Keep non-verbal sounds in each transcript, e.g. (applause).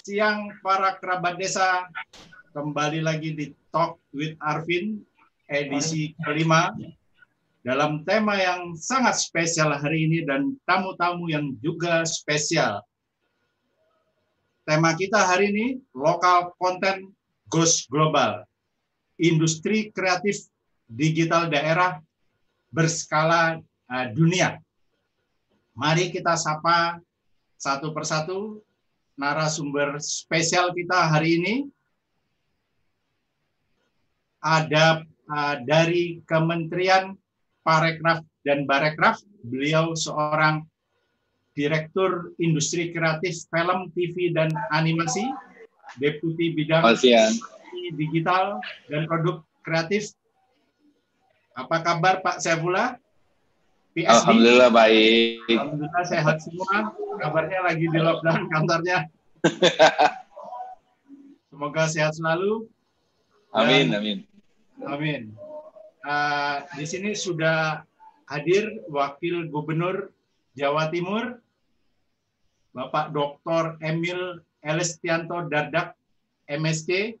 Siang para kerabat desa. Kembali lagi di Talk with Arvin edisi kelima dalam tema yang sangat spesial hari ini dan tamu-tamu yang juga spesial. Tema kita hari ini lokal konten goes global. Industri kreatif digital daerah berskala uh, dunia. Mari kita sapa satu persatu narasumber spesial kita hari ini ada uh, dari Kementerian Parekraf dan Barekraf. Beliau seorang Direktur Industri Kreatif Film, TV, dan Animasi, Deputi Bidang Digital dan Produk Kreatif. Apa kabar Pak Saifullah? PSD. Alhamdulillah baik. Alhamdulillah sehat semua. Kabarnya lagi di lockdown kantornya. (laughs) Semoga sehat selalu. Amin, amin. Amin. Uh, di sini sudah hadir Wakil Gubernur Jawa Timur, Bapak Dr. Emil Elestianto Dardak, MSc.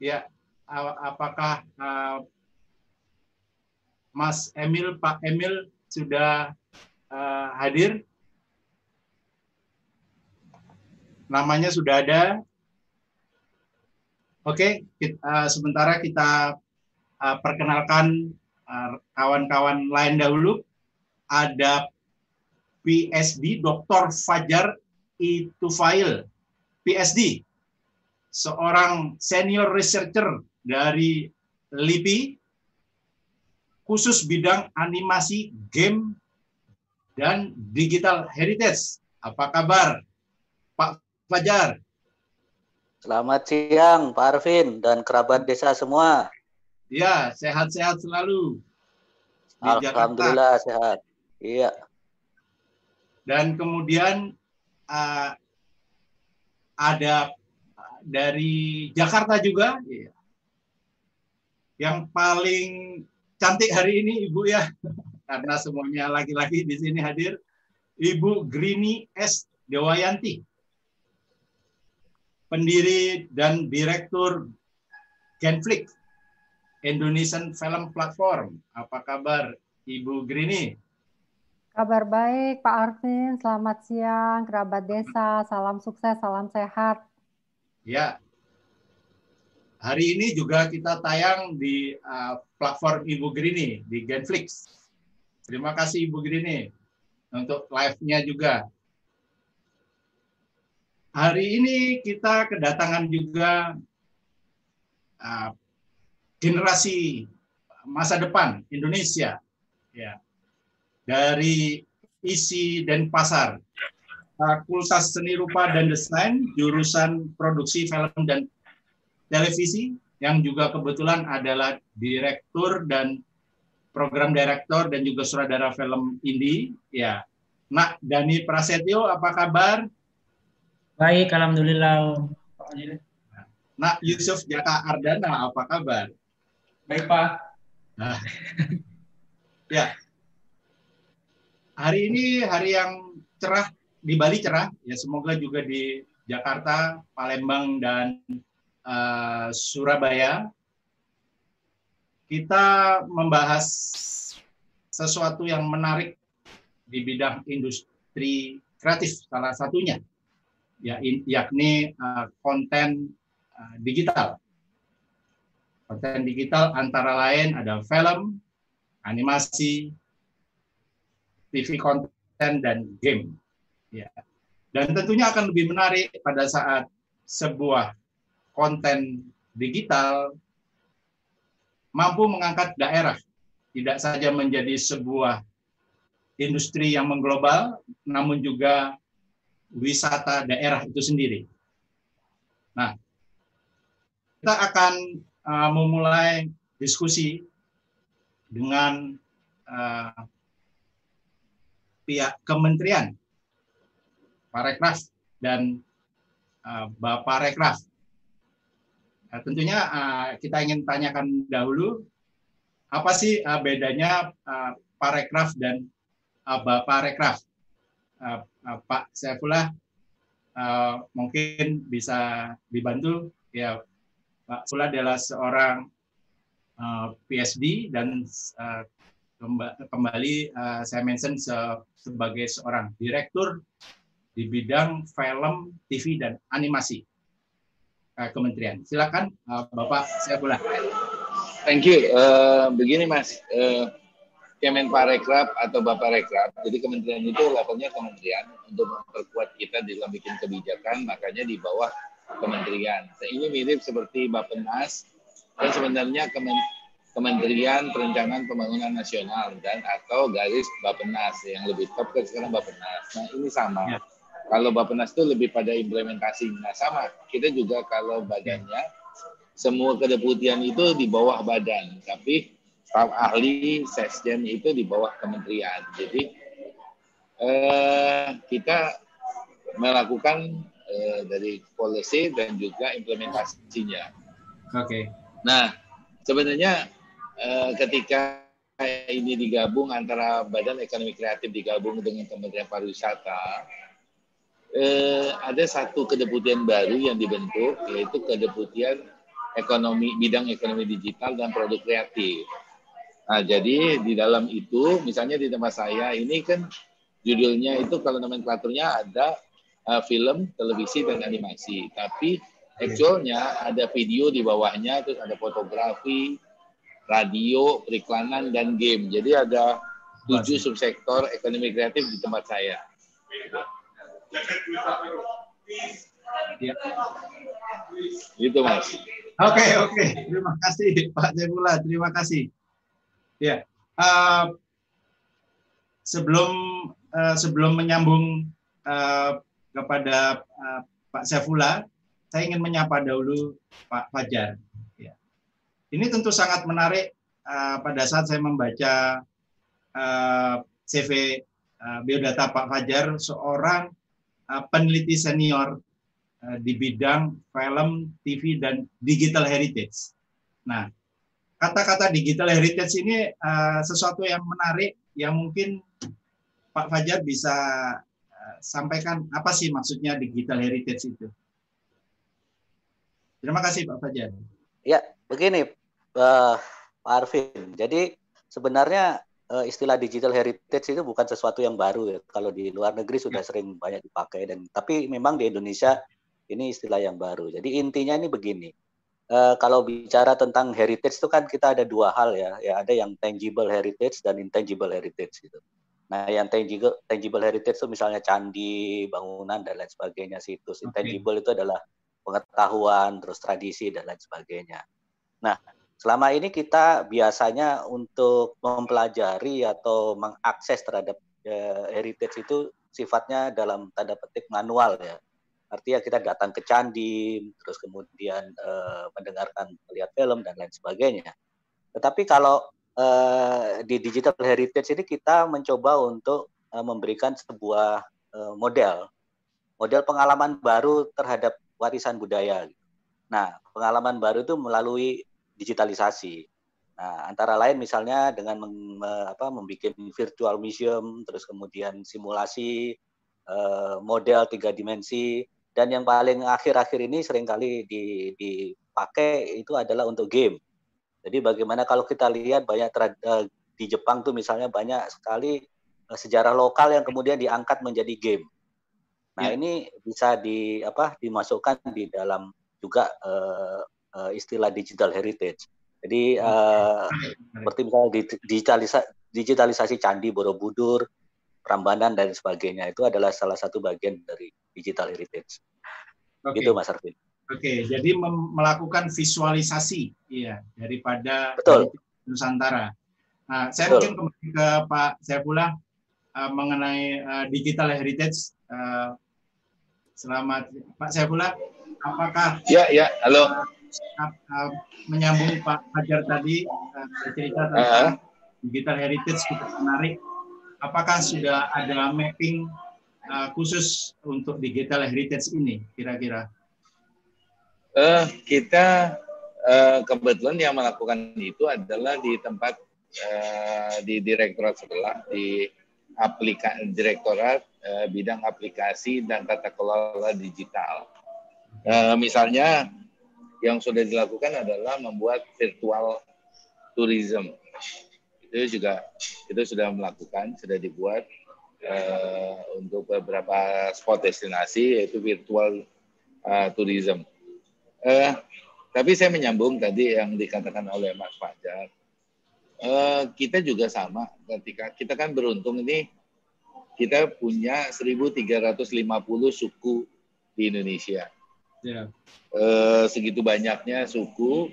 Ya, apakah uh, Mas Emil, Pak Emil sudah uh, hadir. Namanya sudah ada. Oke, kita, uh, sementara kita uh, perkenalkan kawan-kawan uh, lain dahulu. Ada PSD Dr. Fajar Itufail, PSD, seorang senior researcher dari LIPI, khusus bidang animasi, game, dan digital heritage. Apa kabar, Pak Fajar? Selamat siang, Pak Arvin dan kerabat desa semua. Ya, sehat-sehat selalu. Alhamdulillah Jakarta. sehat. Iya. Dan kemudian uh, ada dari Jakarta juga, iya. yang paling cantik hari ini Ibu ya, karena semuanya laki-laki di sini hadir. Ibu Grini S. Dewayanti, pendiri dan direktur Genflix, Indonesian Film Platform. Apa kabar Ibu Grini? Kabar baik Pak Arvin, selamat siang kerabat desa, salam sukses, salam sehat. Ya, Hari ini juga kita tayang di uh, platform Ibu Grini di Genflix. Terima kasih Ibu Grini untuk live-nya juga. Hari ini kita kedatangan juga uh, generasi masa depan Indonesia ya dari isi dan pasar Fakultas Seni Rupa dan Desain jurusan Produksi Film dan televisi yang juga kebetulan adalah direktur dan program direktur dan juga sutradara film indie ya. Nak Dani Prasetyo apa kabar? Baik alhamdulillah. Nak Yusuf Jaka Ardana apa kabar? Baik Pak. Nah. ya. Hari ini hari yang cerah di Bali cerah. Ya semoga juga di Jakarta Palembang dan uh, Surabaya, kita membahas sesuatu yang menarik di bidang industri kreatif salah satunya ya yakni uh, konten uh, digital. Konten digital antara lain ada film, animasi, TV konten dan game. Ya. Dan tentunya akan lebih menarik pada saat sebuah konten digital mampu mengangkat daerah, tidak saja menjadi sebuah industri yang mengglobal, namun juga wisata daerah itu sendiri. Nah, kita akan uh, memulai diskusi dengan uh, pihak kementerian Parekraf dan uh, Bapak Rekraf Nah, tentunya uh, kita ingin tanyakan dahulu apa sih uh, bedanya uh, parekraf dan uh, baparekraf? Uh, Pak Saifullah mungkin bisa dibantu ya Pak Sula adalah seorang PSD dan kembali saya mention se sebagai seorang direktur di bidang film, TV dan animasi uh, kementerian. Silakan uh, Bapak saya boleh. Thank you. Uh, begini Mas, uh, Kemenparekraf atau Bapak Rekraf. Jadi kementerian itu levelnya kementerian untuk memperkuat kita dalam bikin kebijakan, makanya di bawah kementerian. Nah, ini mirip seperti Bappenas dan sebenarnya kemen Kementerian Perencanaan Pembangunan Nasional dan atau garis Bappenas yang lebih top kan sekarang Bappenas. Nah ini sama. Ya. Kalau Bappenas itu lebih pada implementasi. Nah sama. Kita juga kalau badannya semua kedeputian itu di bawah badan, tapi staf ahli sesjen itu di bawah kementerian. Jadi eh, kita melakukan eh, dari policy dan juga implementasinya. Oke. Okay. Nah, sebenarnya eh, ketika ini digabung antara Badan Ekonomi Kreatif digabung dengan Kementerian Pariwisata, eh, ada satu kedeputian baru yang dibentuk yaitu kedeputian ekonomi bidang ekonomi digital dan produk kreatif. Nah, jadi di dalam itu, misalnya di tempat saya ini kan judulnya itu kalau nomenklaturnya ada uh, film, televisi dan animasi. Tapi actualnya ada video di bawahnya, terus ada fotografi, radio, periklanan dan game. Jadi ada tujuh subsektor ekonomi kreatif di tempat saya. Ya. Itu mas. Oke okay, oke, okay. terima kasih Pak Jebula, terima kasih. Ya, uh, sebelum uh, sebelum menyambung uh, kepada uh, Pak Saifullah, saya ingin menyapa dahulu Pak Fajar. Ya. Ini tentu sangat menarik uh, pada saat saya membaca uh, CV uh, biodata Pak Fajar, seorang peneliti senior uh, di bidang film, TV, dan digital heritage. Nah, kata-kata digital heritage ini uh, sesuatu yang menarik yang mungkin Pak Fajar bisa sampaikan apa sih maksudnya digital heritage itu. Terima kasih Pak Fajar. Ya, begini Pak Arvin. Jadi sebenarnya uh, istilah digital heritage itu bukan sesuatu yang baru ya. Kalau di luar negeri sudah ya. sering banyak dipakai dan tapi memang di Indonesia ini istilah yang baru. Jadi intinya ini begini uh, kalau bicara tentang heritage itu kan kita ada dua hal ya, ya ada yang tangible heritage dan intangible heritage gitu. Nah, yang tangible tangible heritage itu misalnya candi, bangunan dan lain sebagainya situs. Intangible itu adalah pengetahuan, terus tradisi dan lain sebagainya. Nah, selama ini kita biasanya untuk mempelajari atau mengakses terhadap uh, heritage itu sifatnya dalam tanda petik manual ya Artinya kita datang ke candi, terus kemudian uh, mendengarkan, melihat film dan lain sebagainya. Tetapi kalau uh, di digital heritage ini kita mencoba untuk uh, memberikan sebuah uh, model, model pengalaman baru terhadap warisan budaya. Nah, pengalaman baru itu melalui digitalisasi. Nah, antara lain misalnya dengan meng, apa, membuat virtual museum, terus kemudian simulasi uh, model tiga dimensi, dan yang paling akhir-akhir ini sering kali dipakai itu adalah untuk game. Jadi bagaimana kalau kita lihat banyak eh, di Jepang tuh misalnya banyak sekali eh, sejarah lokal yang kemudian diangkat menjadi game. Nah, ya. ini bisa di apa dimasukkan di dalam juga uh, uh, istilah digital heritage. Jadi uh, seperti misalnya digitalisasi, digitalisasi candi Borobudur, Prambanan dan sebagainya itu adalah salah satu bagian dari digital heritage. Okay. Gitu Mas Arvin. Oke, okay, jadi melakukan visualisasi ya daripada Betul. Nusantara. Nah, saya Betul. mungkin kembali ke Pak Saifullah uh, mengenai uh, digital heritage. Uh, selamat Pak Saifullah, apakah Ya, ya, halo. Uh, uh, menyambung Pak Fajar tadi uh, cerita tentang uh -huh. digital heritage cukup menarik apakah sudah ada mapping uh, khusus untuk digital heritage ini kira-kira? Uh, kita uh, kebetulan yang melakukan itu adalah di tempat uh, di direktorat sebelah di aplikasi direktorat uh, bidang aplikasi dan tata kelola digital. Uh, misalnya yang sudah dilakukan adalah membuat virtual tourism. Itu juga itu sudah melakukan, sudah dibuat uh, untuk beberapa spot destinasi yaitu virtual uh, tourism. Uh, tapi saya menyambung tadi yang dikatakan oleh Mas Fajar. Uh, kita juga sama ketika kita kan beruntung ini kita punya 1.350 suku di Indonesia. Yeah. Uh, segitu banyaknya suku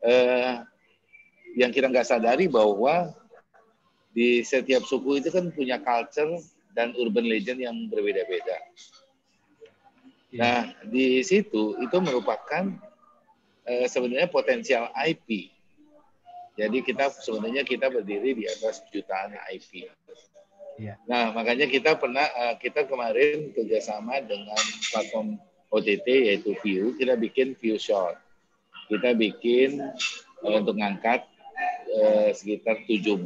uh, yang kita nggak sadari bahwa di setiap suku itu kan punya culture dan urban legend yang berbeda-beda. Ya. Nah, di situ itu merupakan uh, sebenarnya potensial IP. Jadi kita sebenarnya kita berdiri di atas jutaan IP. Ya. Nah, makanya kita pernah uh, kita kemarin kerjasama dengan platform OTT yaitu View, kita bikin View Short. Kita bikin uh, untuk ngangkat eh, sekitar 17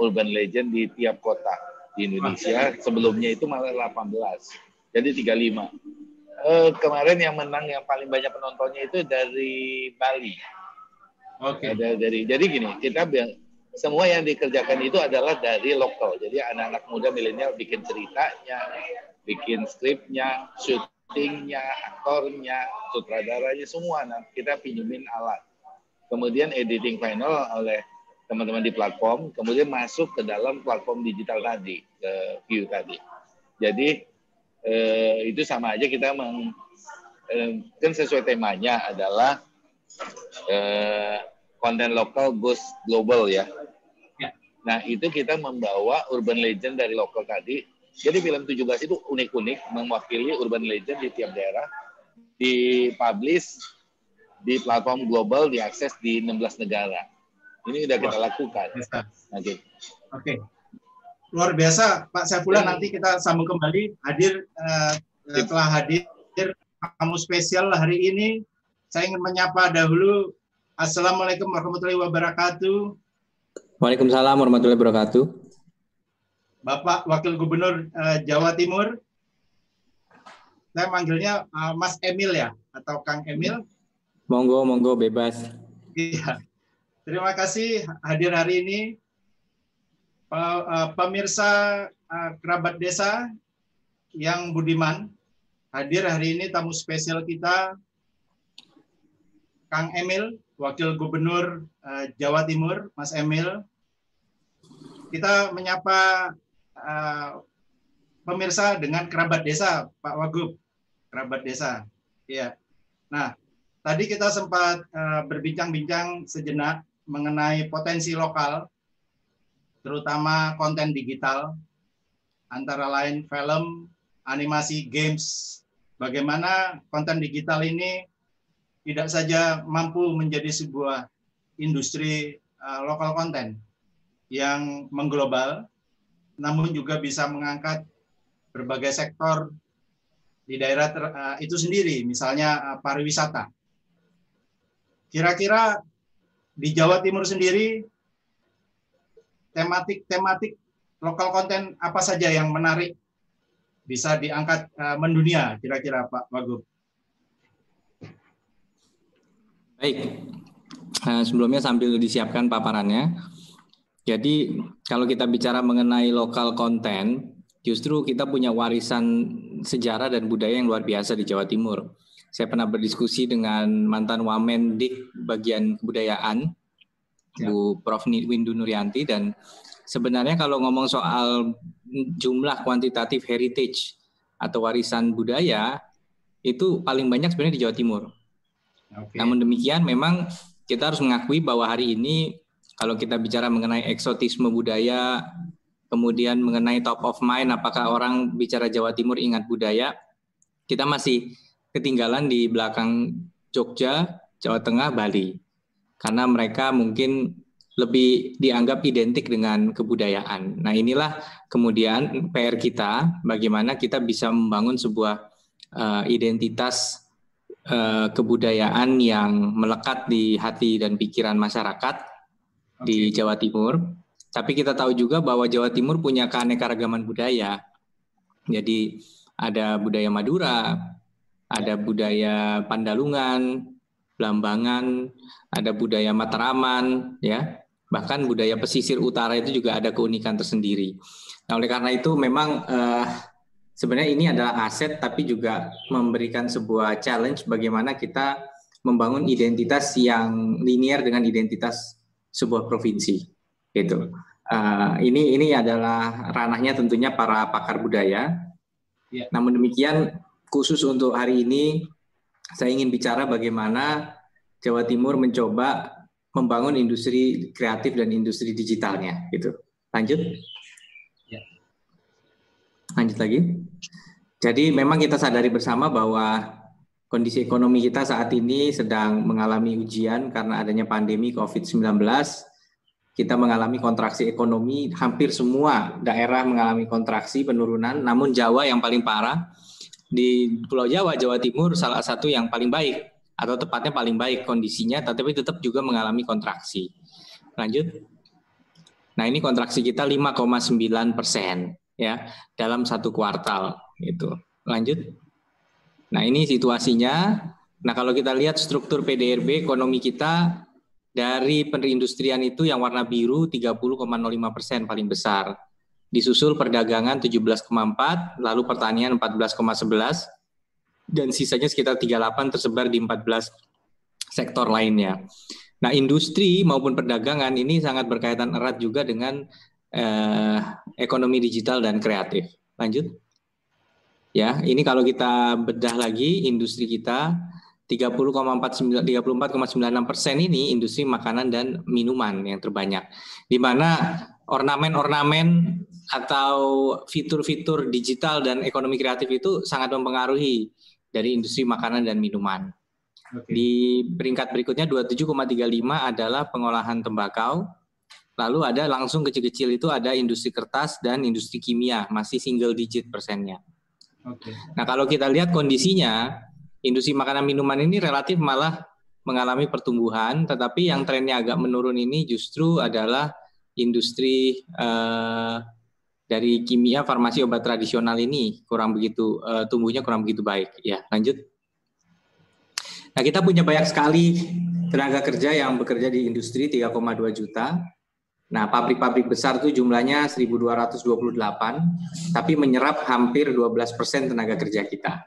urban legend di tiap kota di Indonesia. Sebelumnya itu malah 18. Jadi 35. Eh, kemarin yang menang yang paling banyak penontonnya itu dari Bali. Oke. Okay. Dari, dari jadi gini, kita semua yang dikerjakan itu adalah dari lokal. Jadi anak-anak muda milenial bikin ceritanya, bikin skripnya, syutingnya, aktornya, sutradaranya semua. Nah, kita pinjemin alat kemudian editing final oleh teman-teman di platform, kemudian masuk ke dalam platform digital tadi, ke view tadi. Jadi eh, itu sama aja kita meng, eh, kan sesuai temanya adalah eh, konten lokal goes global ya. ya. Nah itu kita membawa urban legend dari lokal tadi. Jadi film 17 itu unik-unik mewakili urban legend di tiap daerah dipublish di platform global diakses di 16 negara. Ini sudah kita lakukan. Oke. Oke. Luar biasa Pak Saifullah nanti kita sambung kembali hadir uh, telah hadir kamu spesial hari ini. Saya ingin menyapa dahulu Assalamualaikum warahmatullahi wabarakatuh. Waalaikumsalam warahmatullahi wabarakatuh. Bapak Wakil Gubernur uh, Jawa Timur. Saya manggilnya uh, Mas Emil ya atau Kang Emil. Monggo, monggo bebas. Iya. Terima kasih hadir hari ini. Eh, pemirsa kerabat desa yang budiman, hadir hari ini tamu spesial kita, Kang Emil, Wakil Gubernur Jawa Timur, Mas Emil. Kita menyapa pemirsa dengan kerabat desa, Pak Wagub, kerabat desa. Iya. Nah, Tadi kita sempat uh, berbincang-bincang sejenak mengenai potensi lokal, terutama konten digital, antara lain film, animasi, games. Bagaimana konten digital ini tidak saja mampu menjadi sebuah industri uh, lokal konten yang mengglobal, namun juga bisa mengangkat berbagai sektor di daerah ter, uh, itu sendiri, misalnya uh, pariwisata. Kira-kira di Jawa Timur sendiri tematik-tematik lokal konten apa saja yang menarik bisa diangkat uh, mendunia kira-kira Pak Wagub? Baik, sebelumnya sambil disiapkan paparannya. Jadi kalau kita bicara mengenai lokal konten, justru kita punya warisan sejarah dan budaya yang luar biasa di Jawa Timur saya pernah berdiskusi dengan mantan Wamen Dik bagian kebudayaan, ya. Bu Prof. Windu Nuryanti dan sebenarnya kalau ngomong soal jumlah kuantitatif heritage atau warisan budaya itu paling banyak sebenarnya di Jawa Timur. Okay. Namun demikian memang kita harus mengakui bahwa hari ini kalau kita bicara mengenai eksotisme budaya, kemudian mengenai top of mind apakah orang bicara Jawa Timur ingat budaya, kita masih ketinggalan di belakang Jogja, Jawa Tengah, Bali. Karena mereka mungkin lebih dianggap identik dengan kebudayaan. Nah, inilah kemudian PR kita bagaimana kita bisa membangun sebuah uh, identitas uh, kebudayaan yang melekat di hati dan pikiran masyarakat okay. di Jawa Timur. Tapi kita tahu juga bahwa Jawa Timur punya keanekaragaman budaya. Jadi ada budaya Madura, ada budaya Pandalungan, Blambangan, ada budaya Matraman, ya, bahkan budaya pesisir utara itu juga ada keunikan tersendiri. Nah, oleh karena itu memang eh, sebenarnya ini adalah aset, tapi juga memberikan sebuah challenge bagaimana kita membangun identitas yang linear dengan identitas sebuah provinsi, gitu. Uh, ini ini adalah ranahnya tentunya para pakar budaya. Ya. Namun demikian khusus untuk hari ini saya ingin bicara bagaimana Jawa Timur mencoba membangun industri kreatif dan industri digitalnya gitu. Lanjut. Ya. Lanjut lagi. Jadi memang kita sadari bersama bahwa kondisi ekonomi kita saat ini sedang mengalami ujian karena adanya pandemi COVID-19. Kita mengalami kontraksi ekonomi, hampir semua daerah mengalami kontraksi penurunan, namun Jawa yang paling parah di Pulau Jawa, Jawa Timur salah satu yang paling baik atau tepatnya paling baik kondisinya, tetapi tetap juga mengalami kontraksi. Lanjut. Nah ini kontraksi kita 5,9 persen ya dalam satu kuartal itu. Lanjut. Nah ini situasinya. Nah kalau kita lihat struktur PDRB ekonomi kita dari perindustrian itu yang warna biru 30,05 persen paling besar disusul perdagangan 17,4, lalu pertanian 14,11, dan sisanya sekitar 38 tersebar di 14 sektor lainnya. Nah, industri maupun perdagangan ini sangat berkaitan erat juga dengan eh, ekonomi digital dan kreatif. Lanjut. Ya, ini kalau kita bedah lagi industri kita 30,49 34,96 persen ini industri makanan dan minuman yang terbanyak, di mana ornamen-ornamen atau fitur-fitur digital dan ekonomi kreatif itu sangat mempengaruhi dari industri makanan dan minuman. Okay. Di peringkat berikutnya 27,35 adalah pengolahan tembakau. Lalu ada langsung kecil-kecil itu ada industri kertas dan industri kimia, masih single digit persennya. Nah kalau kita lihat kondisinya, industri makanan minuman ini relatif malah mengalami pertumbuhan, tetapi yang trennya agak menurun ini justru adalah industri uh, dari kimia, farmasi, obat tradisional ini kurang begitu uh, tumbuhnya kurang begitu baik. Ya, lanjut. Nah, kita punya banyak sekali tenaga kerja yang bekerja di industri 3,2 juta. Nah, pabrik-pabrik besar itu jumlahnya 1.228, tapi menyerap hampir 12 persen tenaga kerja kita.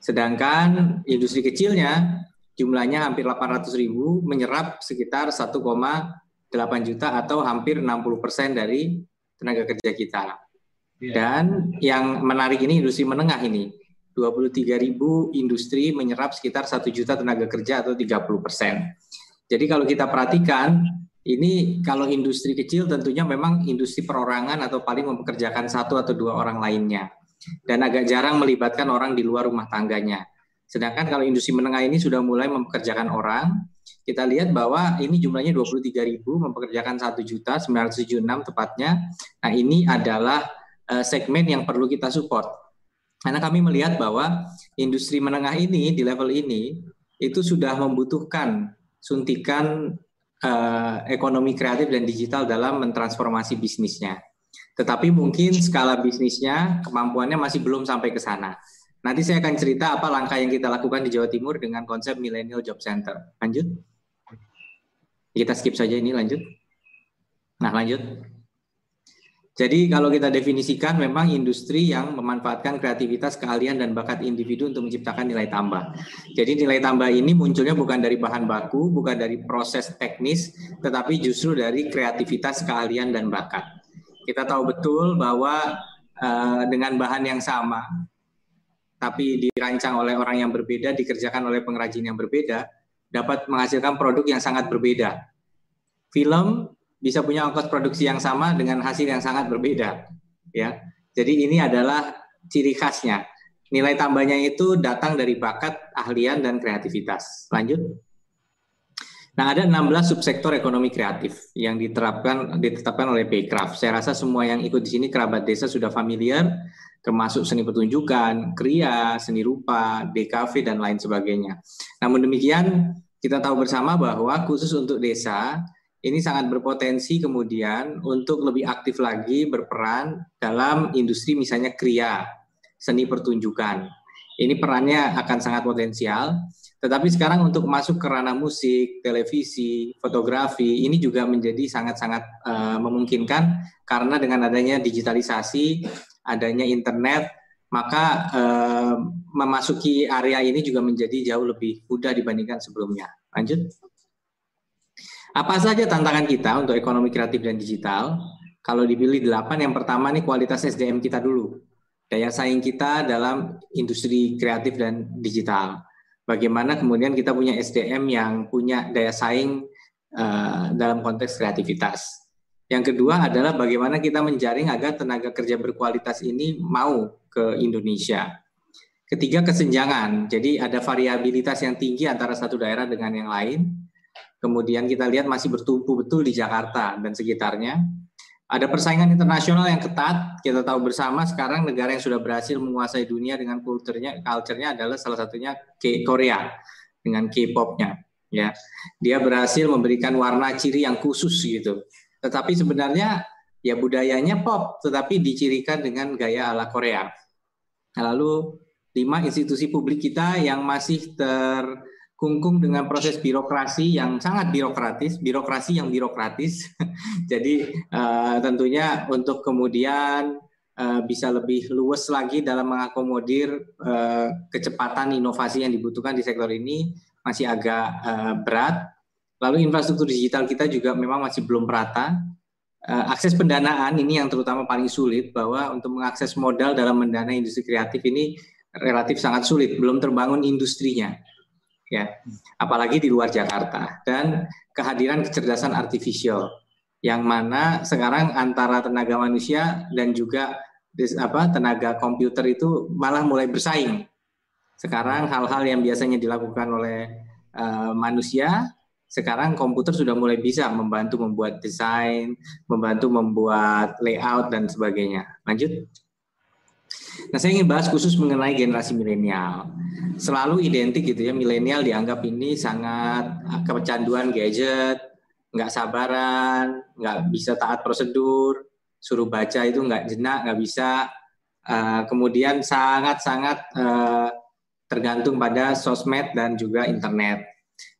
Sedangkan industri kecilnya jumlahnya hampir 800 ribu, menyerap sekitar 1,8 juta atau hampir 60 persen dari tenaga kerja kita. Yeah. Dan yang menarik ini industri menengah ini. 23 ribu industri menyerap sekitar 1 juta tenaga kerja atau 30 persen. Jadi kalau kita perhatikan, ini kalau industri kecil tentunya memang industri perorangan atau paling mempekerjakan satu atau dua orang lainnya. Dan agak jarang melibatkan orang di luar rumah tangganya. Sedangkan kalau industri menengah ini sudah mulai mempekerjakan orang, kita lihat bahwa ini jumlahnya 23 ribu mempekerjakan 1 juta 976 tepatnya. Nah ini adalah uh, segmen yang perlu kita support. Karena kami melihat bahwa industri menengah ini di level ini itu sudah membutuhkan suntikan uh, ekonomi kreatif dan digital dalam mentransformasi bisnisnya. Tetapi mungkin skala bisnisnya, kemampuannya masih belum sampai ke sana. Nanti saya akan cerita apa langkah yang kita lakukan di Jawa Timur dengan konsep Millennial Job Center. Lanjut. Kita skip saja ini lanjut. Nah, lanjut. Jadi kalau kita definisikan memang industri yang memanfaatkan kreativitas, keahlian dan bakat individu untuk menciptakan nilai tambah. Jadi nilai tambah ini munculnya bukan dari bahan baku, bukan dari proses teknis, tetapi justru dari kreativitas, keahlian dan bakat. Kita tahu betul bahwa uh, dengan bahan yang sama, tapi dirancang oleh orang yang berbeda, dikerjakan oleh pengrajin yang berbeda, dapat menghasilkan produk yang sangat berbeda. Film bisa punya ongkos produksi yang sama dengan hasil yang sangat berbeda. Ya, jadi ini adalah ciri khasnya. Nilai tambahnya itu datang dari bakat, ahlian, dan kreativitas. Lanjut. Nah, ada 16 subsektor ekonomi kreatif yang diterapkan ditetapkan oleh Paycraft. Saya rasa semua yang ikut di sini kerabat desa sudah familiar, termasuk seni pertunjukan, kria, seni rupa, DKV, dan lain sebagainya. Namun demikian, kita tahu bersama bahwa khusus untuk desa ini sangat berpotensi kemudian untuk lebih aktif lagi berperan dalam industri misalnya kria, seni pertunjukan. Ini perannya akan sangat potensial. Tetapi sekarang untuk masuk ke ranah musik, televisi, fotografi ini juga menjadi sangat-sangat uh, memungkinkan karena dengan adanya digitalisasi, adanya internet, maka uh, memasuki area ini juga menjadi jauh lebih mudah dibandingkan sebelumnya. Lanjut. Apa saja tantangan kita untuk ekonomi kreatif dan digital? Kalau dipilih delapan, yang pertama nih kualitas SDM kita dulu. Daya saing kita dalam industri kreatif dan digital. Bagaimana kemudian kita punya SDM yang punya daya saing uh, dalam konteks kreativitas. Yang kedua adalah bagaimana kita menjaring agar tenaga kerja berkualitas ini mau ke Indonesia. Ketiga kesenjangan, jadi ada variabilitas yang tinggi antara satu daerah dengan yang lain. Kemudian kita lihat masih bertumpu betul di Jakarta dan sekitarnya. Ada persaingan internasional yang ketat. Kita tahu bersama sekarang negara yang sudah berhasil menguasai dunia dengan kulturnya, culture-nya adalah salah satunya Korea dengan K-pop-nya. Ya, dia berhasil memberikan warna ciri yang khusus gitu. Tetapi sebenarnya ya budayanya pop, tetapi dicirikan dengan gaya ala Korea. Lalu lima institusi publik kita yang masih ter kungkung dengan proses birokrasi yang sangat birokratis, birokrasi yang birokratis. (laughs) Jadi uh, tentunya untuk kemudian uh, bisa lebih luas lagi dalam mengakomodir uh, kecepatan inovasi yang dibutuhkan di sektor ini masih agak uh, berat. Lalu infrastruktur digital kita juga memang masih belum merata. Uh, akses pendanaan ini yang terutama paling sulit bahwa untuk mengakses modal dalam mendanai industri kreatif ini relatif sangat sulit, belum terbangun industrinya ya apalagi di luar Jakarta dan kehadiran kecerdasan artifisial yang mana sekarang antara tenaga manusia dan juga apa tenaga komputer itu malah mulai bersaing sekarang hal-hal yang biasanya dilakukan oleh uh, manusia sekarang komputer sudah mulai bisa membantu membuat desain, membantu membuat layout dan sebagainya. Lanjut. Nah, saya ingin bahas khusus mengenai generasi milenial. Selalu identik gitu ya, milenial dianggap ini sangat ah, kecanduan gadget, nggak sabaran, nggak bisa taat prosedur, suruh baca itu nggak jenak, nggak bisa. Uh, kemudian sangat-sangat uh, tergantung pada sosmed dan juga internet.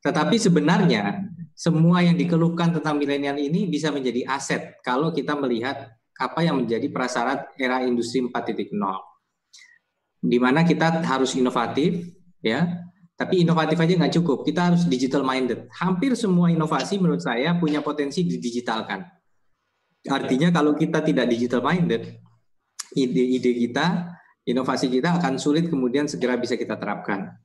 Tetapi sebenarnya semua yang dikeluhkan tentang milenial ini bisa menjadi aset kalau kita melihat apa yang menjadi prasyarat era industri 4.0 di mana kita harus inovatif, ya. Tapi inovatif aja nggak cukup, kita harus digital minded. Hampir semua inovasi menurut saya punya potensi didigitalkan. Artinya kalau kita tidak digital minded, ide-ide kita, inovasi kita akan sulit kemudian segera bisa kita terapkan.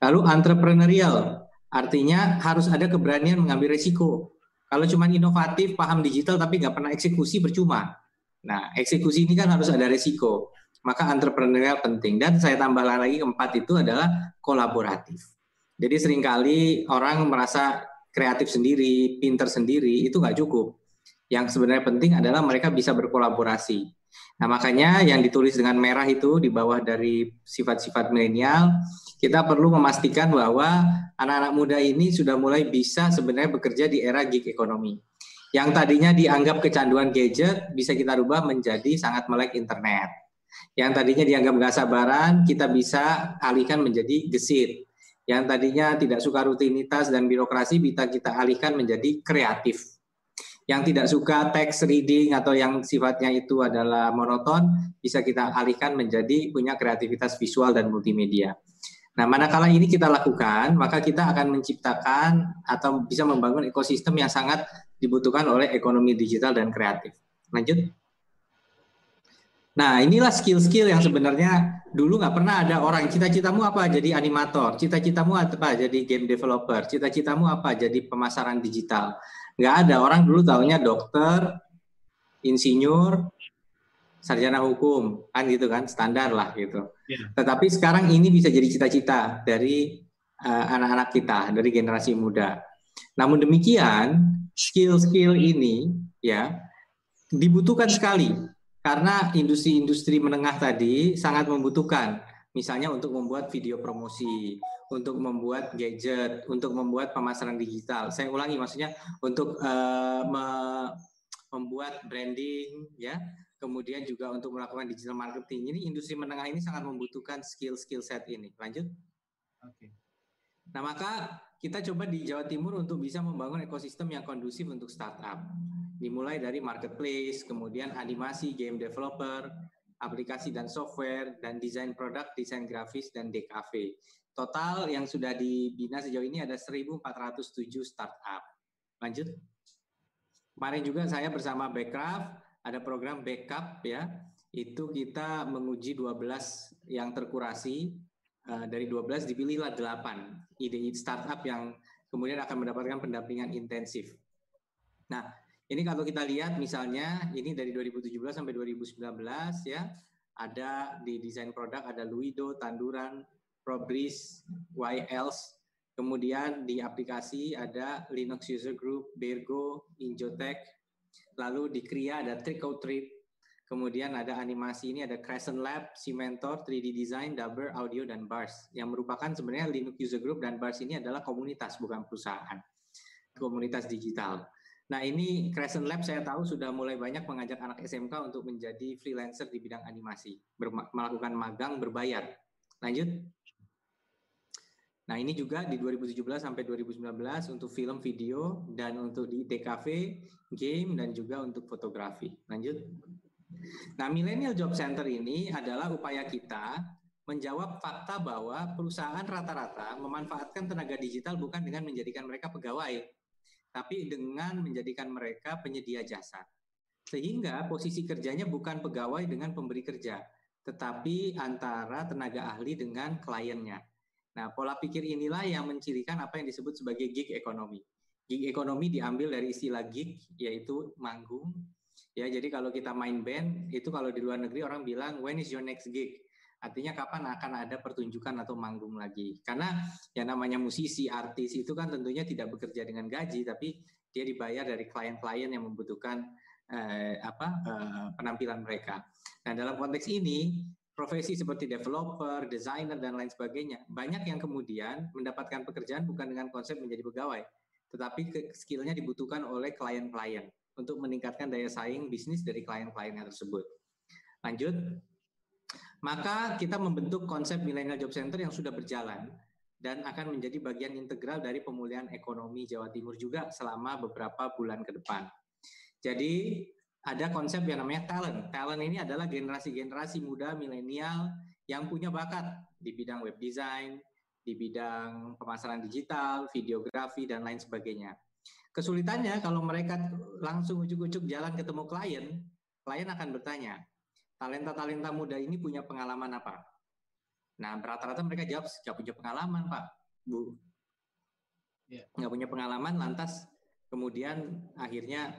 Lalu entrepreneurial, artinya harus ada keberanian mengambil resiko. Kalau cuma inovatif, paham digital tapi nggak pernah eksekusi percuma. Nah, eksekusi ini kan harus ada resiko maka entrepreneurial penting. Dan saya tambah lagi keempat itu adalah kolaboratif. Jadi sering kali orang merasa kreatif sendiri, pinter sendiri, itu nggak cukup. Yang sebenarnya penting adalah mereka bisa berkolaborasi. Nah makanya yang ditulis dengan merah itu di bawah dari sifat-sifat milenial, kita perlu memastikan bahwa anak-anak muda ini sudah mulai bisa sebenarnya bekerja di era gig ekonomi. Yang tadinya dianggap kecanduan gadget bisa kita rubah menjadi sangat melek internet yang tadinya dianggap nggak sabaran, kita bisa alihkan menjadi gesit. Yang tadinya tidak suka rutinitas dan birokrasi, bisa kita alihkan menjadi kreatif. Yang tidak suka text reading atau yang sifatnya itu adalah monoton, bisa kita alihkan menjadi punya kreativitas visual dan multimedia. Nah, manakala ini kita lakukan, maka kita akan menciptakan atau bisa membangun ekosistem yang sangat dibutuhkan oleh ekonomi digital dan kreatif. Lanjut. Nah, inilah skill-skill yang sebenarnya dulu nggak pernah ada orang cita-citamu apa jadi animator, cita-citamu apa jadi game developer, cita-citamu apa jadi pemasaran digital. Nggak ada orang dulu tahunya dokter, insinyur, sarjana hukum, kan gitu kan standar lah gitu. Yeah. Tetapi sekarang ini bisa jadi cita-cita dari uh, anak-anak kita, dari generasi muda. Namun demikian, skill-skill ini ya dibutuhkan sekali karena industri-industri menengah tadi sangat membutuhkan Misalnya untuk membuat video promosi, untuk membuat gadget, untuk membuat pemasaran digital. Saya ulangi maksudnya untuk uh, me membuat branding ya, kemudian juga untuk melakukan digital marketing. Ini industri menengah ini sangat membutuhkan skill-skill set ini. Lanjut. Oke. Okay. Nah, maka kita coba di Jawa Timur untuk bisa membangun ekosistem yang kondusif untuk startup. Dimulai dari marketplace, kemudian animasi, game developer, aplikasi dan software, dan desain produk, desain grafis, dan DKV. Total yang sudah dibina sejauh ini ada 1.407 startup. Lanjut. Kemarin juga saya bersama Backcraft ada program backup ya. Itu kita menguji 12 yang terkurasi uh, dari 12 dipilihlah 8 ide startup yang kemudian akan mendapatkan pendampingan intensif. Nah, ini kalau kita lihat misalnya ini dari 2017 sampai 2019 ya, ada di desain produk ada Luido, Tanduran, Probris, Else, kemudian di aplikasi ada Linux User Group, Bergo, Injotech, lalu di Kria ada Trick Trip, kemudian ada animasi ini ada Crescent Lab, Cimentor, 3D Design, Dubber, Audio, dan Bars, yang merupakan sebenarnya Linux User Group dan Bars ini adalah komunitas, bukan perusahaan, komunitas digital. Nah ini Crescent Lab saya tahu sudah mulai banyak mengajak anak SMK untuk menjadi freelancer di bidang animasi, melakukan magang berbayar. Lanjut. Nah ini juga di 2017 sampai 2019 untuk film video dan untuk di TKV, game dan juga untuk fotografi. Lanjut. Nah Millennial Job Center ini adalah upaya kita menjawab fakta bahwa perusahaan rata-rata memanfaatkan tenaga digital bukan dengan menjadikan mereka pegawai, tapi dengan menjadikan mereka penyedia jasa. Sehingga posisi kerjanya bukan pegawai dengan pemberi kerja, tetapi antara tenaga ahli dengan kliennya. Nah, pola pikir inilah yang mencirikan apa yang disebut sebagai gig ekonomi. Gig ekonomi diambil dari istilah gig, yaitu manggung. Ya, jadi kalau kita main band, itu kalau di luar negeri orang bilang, when is your next gig? Artinya kapan akan ada pertunjukan atau manggung lagi. Karena yang namanya musisi, artis itu kan tentunya tidak bekerja dengan gaji, tapi dia dibayar dari klien-klien yang membutuhkan eh, apa eh, penampilan mereka. Nah, dalam konteks ini profesi seperti developer, desainer dan lain sebagainya, banyak yang kemudian mendapatkan pekerjaan bukan dengan konsep menjadi pegawai, tetapi skillnya dibutuhkan oleh klien-klien untuk meningkatkan daya saing bisnis dari klien-kliennya tersebut. Lanjut, maka kita membentuk konsep Millennial Job Center yang sudah berjalan dan akan menjadi bagian integral dari pemulihan ekonomi Jawa Timur juga selama beberapa bulan ke depan. Jadi ada konsep yang namanya talent. Talent ini adalah generasi-generasi muda milenial yang punya bakat di bidang web design, di bidang pemasaran digital, videografi, dan lain sebagainya. Kesulitannya kalau mereka langsung ujuk-ujuk jalan ketemu klien, klien akan bertanya, talenta-talenta muda ini punya pengalaman apa? Nah, rata-rata mereka jawab, nggak punya pengalaman, Pak, Bu. Yeah. Nggak punya pengalaman, lantas kemudian akhirnya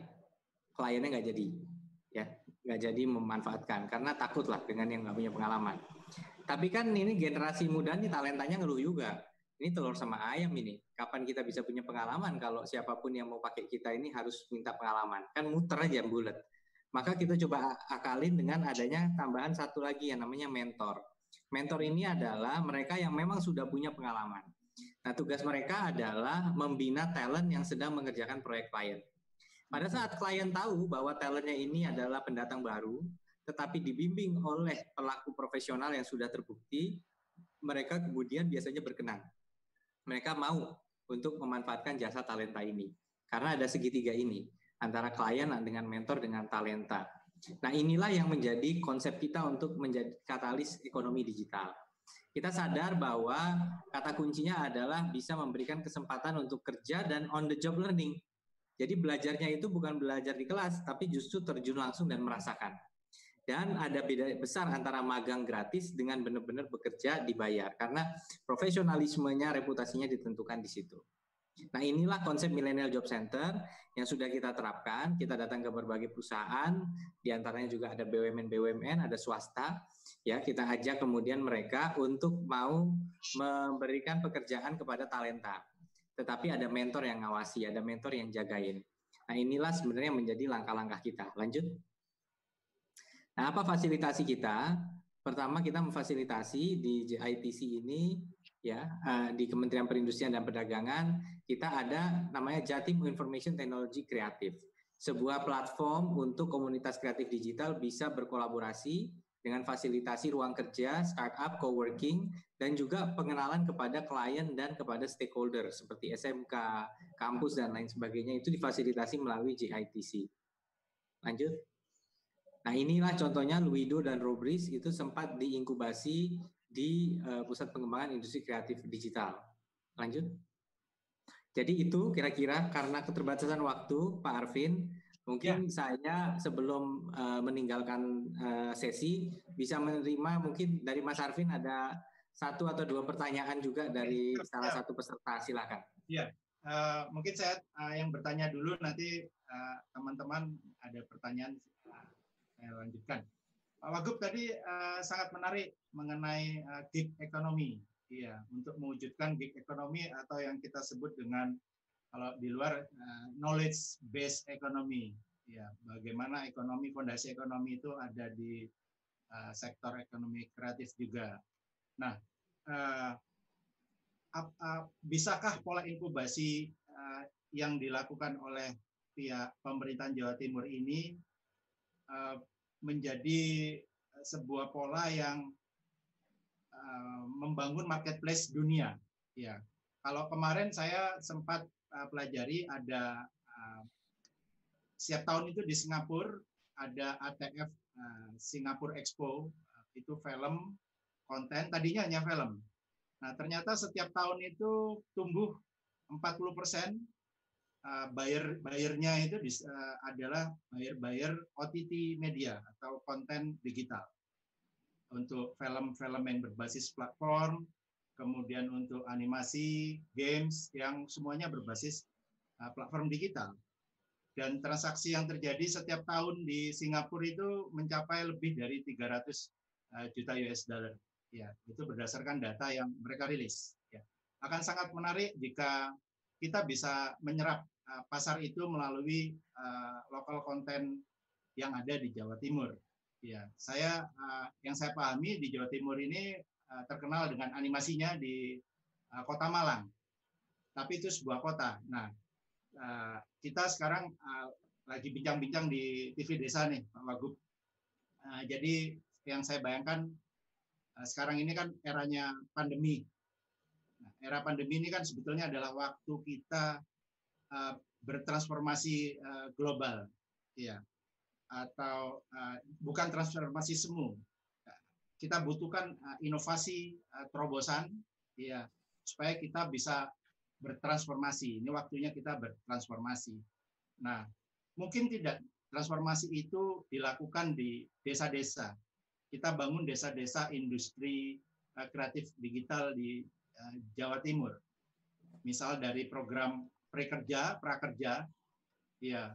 kliennya nggak jadi ya nggak jadi memanfaatkan karena takut lah dengan yang nggak punya pengalaman tapi kan ini generasi muda nih talentanya ngeluh juga ini telur sama ayam ini. Kapan kita bisa punya pengalaman kalau siapa pun yang mau pakai kita ini harus minta pengalaman? Kan muter aja bulat. Maka kita coba akalin dengan adanya tambahan satu lagi yang namanya mentor. Mentor ini adalah mereka yang memang sudah punya pengalaman. Nah tugas mereka adalah membina talent yang sedang mengerjakan proyek klien. Pada saat klien tahu bahwa talentnya ini adalah pendatang baru, tetapi dibimbing oleh pelaku profesional yang sudah terbukti, mereka kemudian biasanya berkenan. Mereka mau untuk memanfaatkan jasa talenta ini. Karena ada segitiga ini, antara klien dengan mentor dengan talenta. Nah inilah yang menjadi konsep kita untuk menjadi katalis ekonomi digital. Kita sadar bahwa kata kuncinya adalah bisa memberikan kesempatan untuk kerja dan on the job learning jadi belajarnya itu bukan belajar di kelas, tapi justru terjun langsung dan merasakan. Dan ada beda besar antara magang gratis dengan benar-benar bekerja dibayar, karena profesionalismenya, reputasinya ditentukan di situ. Nah inilah konsep Millennial Job Center yang sudah kita terapkan. Kita datang ke berbagai perusahaan, di antaranya juga ada BUMN-BUMN, ada swasta. Ya kita ajak kemudian mereka untuk mau memberikan pekerjaan kepada talenta tetapi ada mentor yang ngawasi, ada mentor yang jagain. Nah inilah sebenarnya menjadi langkah-langkah kita. Lanjut. Nah apa fasilitasi kita? pertama kita memfasilitasi di JITC ini ya uh, di Kementerian Perindustrian dan Perdagangan kita ada namanya Jatim Information Technology Kreatif sebuah platform untuk komunitas kreatif digital bisa berkolaborasi dengan fasilitasi ruang kerja, startup, co-working, dan juga pengenalan kepada klien dan kepada stakeholder seperti SMK, kampus, dan lain sebagainya itu difasilitasi melalui JITC. Lanjut. Nah inilah contohnya Luido dan Robris itu sempat diinkubasi di uh, Pusat Pengembangan Industri Kreatif Digital. Lanjut. Jadi itu kira-kira karena keterbatasan waktu Pak Arvin, Mungkin ya. saya sebelum uh, meninggalkan uh, sesi bisa menerima mungkin dari Mas Arvin ada satu atau dua pertanyaan juga dari ya. salah satu peserta. Silakan. Iya, uh, mungkin saya uh, yang bertanya dulu nanti teman-teman uh, ada pertanyaan uh, saya lanjutkan. Pak Wagub tadi uh, sangat menarik mengenai uh, gig ekonomi. Iya, untuk mewujudkan gig ekonomi atau yang kita sebut dengan kalau di luar uh, knowledge based economy ya bagaimana ekonomi fondasi ekonomi itu ada di uh, sektor ekonomi kreatif juga nah uh, ap, ap, bisakah pola inkubasi uh, yang dilakukan oleh pihak pemerintahan Jawa Timur ini uh, menjadi sebuah pola yang uh, membangun marketplace dunia ya kalau kemarin saya sempat uh, pelajari ada uh, setiap tahun itu di Singapura ada ATF uh, Singapura Expo uh, itu film konten tadinya hanya film. Nah ternyata setiap tahun itu tumbuh 40 persen uh, buyer bayarnya itu uh, adalah buyer-buyer OTT media atau konten digital untuk film-film yang berbasis platform kemudian untuk animasi, games yang semuanya berbasis uh, platform digital. Dan transaksi yang terjadi setiap tahun di Singapura itu mencapai lebih dari 300 uh, juta US dollar. Ya, itu berdasarkan data yang mereka rilis. Ya. Akan sangat menarik jika kita bisa menyerap uh, pasar itu melalui uh, lokal konten yang ada di Jawa Timur. Ya, saya uh, yang saya pahami di Jawa Timur ini Eh, terkenal dengan animasinya di Kota Malang. Tapi itu sebuah kota. Nah, kita sekarang lagi bincang-bincang di TV Desa nih, Pak Wagub. Jadi yang saya bayangkan sekarang ini kan eranya pandemi. Era pandemi ini kan sebetulnya adalah waktu kita uh, bertransformasi uh, global, ya, atau uh, bukan transformasi semu, kita butuhkan uh, inovasi uh, terobosan ya supaya kita bisa bertransformasi. Ini waktunya kita bertransformasi. Nah, mungkin tidak transformasi itu dilakukan di desa-desa. Kita bangun desa-desa industri kreatif digital di Jawa Timur. Misal dari program prekerja, prakerja, ya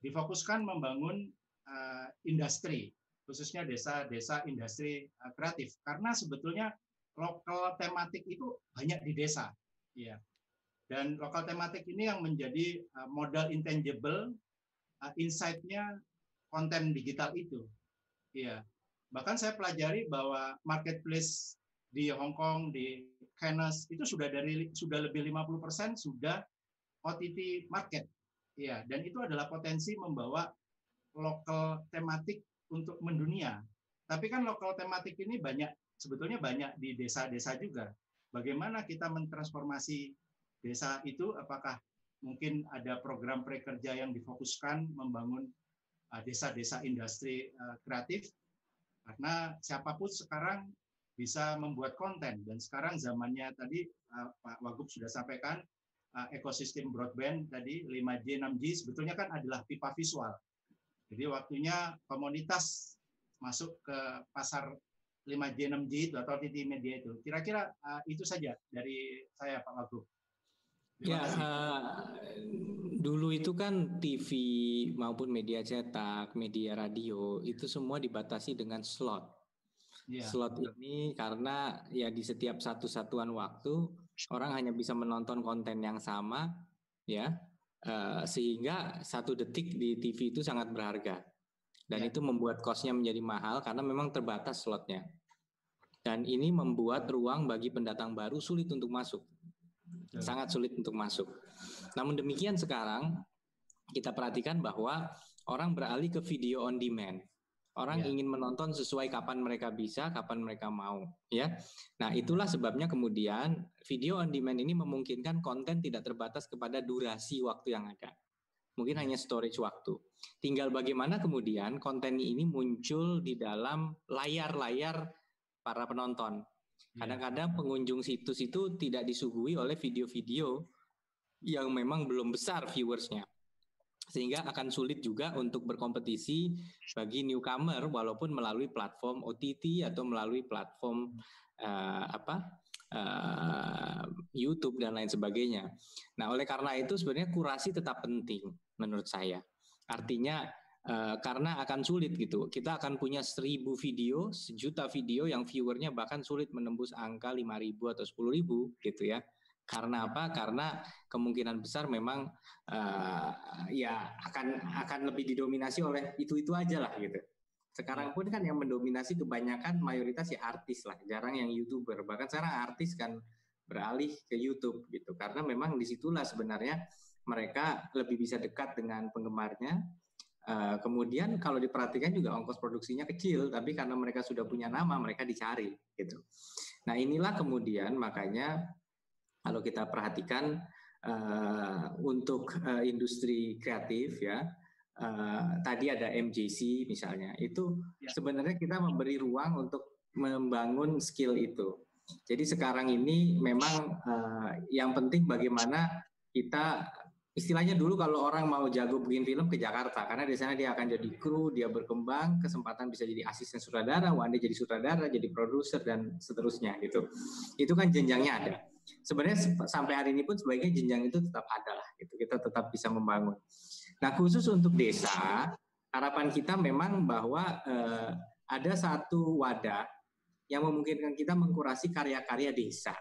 difokuskan membangun uh, industri khususnya desa-desa industri uh, kreatif. Karena sebetulnya lokal tematik itu banyak di desa ya. Dan lokal tematik ini yang menjadi uh, modal intangible uh, insight-nya konten digital itu ya. Bahkan saya pelajari bahwa marketplace di Hong Kong di Cannes itu sudah dari sudah lebih 50% sudah OTT market ya dan itu adalah potensi membawa lokal tematik untuk mendunia. Tapi kan lokal tematik ini banyak sebetulnya banyak di desa-desa juga. Bagaimana kita mentransformasi desa itu? Apakah mungkin ada program prekerja yang difokuskan membangun uh, desa-desa industri uh, kreatif? Karena siapa pun sekarang bisa membuat konten dan sekarang zamannya tadi uh, Pak Wagub sudah sampaikan ekosistem broadband tadi 5G 6G sebetulnya kan adalah pipa visual jadi waktunya komunitas masuk ke pasar 5G 6G itu atau titik media itu. Kira-kira uh, itu saja dari saya Pak Wagub. Ya, uh, dulu itu kan TV maupun media cetak, media radio itu semua dibatasi dengan slot. Ya, slot ini karena ya di setiap satu satuan waktu orang hanya bisa menonton konten yang sama, ya Eh, sehingga satu detik di TV itu sangat berharga. dan ya. itu membuat kosnya menjadi mahal karena memang terbatas slotnya. Dan ini membuat ruang bagi pendatang baru sulit untuk masuk. Ya. Sangat sulit untuk masuk. Namun demikian sekarang kita perhatikan bahwa orang beralih ke video on demand. Orang ya. ingin menonton sesuai kapan mereka bisa, kapan mereka mau, ya. Nah, itulah sebabnya kemudian video on demand ini memungkinkan konten tidak terbatas kepada durasi waktu yang ada. Mungkin hanya storage waktu. Tinggal bagaimana kemudian konten ini muncul di dalam layar-layar para penonton. Ya. Kadang-kadang pengunjung situs itu tidak disuguhi oleh video-video yang memang belum besar viewersnya sehingga akan sulit juga untuk berkompetisi bagi newcomer walaupun melalui platform OTT atau melalui platform uh, apa uh, YouTube dan lain sebagainya. Nah, oleh karena itu sebenarnya kurasi tetap penting menurut saya. Artinya uh, karena akan sulit gitu. Kita akan punya seribu video, sejuta video yang viewernya bahkan sulit menembus angka lima ribu atau sepuluh ribu gitu ya. Karena apa? Karena kemungkinan besar memang uh, ya akan akan lebih didominasi oleh itu-itu aja lah gitu. Sekarang pun kan yang mendominasi kebanyakan mayoritas ya artis lah, jarang yang youtuber. Bahkan sekarang artis kan beralih ke YouTube gitu, karena memang di situlah sebenarnya mereka lebih bisa dekat dengan penggemarnya. Uh, kemudian kalau diperhatikan juga ongkos produksinya kecil, tapi karena mereka sudah punya nama, mereka dicari gitu. Nah inilah kemudian makanya kalau kita perhatikan uh, untuk uh, industri kreatif ya uh, tadi ada MJC misalnya itu ya. sebenarnya kita memberi ruang untuk membangun skill itu jadi sekarang ini memang uh, yang penting bagaimana kita istilahnya dulu kalau orang mau jago bikin film ke Jakarta karena di sana dia akan jadi kru, dia berkembang, kesempatan bisa jadi asisten sutradara, one jadi sutradara, jadi produser dan seterusnya gitu. Itu kan jenjangnya ada sebenarnya sampai hari ini pun sebaiknya jenjang itu tetap ada lah gitu. Kita tetap bisa membangun. Nah khusus untuk desa harapan kita memang bahwa eh, ada satu wadah yang memungkinkan kita mengkurasi karya-karya desa.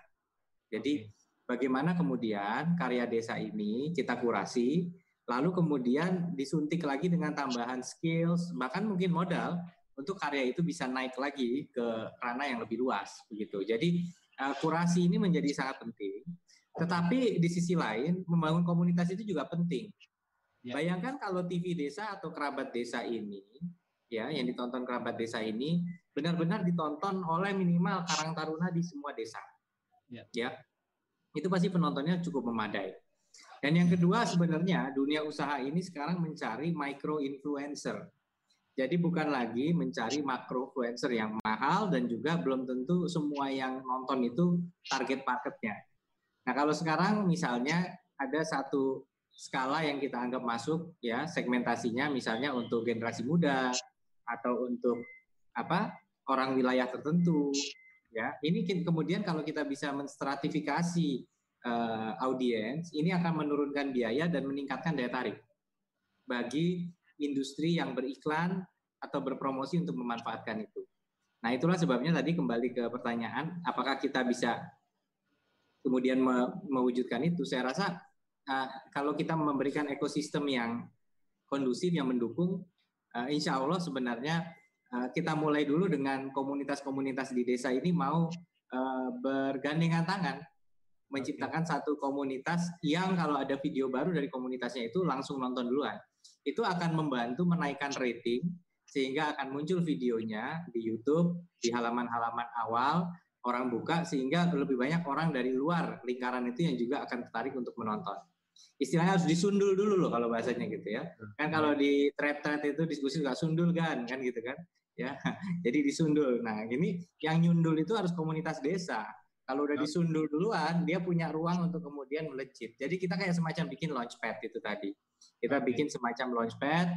Jadi bagaimana kemudian karya desa ini kita kurasi lalu kemudian disuntik lagi dengan tambahan skills bahkan mungkin modal untuk karya itu bisa naik lagi ke ranah yang lebih luas begitu. Jadi uh, kurasi ini menjadi sangat penting. Tetapi di sisi lain membangun komunitas itu juga penting. Ya. Bayangkan kalau TV desa atau kerabat desa ini, ya yang ditonton kerabat desa ini benar-benar ditonton oleh minimal Karang Taruna di semua desa. Ya. ya. Itu pasti penontonnya cukup memadai. Dan yang kedua sebenarnya dunia usaha ini sekarang mencari micro influencer. Jadi bukan lagi mencari makro influencer yang mahal dan juga belum tentu semua yang nonton itu target marketnya. Nah kalau sekarang misalnya ada satu skala yang kita anggap masuk ya segmentasinya misalnya untuk generasi muda atau untuk apa orang wilayah tertentu ya ini kemudian kalau kita bisa menstratifikasi uh, audiens ini akan menurunkan biaya dan meningkatkan daya tarik bagi industri yang beriklan atau berpromosi untuk memanfaatkan itu. Nah, itulah sebabnya tadi kembali ke pertanyaan, apakah kita bisa kemudian me mewujudkan itu? Saya rasa uh, kalau kita memberikan ekosistem yang kondusif, yang mendukung, uh, insya Allah sebenarnya uh, kita mulai dulu dengan komunitas-komunitas di desa ini mau uh, bergandengan tangan menciptakan satu komunitas yang kalau ada video baru dari komunitasnya itu langsung nonton duluan. Itu akan membantu menaikkan rating sehingga akan muncul videonya di YouTube di halaman-halaman awal orang buka sehingga lebih banyak orang dari luar lingkaran itu yang juga akan tertarik untuk menonton. Istilahnya harus disundul dulu loh kalau bahasanya gitu ya. Kan kalau di thread-thread itu diskusi nggak sundul kan kan gitu kan. Ya. (laughs) Jadi disundul. Nah, ini yang nyundul itu harus komunitas desa. Kalau udah disundul duluan, dia punya ruang untuk kemudian melejit. Jadi kita kayak semacam bikin launchpad itu tadi. Kita bikin semacam launchpad,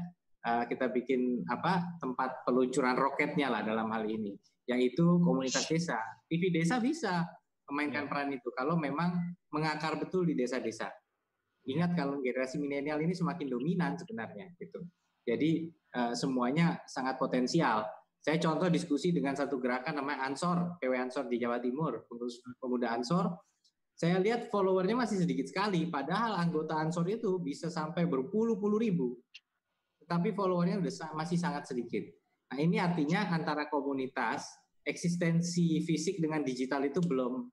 uh, kita bikin apa tempat peluncuran roketnya lah dalam hal ini, yaitu komunitas desa. TV desa bisa memainkan ya. peran itu kalau memang mengakar betul di desa-desa. Ingat kalau generasi milenial ini semakin dominan sebenarnya gitu. Jadi uh, semuanya sangat potensial. Saya contoh diskusi dengan satu gerakan namanya Ansor, PW Ansor di Jawa Timur, pengurus pemuda Ansor. Saya lihat followernya masih sedikit sekali, padahal anggota Ansor itu bisa sampai berpuluh-puluh ribu tapi followernya udah masih sangat sedikit. Nah ini artinya antara komunitas eksistensi fisik dengan digital itu belum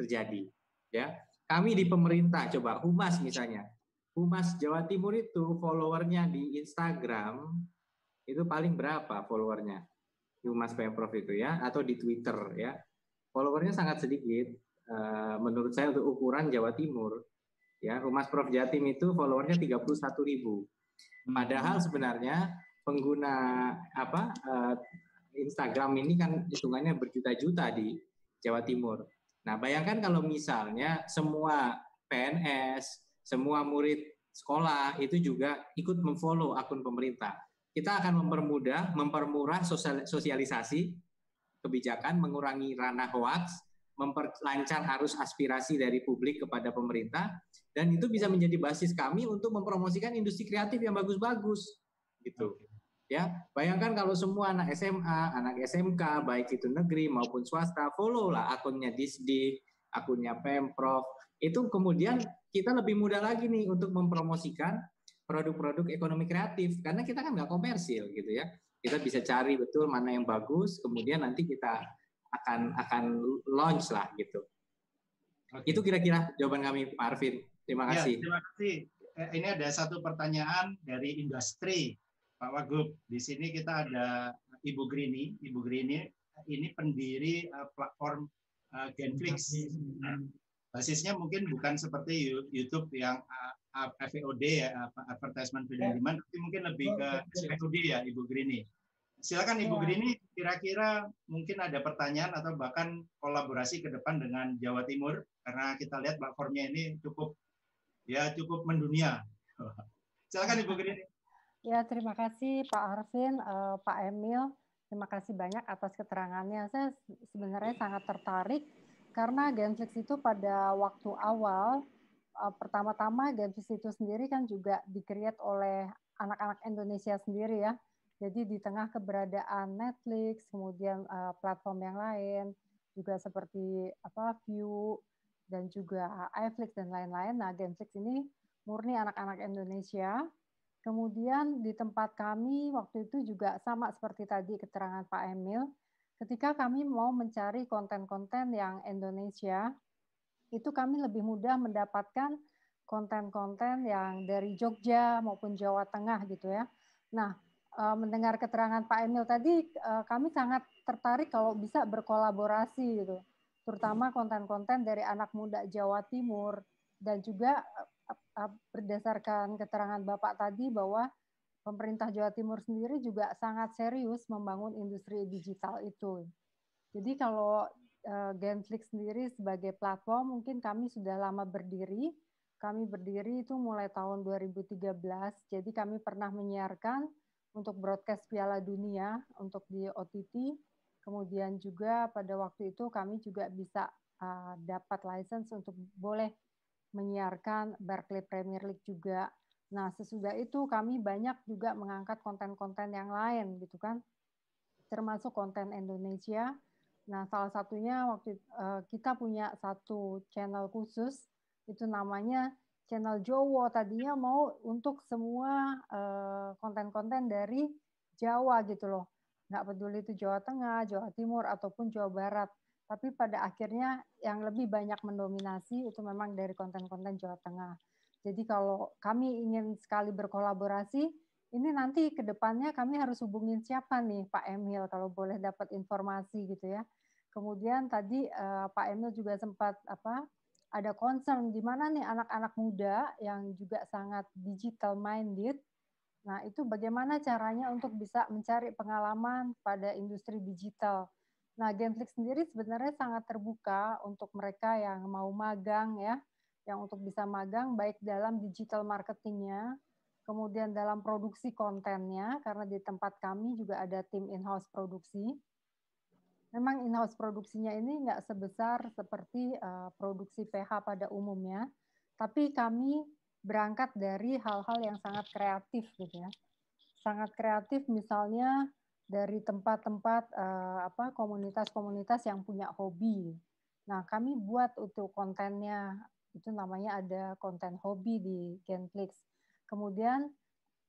terjadi. Ya, kami di pemerintah coba humas misalnya, humas Jawa Timur itu followernya di Instagram itu paling berapa followernya? Humas Pemprov itu ya, atau di Twitter ya, followernya sangat sedikit. Uh, menurut saya untuk ukuran Jawa Timur, ya Humas Prof Jatim itu followernya 31 ribu Padahal sebenarnya pengguna apa uh, Instagram ini kan hitungannya berjuta-juta di Jawa Timur. Nah, bayangkan kalau misalnya semua PNS, semua murid sekolah itu juga ikut memfollow akun pemerintah. Kita akan mempermudah, mempermurah sosialisasi kebijakan, mengurangi ranah hoax, memperlancar arus aspirasi dari publik kepada pemerintah dan itu bisa menjadi basis kami untuk mempromosikan industri kreatif yang bagus-bagus gitu. Ya, bayangkan kalau semua anak SMA, anak SMK baik itu negeri maupun swasta follow lah akunnya Disdi, akunnya Pemprov. Itu kemudian kita lebih mudah lagi nih untuk mempromosikan produk-produk ekonomi kreatif karena kita kan nggak komersil gitu ya. Kita bisa cari betul mana yang bagus, kemudian nanti kita akan akan launch lah gitu. Oke. Itu kira-kira jawaban kami Pak Arvin. Terima ya, kasih. Ya, terima kasih. Eh, ini ada satu pertanyaan dari industri Pak Wagub. Di sini kita ada Ibu Grini. Ibu Grini ini pendiri uh, platform uh, Genflix. basisnya mungkin bukan seperti YouTube yang uh, FVOD ya, advertisement video demand, tapi mungkin lebih ke SVOD ya Ibu Grini. Silakan Ibu ya. Grini, kira-kira mungkin ada pertanyaan atau bahkan kolaborasi ke depan dengan Jawa Timur karena kita lihat platformnya ini cukup ya cukup mendunia. (laughs) Silakan Ibu Grini. Ya, terima kasih Pak Arvin, uh, Pak Emil. Terima kasih banyak atas keterangannya. Saya sebenarnya sangat tertarik karena Genflix itu pada waktu awal uh, pertama-tama Genflix itu sendiri kan juga dikreat oleh anak-anak Indonesia sendiri ya jadi di tengah keberadaan Netflix, kemudian uh, platform yang lain, juga seperti apa View dan juga iFlix dan lain-lain. Nah, Genflix ini murni anak-anak Indonesia. Kemudian di tempat kami waktu itu juga sama seperti tadi keterangan Pak Emil, ketika kami mau mencari konten-konten yang Indonesia, itu kami lebih mudah mendapatkan konten-konten yang dari Jogja maupun Jawa Tengah gitu ya. Nah, uh, mendengar keterangan Pak Emil tadi, uh, kami sangat tertarik kalau bisa berkolaborasi gitu, terutama konten-konten dari anak muda Jawa Timur dan juga uh, berdasarkan keterangan Bapak tadi bahwa pemerintah Jawa Timur sendiri juga sangat serius membangun industri digital itu. Jadi kalau uh, Genflix sendiri sebagai platform mungkin kami sudah lama berdiri. Kami berdiri itu mulai tahun 2013. Jadi kami pernah menyiarkan untuk broadcast Piala Dunia untuk di OTT. Kemudian juga pada waktu itu kami juga bisa uh, dapat license untuk boleh menyiarkan Barclay Premier League juga. Nah, sesudah itu kami banyak juga mengangkat konten-konten yang lain gitu kan. Termasuk konten Indonesia. Nah, salah satunya waktu uh, kita punya satu channel khusus itu namanya channel Jowo tadinya mau untuk semua eh, konten-konten uh, dari Jawa gitu loh. Nggak peduli itu Jawa Tengah, Jawa Timur, ataupun Jawa Barat. Tapi pada akhirnya yang lebih banyak mendominasi itu memang dari konten-konten Jawa Tengah. Jadi kalau kami ingin sekali berkolaborasi, ini nanti ke depannya kami harus hubungin siapa nih Pak Emil kalau boleh dapat informasi gitu ya. Kemudian tadi uh, Pak Emil juga sempat apa ada concern di mana nih anak-anak muda yang juga sangat digital minded. Nah, itu bagaimana caranya untuk bisa mencari pengalaman pada industri digital. Nah, Genflix sendiri sebenarnya sangat terbuka untuk mereka yang mau magang ya, yang untuk bisa magang baik dalam digital marketingnya, kemudian dalam produksi kontennya, karena di tempat kami juga ada tim in-house produksi, memang in-house produksinya ini nggak sebesar seperti uh, produksi PH pada umumnya, tapi kami berangkat dari hal-hal yang sangat kreatif gitu ya. Sangat kreatif misalnya dari tempat-tempat uh, apa komunitas-komunitas yang punya hobi. Nah, kami buat untuk kontennya itu namanya ada konten hobi di Genflix. Kemudian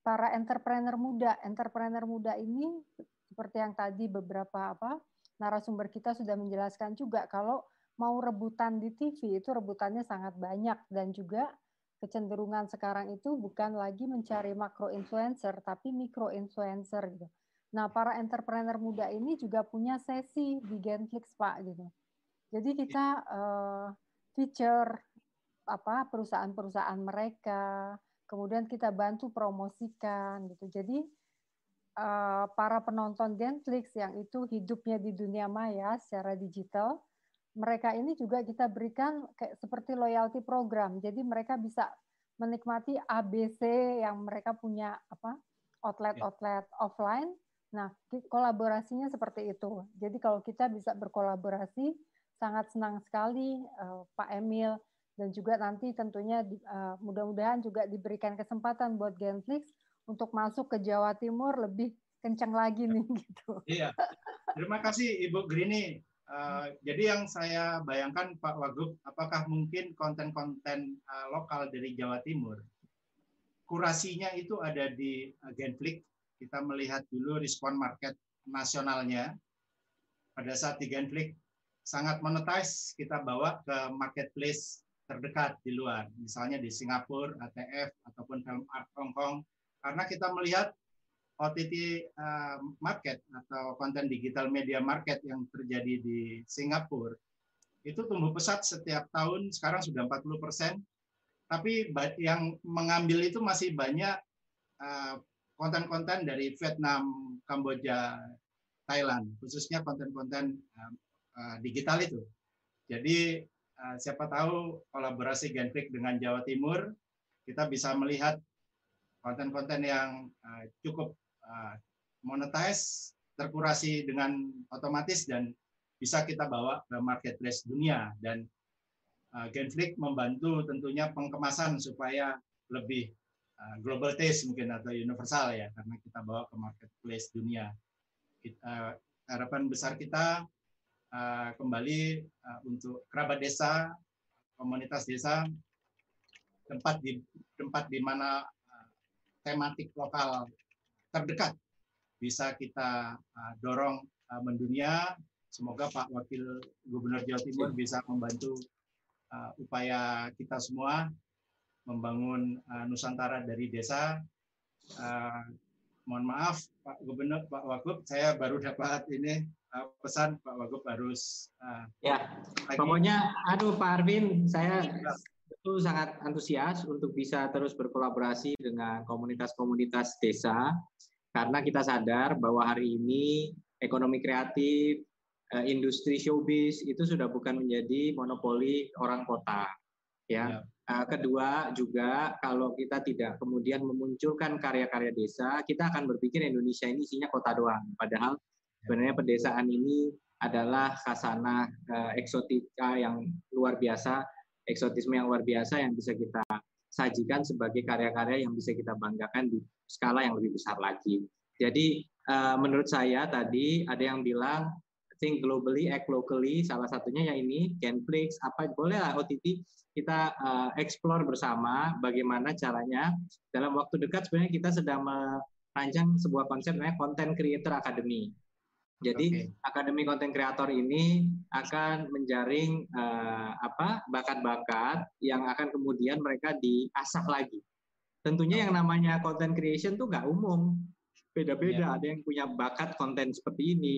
para entrepreneur muda. Entrepreneur muda ini seperti yang tadi beberapa apa narasumber kita sudah menjelaskan juga kalau mau rebutan di TV itu rebutannya sangat banyak dan juga kecenderungan sekarang itu bukan lagi mencari makro influencer tapi mikro influencer gitu. Nah, para entrepreneur muda ini juga punya sesi di Genflix Pak gitu. Jadi kita uh, feature apa perusahaan-perusahaan mereka, kemudian kita bantu promosikan gitu. Jadi uh, para penonton Genflix yang itu hidupnya di dunia maya secara digital, mereka ini juga kita berikan kayak seperti loyalty program. Jadi mereka bisa menikmati ABC yang mereka punya apa outlet-outlet offline. Nah, kolaborasinya seperti itu. Jadi kalau kita bisa berkolaborasi, sangat senang sekali uh, Pak Emil dan juga nanti tentunya uh, mudah-mudahan juga diberikan kesempatan buat Genflix untuk masuk ke Jawa Timur lebih kencang lagi nih (laughs) gitu. Iya. Terima kasih Ibu Grini Uh, jadi yang saya bayangkan Pak Wagub, apakah mungkin konten-konten uh, lokal dari Jawa Timur, kurasinya itu ada di uh, Genflix. Kita melihat dulu respon market nasionalnya. Pada saat di Genflix sangat monetize, kita bawa ke marketplace terdekat di luar, misalnya di Singapura, ATF, ataupun Film Art Hong Kong, karena kita melihat OTT uh, market atau konten digital media market yang terjadi di Singapura itu tumbuh pesat setiap tahun sekarang sudah 40 persen. Tapi yang mengambil itu masih banyak uh, konten-konten dari Vietnam, Kamboja, Thailand khususnya konten-konten uh, digital itu. Jadi siapa tahu kolaborasi Genflix dengan Jawa Timur kita bisa melihat konten-konten yang uh, cukup Uh, monetize, terkurasi dengan otomatis dan bisa kita bawa ke marketplace dunia dan uh, Genflix membantu tentunya pengkemasan supaya lebih uh, global taste mungkin atau universal ya karena kita bawa ke marketplace dunia. Kita, harapan besar kita kembali untuk kerabat desa, komunitas desa, tempat di tempat di mana tematik lokal terdekat bisa kita uh, dorong uh, mendunia. Semoga Pak Wakil Gubernur Jawa Timur bisa membantu uh, upaya kita semua membangun uh, Nusantara dari desa. Uh, mohon maaf Pak Gubernur, Pak Wagub, saya baru dapat ini uh, pesan Pak Wagub harus. Uh, ya, lagi. pokoknya, aduh Pak Arvin, saya itu sangat antusias untuk bisa terus berkolaborasi dengan komunitas-komunitas desa karena kita sadar bahwa hari ini ekonomi kreatif, eh, industri showbiz itu sudah bukan menjadi monopoli orang kota. Ya. ya. kedua juga kalau kita tidak kemudian memunculkan karya-karya desa, kita akan berpikir Indonesia ini isinya kota doang. Padahal ya. sebenarnya pedesaan ini adalah khasana uh, eksotika yang luar biasa, eksotisme yang luar biasa yang bisa kita sajikan sebagai karya-karya yang bisa kita banggakan di skala yang lebih besar lagi. Jadi uh, menurut saya tadi ada yang bilang think globally, act locally. Salah satunya yang ini Genflix, apa boleh lah OTT kita uh, explore bersama bagaimana caranya. Dalam waktu dekat sebenarnya kita sedang merancang sebuah konsep namanya Content Creator Academy. Jadi okay. akademi konten kreator ini akan menjaring uh, apa bakat-bakat yang akan kemudian mereka diasah lagi. Tentunya yang namanya content creation tuh nggak umum, beda-beda. Ya. Ada yang punya bakat konten seperti ini,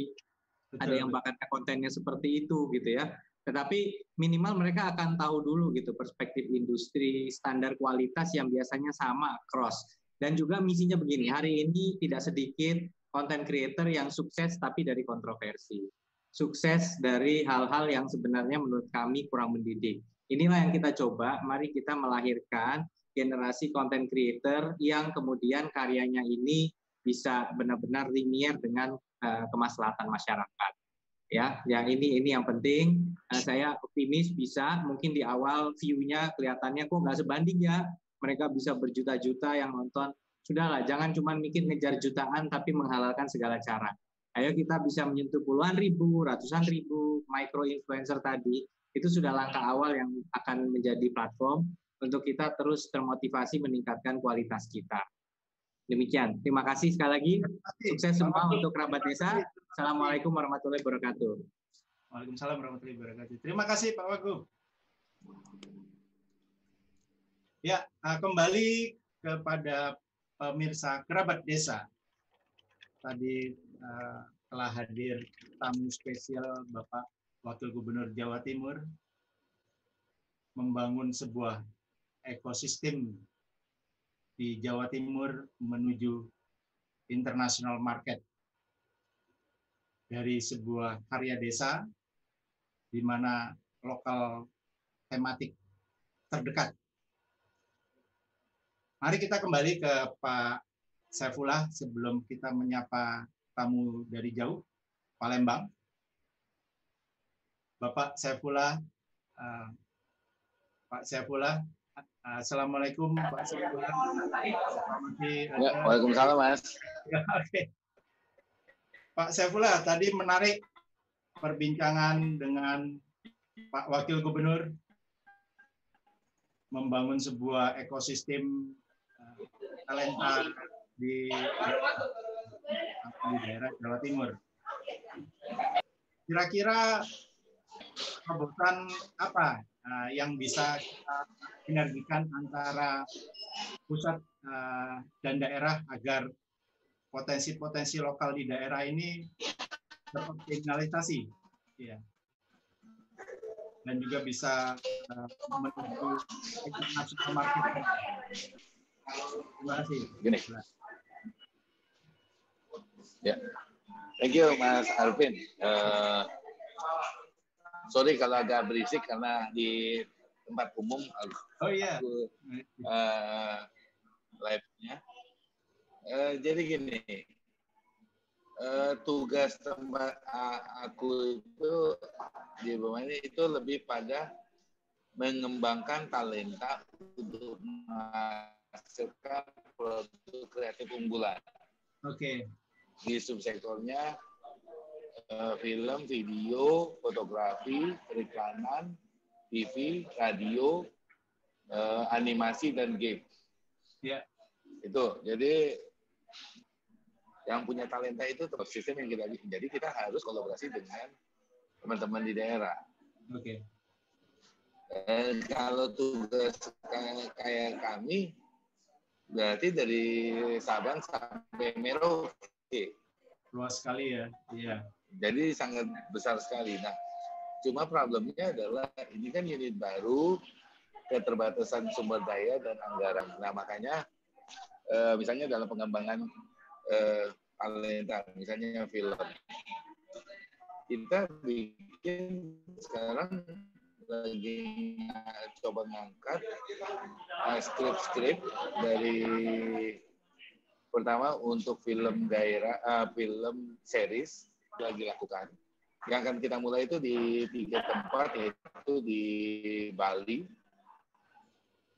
Betul. ada yang bakatnya kontennya seperti itu gitu ya. Tetapi minimal mereka akan tahu dulu gitu perspektif industri, standar kualitas yang biasanya sama cross. Dan juga misinya begini, hari ini tidak sedikit content creator yang sukses tapi dari kontroversi. Sukses dari hal-hal yang sebenarnya menurut kami kurang mendidik. Inilah yang kita coba, mari kita melahirkan generasi content creator yang kemudian karyanya ini bisa benar-benar linier dengan uh, kemaslahatan masyarakat. Ya, yang ini ini yang penting. Uh, saya optimis bisa mungkin di awal view-nya kelihatannya kok nggak sebanding ya. Mereka bisa berjuta-juta yang nonton Sudahlah, jangan cuma mikir ngejar jutaan tapi menghalalkan segala cara. Ayo kita bisa menyentuh puluhan ribu, ratusan ribu micro influencer tadi. Itu sudah langkah awal yang akan menjadi platform untuk kita terus termotivasi meningkatkan kualitas kita. Demikian. Terima kasih sekali lagi. Sukses semua untuk kerabat desa. Assalamualaikum warahmatullahi wabarakatuh. Waalaikumsalam warahmatullahi wabarakatuh. Terima kasih Pak Wagub. Ya, eh, kembali kepada pemirsa kerabat desa. Tadi uh, telah hadir tamu spesial Bapak Wakil Gubernur Jawa Timur membangun sebuah ekosistem di Jawa Timur menuju international market dari sebuah karya desa di mana lokal tematik terdekat. Mari kita kembali ke Pak Saifullah sebelum kita menyapa tamu dari jauh, Palembang. Bapak Saifullah, uh, Pak Saifullah, uh, Assalamualaikum Pak Saifullah. Ya, Waalaikumsalam Mas. Ya, Oke. Pak Saifullah, tadi menarik perbincangan dengan Pak Wakil Gubernur membangun sebuah ekosistem talenta di, di daerah Jawa Timur. Kira-kira terobosan apa uh, yang bisa kita sinergikan antara pusat uh, dan daerah agar potensi-potensi lokal di daerah ini teroptimalisasi, ya, dan juga bisa uh, menuju international market. Terima kasih. Gini. Ya, thank you Mas Alvin. Uh, sorry kalau agak berisik karena di tempat umum oh iya uh, live-nya. Uh, jadi gini, uh, tugas tempat aku itu di ini itu lebih pada mengembangkan talenta untuk menghasilkan produk kreatif unggulan. Oke. Okay di subsektornya uh, film, video, fotografi, periklanan, TV, radio, uh, animasi dan game. Ya. Itu. Jadi yang punya talenta itu terus sistem yang kita jadi kita harus kolaborasi dengan teman-teman di daerah. Oke. Okay. kalau tugas kayak kami berarti dari Sabang sampai Merauke Luas sekali ya, iya. Jadi sangat besar sekali. Nah, cuma problemnya adalah ini kan unit baru, keterbatasan sumber daya dan anggaran. Nah, makanya eh, misalnya dalam pengembangan eh, talenta, misalnya film, kita bikin sekarang lagi coba ngangkat uh, skrip-skrip dari Pertama untuk film daerah, uh, film series lagi lakukan. Yang akan kita mulai itu di tiga tempat yaitu di Bali.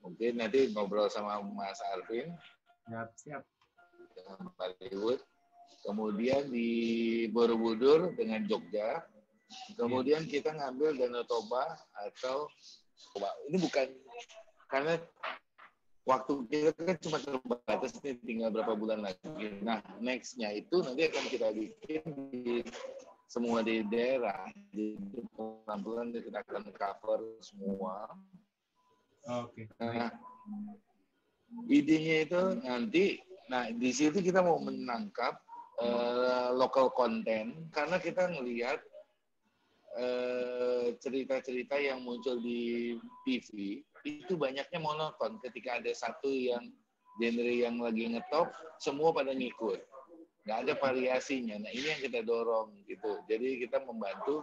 Mungkin nanti ngobrol sama Mas Arvin. Siap, siap. Dengan Bollywood. Kemudian di Borobudur dengan Jogja. Kemudian kita ngambil Danau Toba atau ini bukan karena waktu kita kan cuma terbatas nih tinggal berapa bulan lagi. Nah, nextnya itu nanti akan kita bikin di semua di daerah. Jadi pelan-pelan kita akan cover semua. Oke. Okay. Nah, idenya itu nanti, nah di situ kita mau menangkap uh, local content karena kita ngelihat eh, cerita-cerita uh, yang muncul di TV itu banyaknya monoton. Ketika ada satu yang genre yang lagi ngetop semua pada ngikut. Nggak ada variasinya. Nah ini yang kita dorong gitu. Jadi kita membantu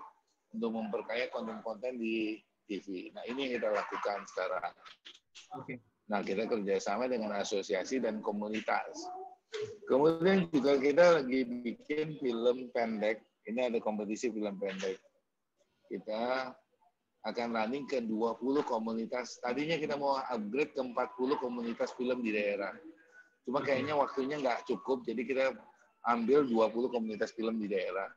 untuk memperkaya konten-konten di TV nah ini yang kita lakukan sekarang. Okay. nah kita kerjasama dengan asosiasi dan komunitas. Kemudian juga kita lagi bikin film pendek. Ini ada kompetisi film pendek kita akan running ke 20 komunitas. Tadinya kita mau upgrade ke 40 komunitas film di daerah. Cuma kayaknya waktunya nggak cukup, jadi kita ambil 20 komunitas film di daerah.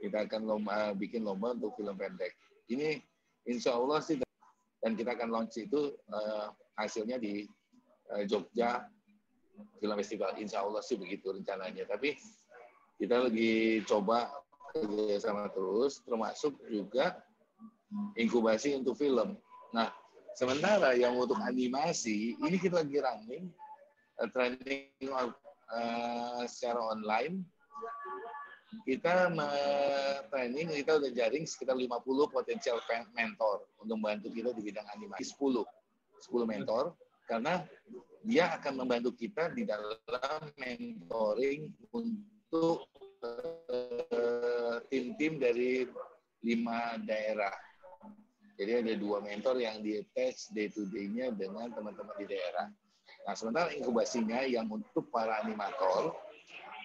Kita akan lomba, bikin lomba untuk film pendek. Ini insya Allah sih, dan kita akan launch itu uh, hasilnya di uh, Jogja film festival. Insya Allah sih begitu rencananya. Tapi kita lagi coba kerjasama terus, termasuk juga inkubasi untuk film. Nah, sementara yang untuk animasi ini kita lagi running uh, training uh, secara online. Kita training, kita udah jaring sekitar 50 potensial mentor untuk membantu kita di bidang animasi. 10, 10 mentor karena dia akan membantu kita di dalam mentoring untuk eh, tim-tim dari lima daerah. Jadi ada dua mentor yang di attach day to day-nya dengan teman-teman di daerah. Nah, sementara inkubasinya yang untuk para animator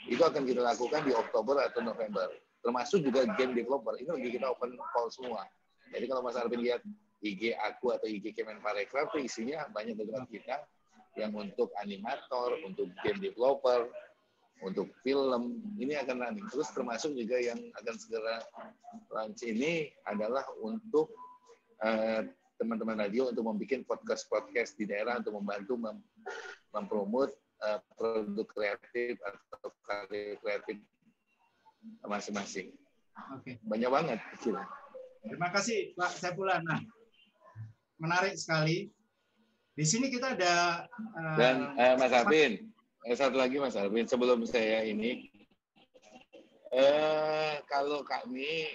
itu akan kita lakukan di Oktober atau November. Termasuk juga game developer. Ini lagi kita open call semua. Jadi kalau Mas Arvin lihat IG aku atau IG Kemenparekraf itu isinya banyak dari kita yang untuk animator, untuk game developer, untuk film ini akan running terus termasuk juga yang akan segera launch ini adalah untuk teman eh, teman-teman radio untuk membuat podcast-podcast di daerah untuk membantu mem mempromot uh, produk kreatif atau karya kreatif masing-masing. Oke. Okay. Banyak banget kecil. Terima kasih Pak Saifullah. Nah, menarik sekali. Di sini kita ada uh, dan uh, Mas Arbin, eh, satu lagi Mas Arbin sebelum saya ini, uh, kalau kami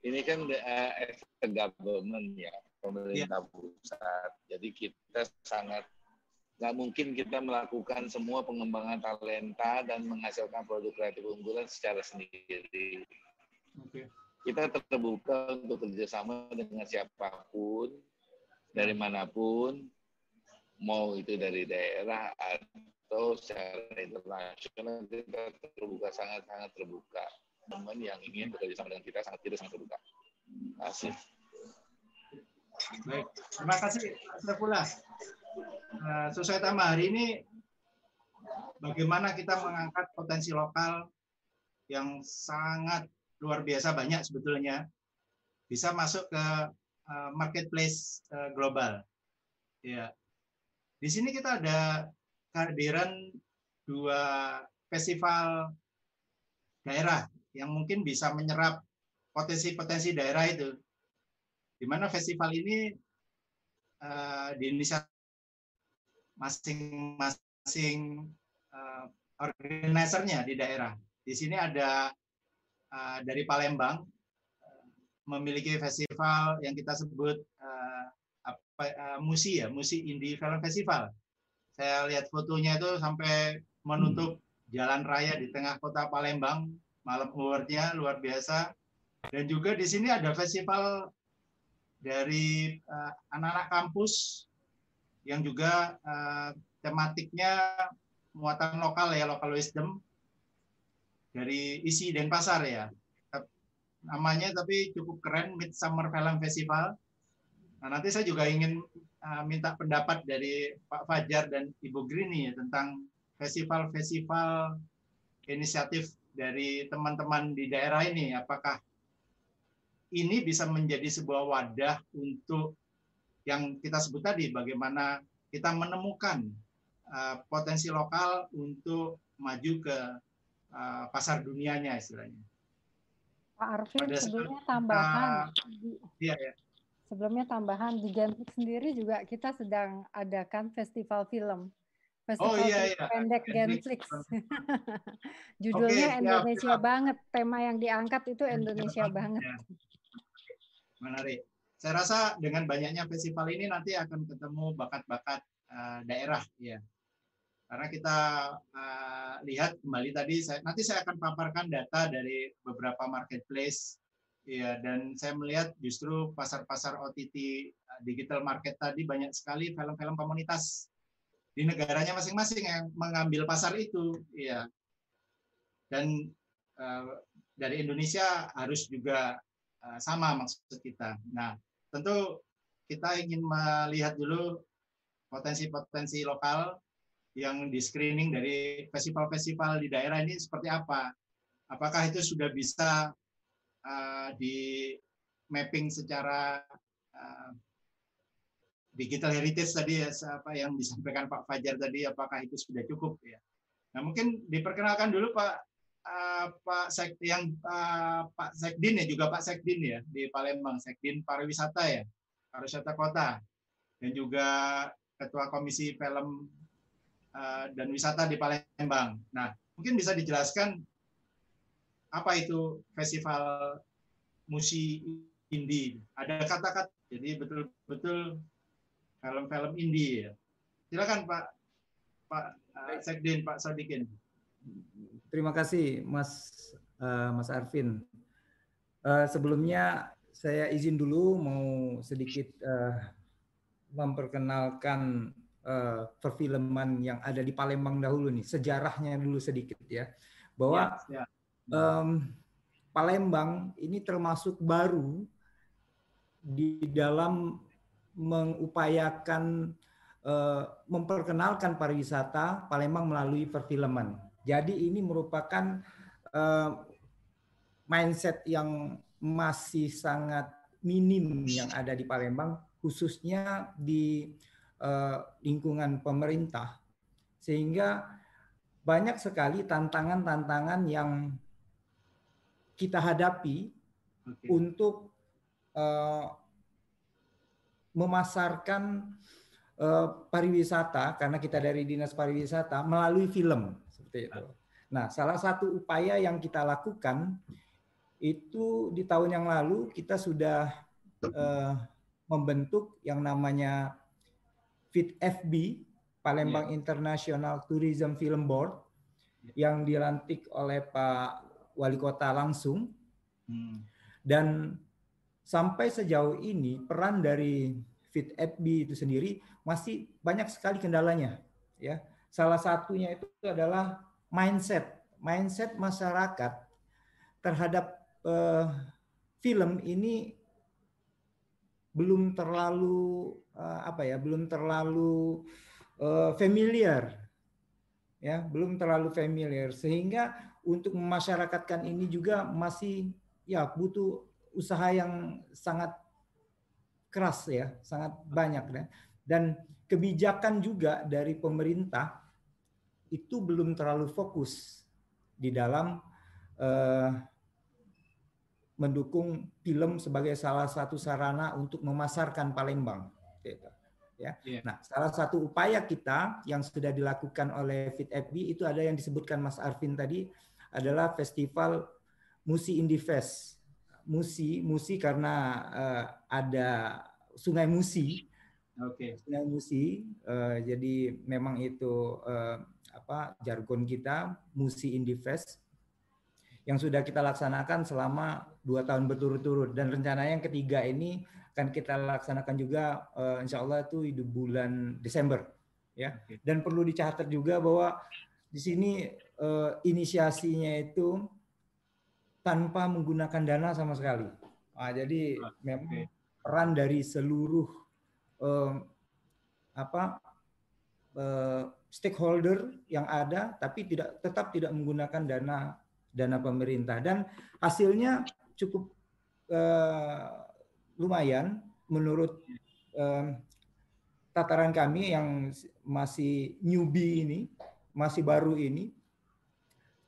ini kan uh, government ya pemerintah ya. pusat, jadi kita sangat nggak mungkin kita melakukan semua pengembangan talenta dan menghasilkan produk kreatif unggulan secara sendiri. Okay. Kita terbuka untuk kerjasama dengan siapa pun dari mana pun, mau itu dari daerah atau secara internasional kita terbuka sangat-sangat terbuka. Teman yang ingin bekerja sama dengan kita sangat tidak sangat terbuka. Terima kasih. Baik, terima kasih Saifullah. Uh, sesuai tema hari ini bagaimana kita mengangkat potensi lokal yang sangat luar biasa banyak sebetulnya bisa masuk ke uh, marketplace uh, global. Ya. Di sini kita ada kehadiran dua festival daerah yang mungkin bisa menyerap potensi-potensi daerah itu. Di mana festival ini uh, di Indonesia masing-masing uh, organisernya di daerah. Di sini ada uh, dari Palembang memiliki festival yang kita sebut uh, apa uh, Musi ya, Musi Indie Film Festival. Saya lihat fotonya itu sampai menutup jalan raya di tengah kota Palembang, malam awardnya luar biasa. Dan juga di sini ada festival dari eh, anak-anak kampus yang juga uh, tematiknya muatan lokal ya, local wisdom dari isi Denpasar ya namanya tapi cukup keren Midsummer Film Festival. Nah, nanti saya juga ingin uh, minta pendapat dari Pak Fajar dan Ibu Grini ya, tentang festival-festival inisiatif dari teman-teman di daerah ini. Apakah ini bisa menjadi sebuah wadah untuk yang kita sebut tadi, bagaimana kita menemukan uh, potensi lokal untuk maju ke uh, pasar dunianya istilahnya. Pak Arvin sebelumnya tambahan iya, ya. Sebelumnya tambahan di Genflix sendiri juga kita sedang adakan festival film. Festival oh, iya, iya. pendek Genflix (laughs) judulnya okay, Indonesia ya, banget. Tema yang diangkat itu Indonesia ya, banget ya. menarik. Saya rasa dengan banyaknya festival ini nanti akan ketemu bakat-bakat uh, daerah ya. Karena kita uh, lihat kembali tadi, saya, nanti saya akan paparkan data dari beberapa marketplace, ya, dan saya melihat justru pasar-pasar OTT uh, digital market tadi banyak sekali film-film komunitas di negaranya masing-masing yang mengambil pasar itu, ya. Dan uh, dari Indonesia harus juga uh, sama maksud kita. Nah, tentu kita ingin melihat dulu potensi-potensi lokal yang di screening dari festival-festival di daerah ini seperti apa? Apakah itu sudah bisa uh, di mapping secara uh, digital heritage tadi ya, apa yang disampaikan Pak Fajar tadi apakah itu sudah cukup ya. Nah, mungkin diperkenalkan dulu Pak uh, Pak Sek yang uh, Pak Sekdin ya juga Pak Sekdin ya di Palembang, Sekdin pariwisata ya. Pariwisata Kota dan juga Ketua Komisi Film uh, dan Wisata di Palembang. Nah, mungkin bisa dijelaskan apa itu festival musik indie? Ada kata-kata jadi betul-betul film-film indie ya. Silakan Pak Pak uh, Sekdin Pak Sadikin. Terima kasih Mas uh, Mas Arvin. Uh, sebelumnya saya izin dulu mau sedikit uh, memperkenalkan uh, perfilman yang ada di Palembang dahulu nih sejarahnya dulu sedikit ya bahwa ya, ya. Um, Palembang ini termasuk baru di dalam mengupayakan uh, memperkenalkan pariwisata Palembang melalui perfilman. Jadi ini merupakan uh, mindset yang masih sangat minim yang ada di Palembang, khususnya di uh, lingkungan pemerintah, sehingga banyak sekali tantangan-tantangan yang kita hadapi okay. untuk uh, memasarkan uh, pariwisata karena kita dari dinas pariwisata melalui film seperti itu. Nah, salah satu upaya yang kita lakukan itu di tahun yang lalu kita sudah uh, membentuk yang namanya FIT-FB Palembang yeah. International Tourism Film Board yang dilantik oleh Pak Wali Kota langsung. Hmm. Dan sampai sejauh ini peran dari Fit FB itu sendiri masih banyak sekali kendalanya ya salah satunya itu adalah mindset mindset masyarakat terhadap uh, film ini belum terlalu uh, apa ya belum terlalu uh, familiar ya belum terlalu familiar sehingga untuk memasyarakatkan ini juga masih ya butuh usaha yang sangat keras ya, sangat banyak ya. Dan kebijakan juga dari pemerintah itu belum terlalu fokus di dalam uh, mendukung film sebagai salah satu sarana untuk memasarkan Palembang. Gitu. Ya. Yeah. Nah, salah satu upaya kita yang sudah dilakukan oleh FitFB itu ada yang disebutkan Mas Arvin tadi adalah festival Musi Indie Fest Musi, Musi karena uh, ada Sungai Musi. Oke. Okay. Sungai Musi. Uh, jadi memang itu uh, apa jargon kita Musi Indie Fest yang sudah kita laksanakan selama dua tahun berturut-turut dan rencananya yang ketiga ini akan kita laksanakan juga uh, insya Allah itu di bulan Desember ya dan perlu dicatat juga bahwa di sini uh, inisiasinya itu tanpa menggunakan dana sama sekali. Nah, jadi memang peran dari seluruh eh, apa eh, stakeholder yang ada, tapi tidak tetap tidak menggunakan dana dana pemerintah dan hasilnya cukup eh, lumayan menurut eh, tataran kami yang masih newbie ini, masih baru ini.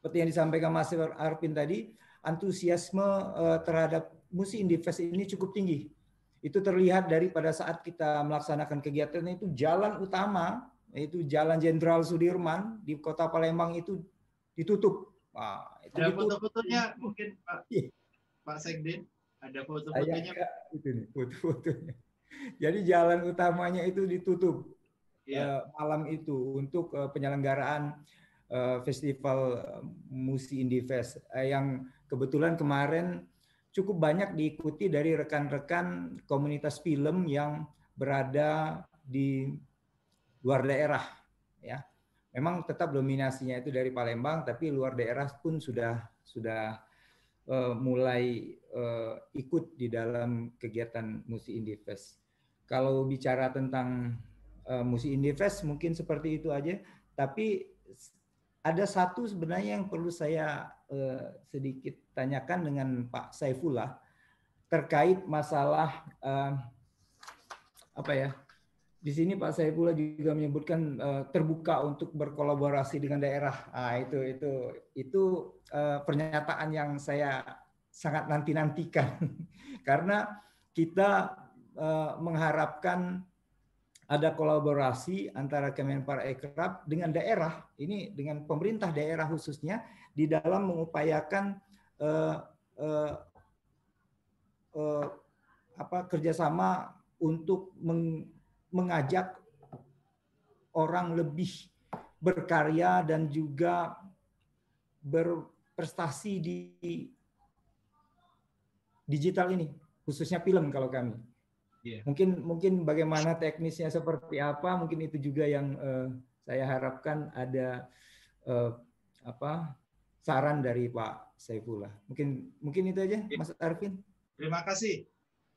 Seperti yang disampaikan Mas Arpin tadi, antusiasme uh, terhadap Musi Indifest ini cukup tinggi. Itu terlihat dari pada saat kita melaksanakan kegiatan itu jalan utama yaitu Jalan Jenderal Sudirman di Kota Palembang itu ditutup. Wah, itu ada foto-fotonya mungkin Pak iya. Pak Sekdin ada foto-fotonya. Itu nih foto-fotonya. Jadi jalan utamanya itu ditutup ya. uh, malam itu untuk uh, penyelenggaraan festival Musi Indie Fest uh, yang kebetulan kemarin cukup banyak diikuti dari rekan-rekan komunitas film yang berada di luar daerah ya memang tetap dominasinya itu dari Palembang tapi luar daerah pun sudah sudah uh, mulai uh, ikut di dalam kegiatan Musi Indie Fest. Kalau bicara tentang uh, Musi Indie Fest mungkin seperti itu aja tapi ada satu sebenarnya yang perlu saya uh, sedikit tanyakan dengan Pak Saifullah terkait masalah uh, apa ya di sini Pak Saifullah juga menyebutkan uh, terbuka untuk berkolaborasi dengan daerah. Ah itu itu itu uh, pernyataan yang saya sangat nanti-nantikan (laughs) karena kita uh, mengharapkan ada kolaborasi antara Kemenpar Ekrab dengan daerah ini dengan pemerintah daerah khususnya di dalam mengupayakan uh, uh, uh, apa kerjasama untuk meng, mengajak orang lebih berkarya dan juga berprestasi di digital ini, khususnya film kalau kami. Yeah. Mungkin mungkin bagaimana teknisnya seperti apa, mungkin itu juga yang uh, saya harapkan ada uh, apa saran dari Pak Saifullah. Mungkin mungkin itu aja, yeah. Mas Arvin. Terima kasih.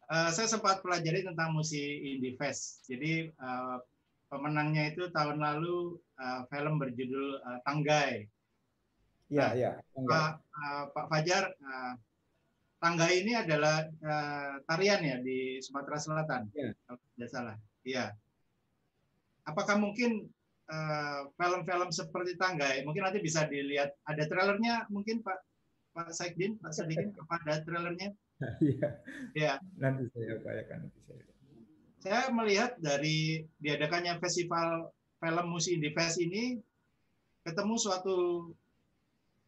Uh, saya sempat pelajari tentang musik Indie Fest. Jadi uh, pemenangnya itu tahun lalu uh, film berjudul uh, Tanggai. Iya, nah, iya. Pak, uh, Pak Fajar, uh, Tanggai ini adalah uh, tarian ya di Sumatera Selatan, ya. kalau tidak salah. Iya. Apakah mungkin film-film uh, seperti Tanggai, mungkin nanti bisa dilihat, ada trailernya mungkin Pak Pak Saikdin, Pak Sadikin, apa (laughs) ada trailernya? Iya. ya. Nanti saya upayakan nanti saya. Saya melihat dari diadakannya festival film musik Indie Fest ini ketemu suatu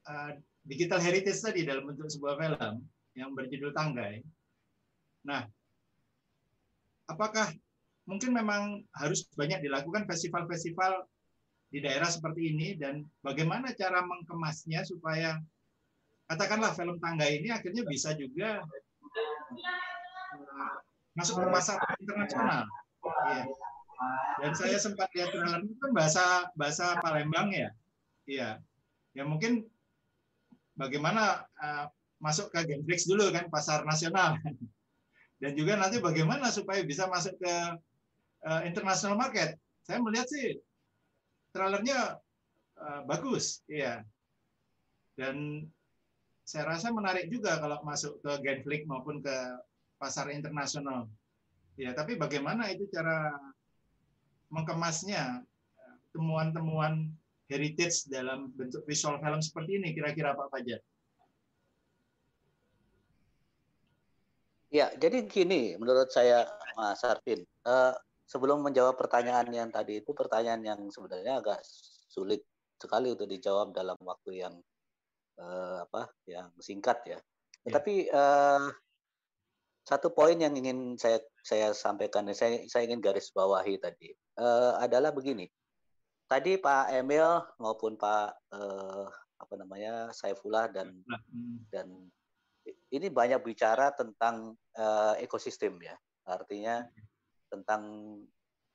uh, digital heritage tadi dalam bentuk sebuah film yang berjudul Tanggai. Nah, apakah mungkin memang harus banyak dilakukan festival-festival di daerah seperti ini dan bagaimana cara mengemasnya supaya katakanlah film tangga ini akhirnya bisa juga uh, masuk ke pasar internasional. Ya. Dan saya sempat lihat trailer itu kan bahasa bahasa Palembang ya. Iya. Ya mungkin bagaimana uh, masuk ke Genflix dulu kan pasar nasional. (laughs) Dan juga nanti bagaimana supaya bisa masuk ke uh, international market. Saya melihat sih trailernya uh, bagus, iya. Dan saya rasa menarik juga kalau masuk ke Genflix maupun ke pasar internasional. Ya, tapi bagaimana itu cara mengemasnya temuan-temuan heritage dalam bentuk visual film seperti ini kira-kira Pak Fajar? Ya, jadi gini menurut saya Mas Arvin, uh, sebelum menjawab pertanyaan yang tadi itu pertanyaan yang sebenarnya agak sulit sekali untuk dijawab dalam waktu yang uh, apa yang singkat ya. Yeah. Tapi uh, satu poin yang ingin saya saya sampaikan, saya saya ingin garis bawahi tadi uh, adalah begini. Tadi Pak Emil maupun Pak uh, apa namanya Saifullah dan hmm. dan ini banyak bicara tentang uh, ekosistem ya, artinya tentang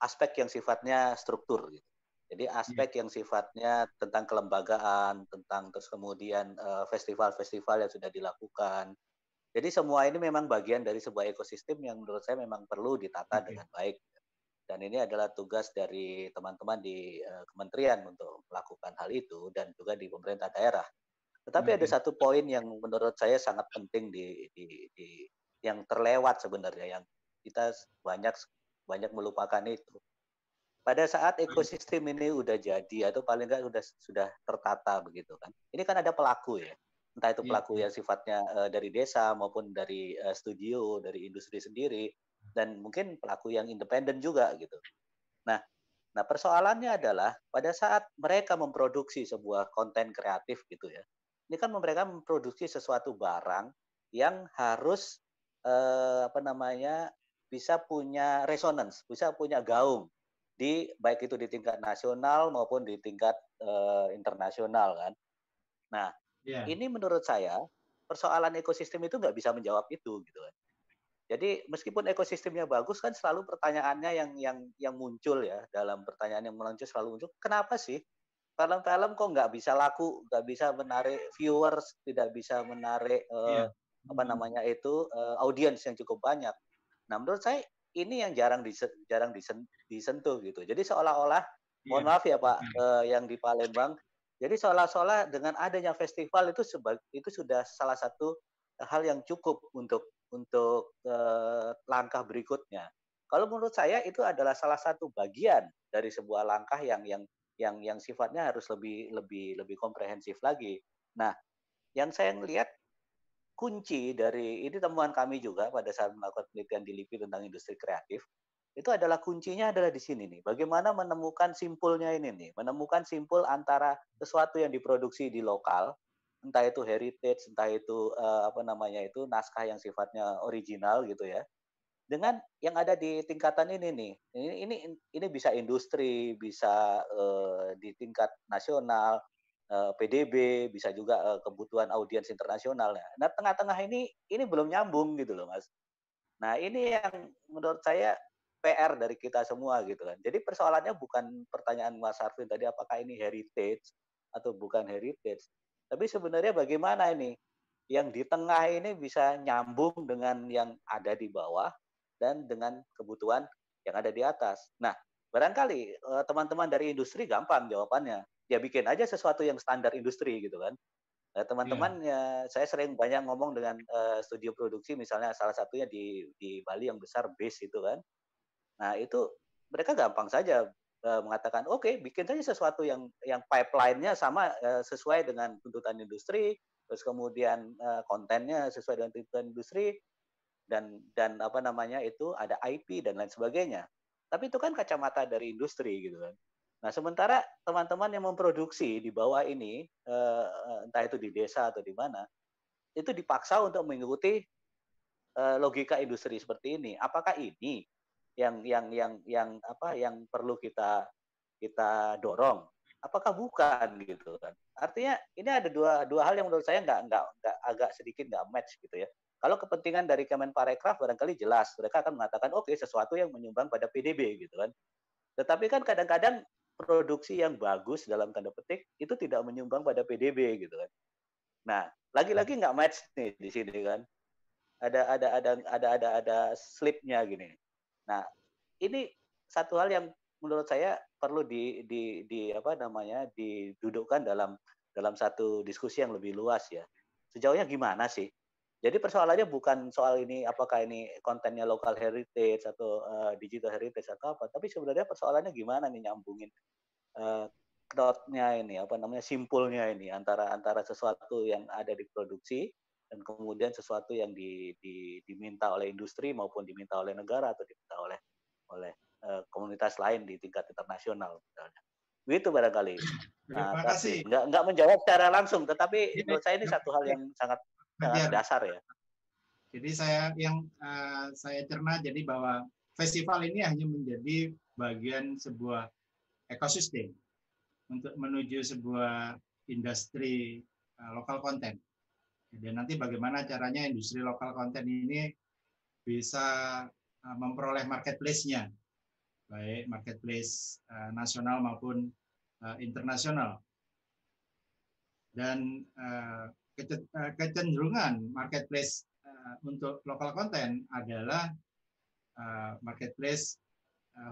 aspek yang sifatnya struktur gitu. Jadi aspek yang sifatnya tentang kelembagaan, tentang terus kemudian eh, festival-festival yang sudah dilakukan. Jadi semua ini memang bagian dari sebuah ekosistem yang menurut saya memang perlu ditata okay. dengan baik. Dan ini adalah tugas dari teman-teman di uh, kementerian untuk melakukan hal itu dan juga di pemerintah daerah. Tetapi okay. ada satu poin yang menurut saya sangat penting di, di, di yang terlewat sebenarnya yang kita banyak banyak melupakan itu pada saat hmm. ekosistem ini udah jadi atau paling nggak sudah sudah tertata begitu kan ini kan ada pelaku ya entah itu iya, pelaku yeah. yang sifatnya uh, dari desa maupun dari uh, studio dari industri sendiri dan mungkin pelaku yang independen juga gitu nah nah persoalannya adalah pada saat mereka memproduksi sebuah konten kreatif gitu ya ini kan mereka memproduksi sesuatu barang yang harus uh, apa namanya bisa punya resonance bisa punya gaung di baik itu di tingkat nasional maupun di tingkat uh, internasional kan. Nah, yeah. ini menurut saya persoalan ekosistem itu nggak bisa menjawab itu gitu kan. Jadi meskipun ekosistemnya bagus kan selalu pertanyaannya yang yang yang muncul ya dalam pertanyaan yang muncul selalu muncul kenapa sih film-film kok nggak bisa laku, nggak bisa menarik viewers, tidak bisa menarik uh, yeah. apa namanya itu uh, audiens yang cukup banyak. Nah menurut saya ini yang jarang jarang disentuh gitu. Jadi seolah-olah, yeah. mohon maaf ya Pak, yeah. uh, yang di Palembang, jadi seolah-olah dengan adanya festival itu itu sudah salah satu hal yang cukup untuk untuk uh, langkah berikutnya. Kalau menurut saya itu adalah salah satu bagian dari sebuah langkah yang yang yang yang sifatnya harus lebih lebih lebih komprehensif lagi. Nah, yang saya melihat kunci dari ini temuan kami juga pada saat melakukan penelitian di LIPI tentang industri kreatif itu adalah kuncinya adalah di sini nih. Bagaimana menemukan simpulnya ini nih, menemukan simpul antara sesuatu yang diproduksi di lokal, entah itu heritage, entah itu uh, apa namanya itu naskah yang sifatnya original gitu ya, dengan yang ada di tingkatan ini nih. Ini ini ini bisa industri, bisa uh, di tingkat nasional, uh, eh, PDB, bisa juga uh, kebutuhan audiens internasional. Nah, tengah-tengah ini ini belum nyambung gitu loh, Mas. Nah, ini yang menurut saya PR dari kita semua gitu kan. Jadi persoalannya bukan pertanyaan Mas Arvin tadi apakah ini heritage atau bukan heritage. Tapi sebenarnya bagaimana ini yang di tengah ini bisa nyambung dengan yang ada di bawah dan dengan kebutuhan yang ada di atas. Nah, barangkali eh, teman-teman dari industri gampang jawabannya. Ya bikin aja sesuatu yang standar industri gitu kan. Nah, teman-teman yeah. ya saya sering banyak ngomong dengan uh, studio produksi misalnya salah satunya di di Bali yang besar base itu kan. Nah, itu mereka gampang saja uh, mengatakan, oke, okay, bikin saja sesuatu yang yang pipeline-nya sama uh, sesuai dengan tuntutan industri, terus kemudian uh, kontennya sesuai dengan tuntutan industri dan dan apa namanya itu ada IP dan lain sebagainya. Tapi itu kan kacamata dari industri gitu kan. Nah, sementara teman-teman yang memproduksi di bawah ini, uh, entah itu di desa atau di mana, itu dipaksa untuk mengikuti uh, logika industri seperti ini. Apakah ini yang yang yang yang apa yang perlu kita kita dorong apakah bukan gitu kan artinya ini ada dua dua hal yang menurut saya nggak nggak nggak agak sedikit nggak match gitu ya kalau kepentingan dari Kemenparekraf barangkali jelas mereka akan mengatakan oke okay, sesuatu yang menyumbang pada PDB gitu kan tetapi kan kadang-kadang produksi yang bagus dalam tanda petik itu tidak menyumbang pada PDB gitu kan nah lagi-lagi nggak match nih di sini kan ada ada ada ada ada ada slipnya gini Nah, ini satu hal yang menurut saya perlu di, di, di apa namanya didudukkan dalam dalam satu diskusi yang lebih luas ya. Sejauhnya gimana sih? Jadi persoalannya bukan soal ini apakah ini kontennya local heritage atau uh, digital heritage atau apa, tapi sebenarnya persoalannya gimana nih nyambungin uh, knotnya ini apa namanya simpulnya ini antara antara sesuatu yang ada di produksi dan kemudian sesuatu yang di, di, diminta oleh industri maupun diminta oleh negara atau diminta oleh oleh uh, komunitas lain di tingkat internasional misalnya. Begitu barangkali. (laughs) Nah, Terima kasih. Nggak, nggak menjawab secara langsung, tetapi menurut saya ini satu hal yang sangat sangat dasar ya. Jadi saya yang uh, saya cerna jadi bahwa festival ini hanya menjadi bagian sebuah ekosistem untuk menuju sebuah industri uh, lokal konten dan nanti bagaimana caranya industri lokal konten ini bisa uh, memperoleh marketplace-nya, baik marketplace uh, nasional maupun uh, internasional. Dan kecenderungan marketplace untuk lokal konten adalah marketplace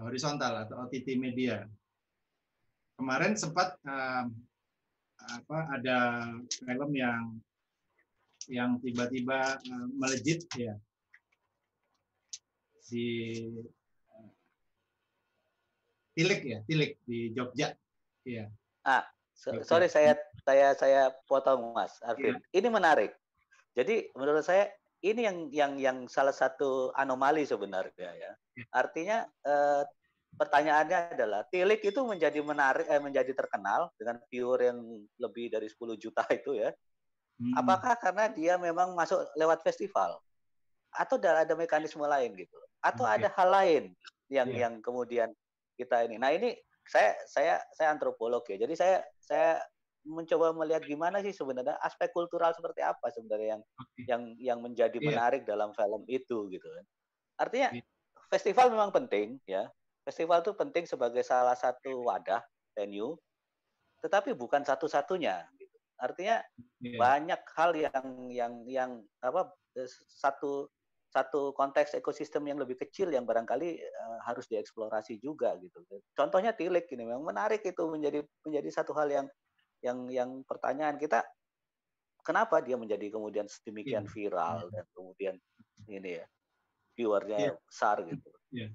horizontal atau OTT media. Kemarin sempat apa ada film yang yang tiba-tiba uh, melejit ya di uh, Tilik ya, Tilik di Jogja. Ya. Ah, so, sorry saya saya saya potong Mas Arvin. Ya. Ini menarik. Jadi menurut saya ini yang yang yang salah satu anomali sebenarnya ya. ya. Artinya eh, pertanyaannya adalah Tilik itu menjadi menarik eh, menjadi terkenal dengan viewer yang lebih dari 10 juta (laughs) itu ya. Hmm. Apakah karena dia memang masuk lewat festival atau ada mekanisme lain gitu? Atau okay. ada hal lain yang yeah. yang kemudian kita ini. Nah, ini saya saya saya antropolog ya. Jadi saya saya mencoba melihat gimana sih sebenarnya aspek kultural seperti apa sebenarnya yang okay. yang yang menjadi yeah. menarik dalam film itu gitu kan. Artinya yeah. festival memang penting ya. Festival itu penting sebagai salah satu wadah venue, tetapi bukan satu-satunya. Artinya yeah. banyak hal yang yang yang apa eh, satu satu konteks ekosistem yang lebih kecil yang barangkali uh, harus dieksplorasi juga gitu. Contohnya tilik ini memang menarik itu menjadi menjadi satu hal yang yang yang pertanyaan kita kenapa dia menjadi kemudian sedemikian yeah. viral yeah. dan kemudian ini ya viewernya yeah. besar gitu. Yeah.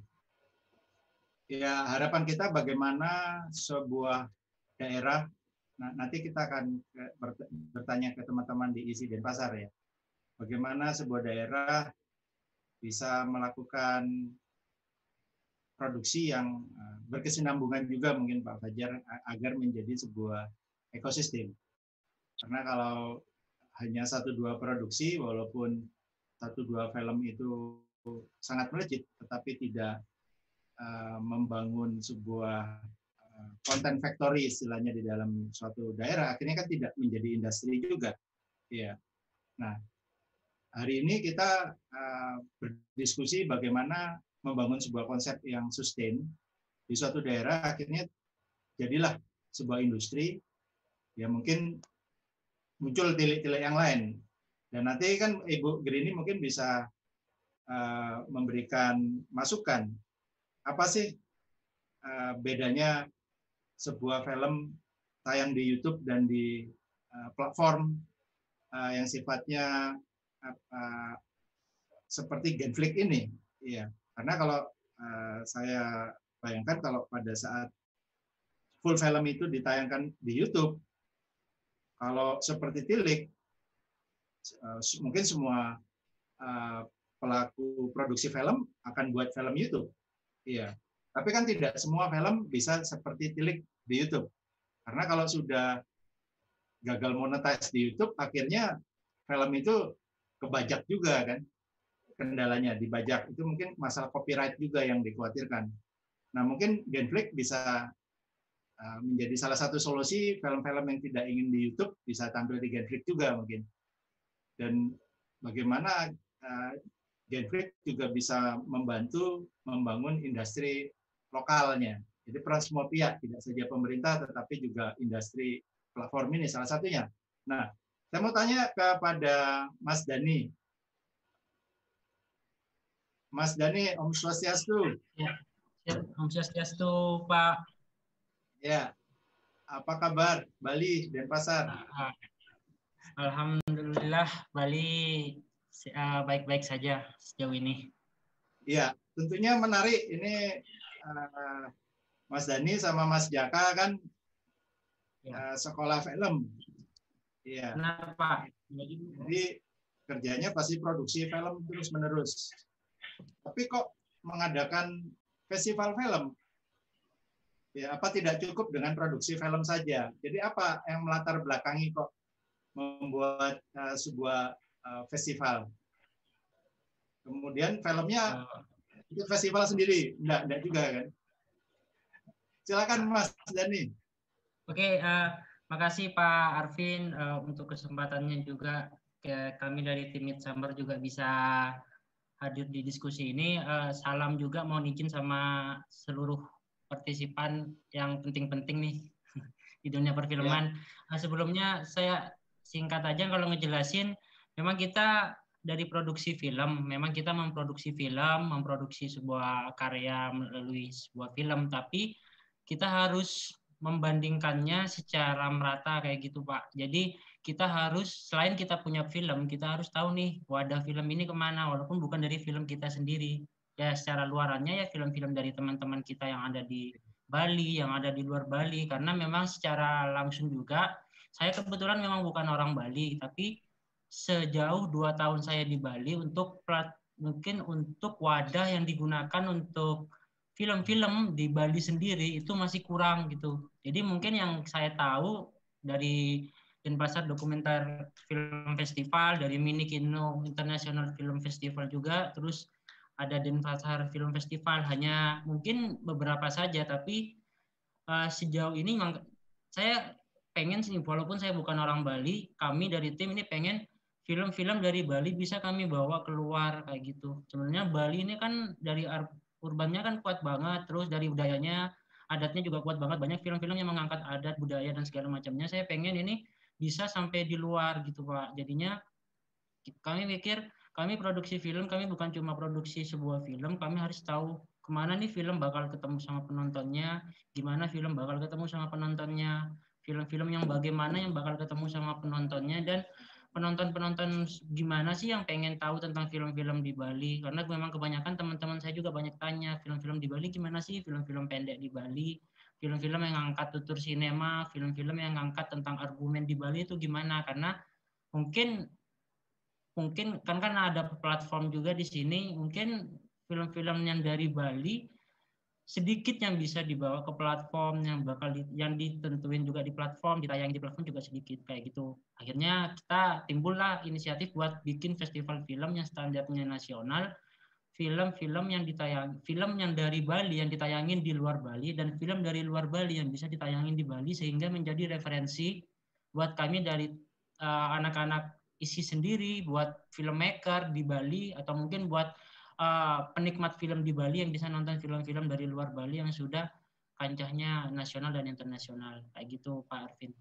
ya harapan kita bagaimana sebuah daerah nah, nanti kita akan bertanya ke teman-teman di isi Denpasar ya bagaimana sebuah daerah bisa melakukan produksi yang eh, berkesinambungan juga mungkin Pak Fajar agar menjadi sebuah ekosistem. Karena kalau hanya satu dua produksi, walaupun satu dua film itu sangat melejit, tetapi tidak uh, membangun sebuah konten uh, factory istilahnya di dalam suatu daerah, akhirnya kan tidak menjadi industri juga. Ya. Nah, hari ini kita uh, berdiskusi bagaimana membangun sebuah konsep yang sustain di suatu daerah akhirnya jadilah sebuah industri ya mungkin muncul tilik-tilik yang lain. Dan nanti kan Ibu Grini mungkin bisa uh, memberikan masukan. Apa sih uh, bedanya sebuah film tayang di YouTube dan di uh, platform yang sifatnya seperti Genflix ini? Ya karena kalau saya bayangkan kalau pada saat full film itu ditayangkan di YouTube, kalau seperti Tilik, uh, mungkin semua uh, pelaku produksi film akan buat film YouTube. Iya. Tapi kan tidak semua film bisa seperti Tilik di YouTube. Karena kalau sudah gagal monetize di YouTube, akhirnya film itu kebajak juga kan kendalanya dibajak itu mungkin masalah copyright juga yang dikhawatirkan. Nah mungkin Genflix bisa menjadi salah satu solusi film-film yang tidak ingin di YouTube bisa tampil di Genflix juga mungkin. Dan bagaimana uh, Genflix juga bisa membantu membangun industri lokalnya. Jadi peran semua pihak, tidak saja pemerintah, tetapi juga industri platform ini salah satunya. Nah, saya mau tanya kepada Mas Dani, Mas Dani, Om Swastiastu. Ya, Om Swastiastu, Pak. Ya, apa kabar Bali, Denpasar? Ah, Alhamdulillah, Bali ah, baik-baik saja sejauh ini. Iya, tentunya menarik. Ini uh, Mas Dani sama Mas Jaka kan ya. uh, sekolah film. Iya. Kenapa? Jadi kerjanya pasti produksi film terus-menerus tapi kok mengadakan festival film? Ya, apa tidak cukup dengan produksi film saja? Jadi apa yang melatar belakangi kok membuat uh, sebuah uh, festival? Kemudian filmnya itu festival sendiri, enggak, enggak juga kan? Silakan Mas Dani. Oke, uh, makasih Pak Arvin uh, untuk kesempatannya juga. Kami dari tim Midsummer juga bisa hadir di diskusi ini. Uh, salam juga mohon izin sama seluruh partisipan yang penting-penting nih (laughs) di dunia perfilman. Ya. Uh, sebelumnya saya singkat aja kalau ngejelasin, memang kita dari produksi film, memang kita memproduksi film, memproduksi sebuah karya melalui sebuah film, tapi kita harus membandingkannya secara merata kayak gitu Pak. Jadi kita harus selain kita punya film, kita harus tahu nih wadah film ini ke mana, walaupun bukan dari film kita sendiri. Ya secara luarannya ya film-film dari teman-teman kita yang ada di Bali, yang ada di luar Bali, karena memang secara langsung juga saya kebetulan memang bukan orang Bali, tapi sejauh dua tahun saya di Bali untuk plat, mungkin untuk wadah yang digunakan untuk film-film di Bali sendiri itu masih kurang gitu. Jadi mungkin yang saya tahu dari Denpasar Dokumenter Film Festival, dari Mini Kino International Film Festival juga, terus ada Denpasar Film Festival. Hanya mungkin beberapa saja, tapi uh, sejauh ini saya pengen sih walaupun saya bukan orang Bali, kami dari tim ini pengen film-film dari Bali bisa kami bawa keluar kayak gitu. Sebenarnya Bali ini kan dari urbannya kan kuat banget terus dari budayanya adatnya juga kuat banget. Banyak film-film yang mengangkat adat budaya dan segala macamnya. Saya pengen ini bisa sampai di luar gitu pak. Jadinya kami mikir kami produksi film kami bukan cuma produksi sebuah film kami harus tahu ke mana nih film bakal ketemu sama penontonnya gimana film bakal ketemu sama penontonnya film-film yang bagaimana yang bakal ketemu sama penontonnya dan penonton-penonton gimana sih yang pengen tahu tentang film-film di Bali? Karena memang kebanyakan teman-teman saya juga banyak tanya film-film di Bali gimana sih? Film-film pendek di Bali film-film yang ngangkat tutur sinema film-film yang ngangkat tentang argumen di Bali itu gimana? Karena mungkin mungkin kan kan ada platform juga di sini mungkin film-film yang dari Bali sedikit yang bisa dibawa ke platform yang bakal di, yang ditentuin juga di platform ditayang di platform juga sedikit kayak gitu. Akhirnya kita timbullah inisiatif buat bikin festival film yang standarnya nasional film-film yang ditayang film yang dari Bali yang ditayangin di luar Bali dan film dari luar Bali yang bisa ditayangin di Bali sehingga menjadi referensi buat kami dari eh, anak-anak uh, isi sendiri buat filmmaker di Bali atau mungkin buat uh, penikmat film di Bali yang bisa nonton film-film dari luar Bali yang sudah kancahnya nasional dan internasional kayak gitu Pak Arvin.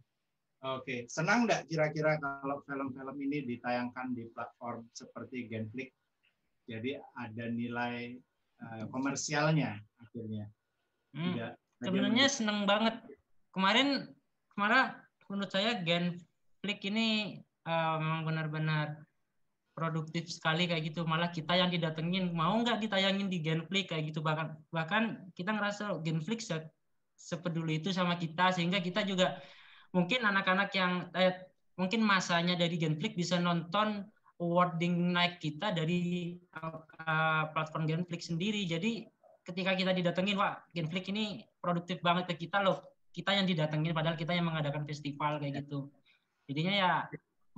Oke, senang nggak kira-kira kalau film-film ini ditayangkan di platform seperti Genflix? Jadi ada nilai uh, komersialnya akhirnya. Hmm. Sebenarnya senang banget. Kemarin kemarin menurut saya Genflix ini memang benar-benar produktif sekali kayak gitu. Malah kita yang didatengin mau nggak ditayangin di Genflix kayak gitu. Bahkan bahkan kita ngerasa Genflix se sepeduli itu sama kita. Sehingga kita juga mungkin anak-anak yang eh, mungkin masanya dari Genflix bisa nonton awarding night kita dari uh, platform Genflix sendiri. Jadi ketika kita didatengin wah Genflix ini produktif banget ke kita loh. Kita yang didatengin padahal kita yang mengadakan festival kayak gitu. Jadinya ya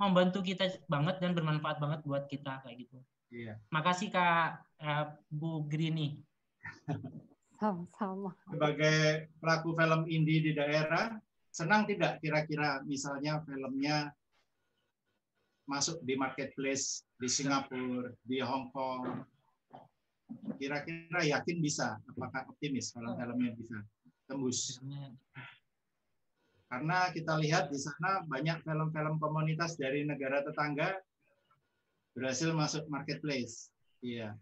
membantu kita banget dan bermanfaat banget buat kita kayak gitu. Iya. Makasih Kak uh, Bu Grini. (laughs) Sama-sama. Sebagai pelaku film indie di daerah, senang tidak kira-kira misalnya filmnya masuk di marketplace di Singapura, di Hong Kong. Kira-kira yakin bisa? Apakah optimis film-filmnya bisa tembus? Karena kita lihat di sana banyak film-film komunitas dari negara tetangga berhasil masuk marketplace. Iya.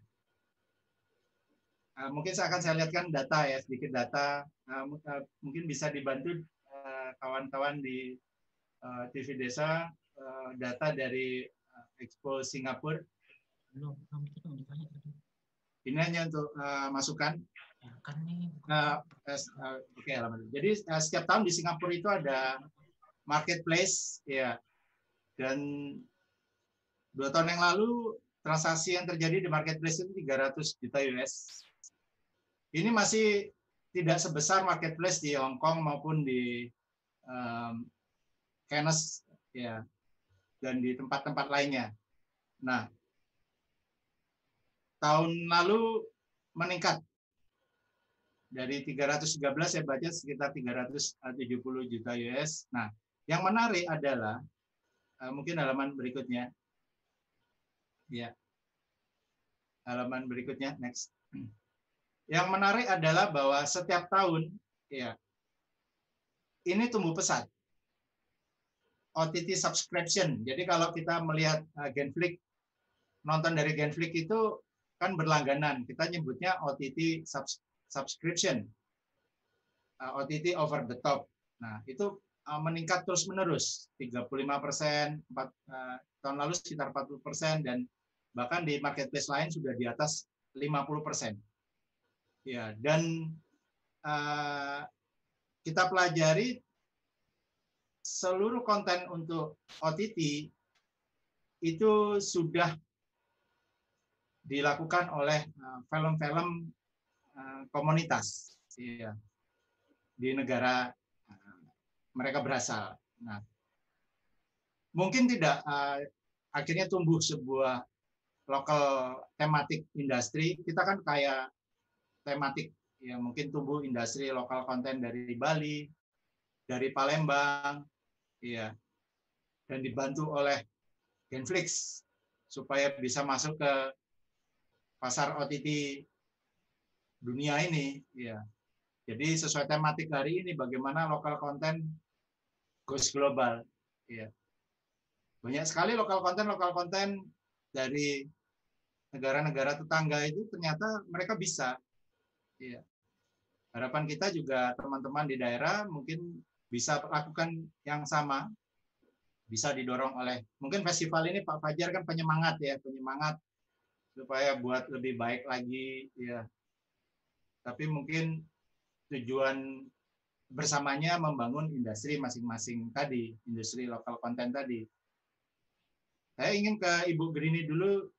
Uh, mungkin saya akan saya lihatkan data ya, sedikit data. Uh, uh, mungkin bisa dibantu kawan-kawan uh, di uh, TV Desa uh, data dari uh, Expo Singapura. Ini hanya untuk uh, kan nih. Uh, Oke, okay, jadi uh, setiap tahun di Singapura itu ada marketplace, ya, dan dua tahun yang lalu transaksi yang terjadi di marketplace itu 300 juta US. Ini masih tidak sebesar marketplace di Hong Kong maupun di um, Cannes, ya, dan di tempat-tempat lainnya. Nah, tahun lalu meningkat dari 313 saya baca sekitar 370 juta US. Nah, yang menarik adalah uh, mungkin halaman berikutnya. Ya. Halaman berikutnya next. Yang menarik adalah bahwa setiap tahun ya ini tumbuh pesat. OTT subscription. Jadi kalau kita melihat uh, Genflix nonton dari Genflix itu kan berlangganan. Kita nyebutnya OTT subscription subscription uh, OTT over the top. Nah, itu uh, meningkat terus-menerus, 35 persen, uh, tahun lalu sekitar 40 persen, dan bahkan di marketplace lain sudah di atas 50 persen. Ya, dan uh, kita pelajari seluruh konten untuk OTT itu sudah dilakukan oleh uh, film-film komunitas ya, di negara uh, mereka berasal. Nah, mungkin tidak uh, akhirnya tumbuh sebuah lokal tematik industri. Kita kan kayak tematik ya mungkin tumbuh industri lokal konten dari Bali, dari Palembang, ya, dan dibantu oleh Genflix supaya bisa masuk ke pasar OTT dunia ini. Ya jadi sesuai tematik hari ini bagaimana lokal konten goes global. Ya banyak sekali lokal konten lokal konten dari negara-negara tetangga itu ternyata mereka bisa. Ya harapan kita juga teman-teman di daerah mungkin bisa lakukan yang sama. Bisa didorong oleh mungkin festival ini Pak Fajar kan penyemangat ya, penyemangat supaya buat lebih baik lagi ya. Tapi mungkin tujuan bersamanya membangun industri masing-masing tadi, industri lokal konten tadi. Saya ingin ke Ibu Grini dulu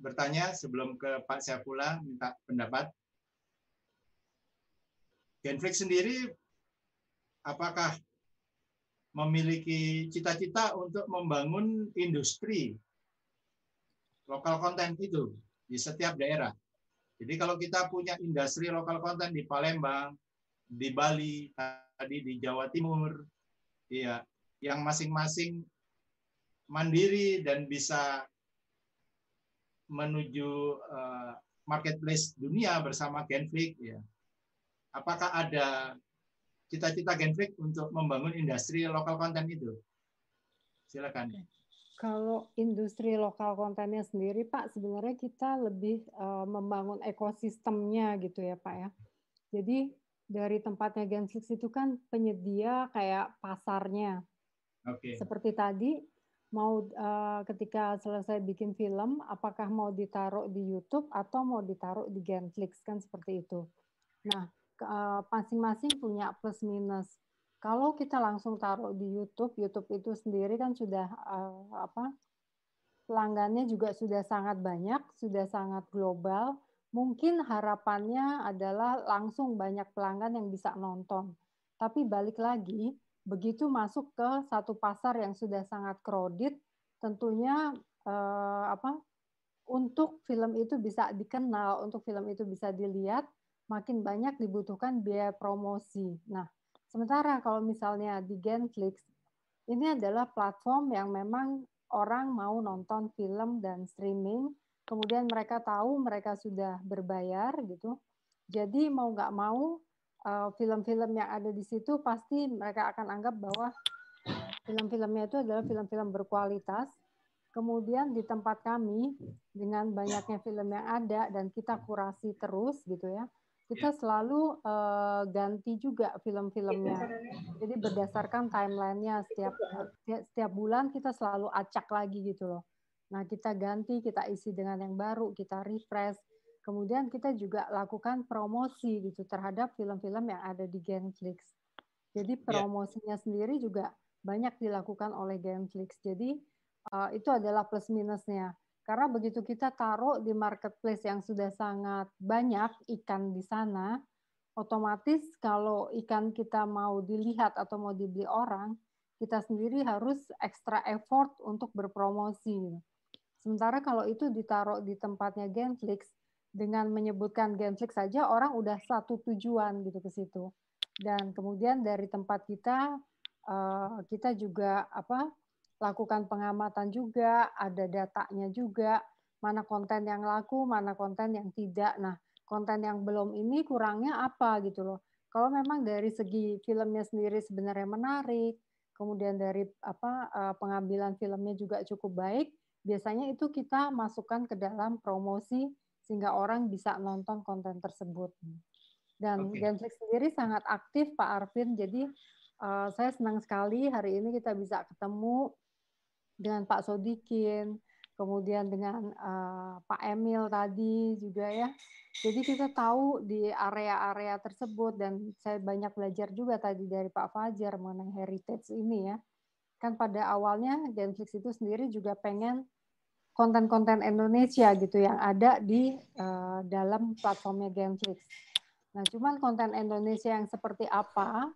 bertanya sebelum ke Pak Syafullah minta pendapat. Genflix sendiri apakah memiliki cita-cita untuk membangun industri lokal konten itu di setiap daerah. Jadi kalau kita punya industri lokal konten di Palembang, di Bali, tadi di Jawa Timur, ya, yang masing-masing mandiri dan bisa menuju uh, marketplace dunia bersama Genflix, ya. Apakah ada cita-cita Genflix untuk membangun industri lokal konten itu? Silakan. Kalau industri lokal kontennya sendiri, Pak, sebenarnya kita lebih uh, membangun ekosistemnya gitu ya, Pak ya. Jadi dari tempatnya Genflix itu kan penyedia kayak pasarnya. Oke. Okay. Seperti tadi mau uh, ketika selesai bikin film, apakah mau ditaruh di YouTube atau mau ditaruh di Genflix kan seperti itu. Nah, Eh, masing-masing punya plus minus. Kalau kita langsung taruh di YouTube, YouTube itu sendiri kan sudah uh, apa? pelanggannya juga sudah sangat banyak, sudah sangat global. Mungkin harapannya adalah langsung banyak pelanggan yang bisa nonton. Tapi balik lagi, begitu masuk ke satu pasar yang sudah sangat crowded, tentunya uh, apa? Untuk film itu bisa dikenal, untuk film itu bisa dilihat, makin banyak dibutuhkan biaya promosi. Nah, sementara kalau misalnya di Genflix, ini adalah platform yang memang orang mau nonton film dan streaming, kemudian mereka tahu mereka sudah berbayar gitu. Jadi mau nggak mau eh, film-film yang ada di situ pasti mereka akan anggap bahwa film-filmnya itu adalah film-film berkualitas. Kemudian di tempat kami dengan banyaknya film yang ada dan kita kurasi terus gitu ya kita iya. selalu uh, ganti juga film-filmnya. Jadi berdasarkan timelinenya setiap setiap bulan kita selalu acak lagi gitu loh. Nah kita ganti, kita isi dengan yang baru, kita refresh. Kemudian kita juga lakukan promosi gitu terhadap film-film yang ada di Genflix. Jadi iya. promosinya sendiri juga banyak dilakukan oleh Genflix. Jadi uh, itu adalah plus minusnya. Karena begitu kita taruh di marketplace yang sudah sangat banyak ikan di sana, otomatis kalau ikan kita mau dilihat atau mau dibeli orang, kita sendiri harus extra effort untuk berpromosi. Sementara kalau itu ditaruh di tempatnya Genflix, dengan menyebutkan Genflix saja orang udah satu tujuan gitu ke situ. Dan kemudian dari tempat kita, eh, kita juga apa lakukan pengamatan juga, ada datanya juga, mana konten yang laku, mana konten yang tidak. Nah, konten yang belum ini kurangnya apa gitu loh. Kalau memang dari segi filmnya sendiri sebenarnya menarik, kemudian dari apa eh, pengambilan filmnya juga cukup baik, biasanya itu kita masukkan ke dalam promosi sehingga orang bisa nonton konten tersebut. Dan okay. Genflix sendiri sangat aktif Pak Arvin, jadi uh, saya senang sekali hari ini kita bisa ketemu dengan Pak Sodikin, kemudian dengan uh, Pak Emil tadi juga ya. Jadi kita tahu di area-area tersebut dan saya banyak belajar juga tadi dari Pak Fajar mengenai heritage ini ya. Kan pada awalnya Genflix itu sendiri juga pengen konten-konten Indonesia gitu yang ada di uh, dalam platformnya Genflix. Nah, cuman konten Indonesia yang seperti apa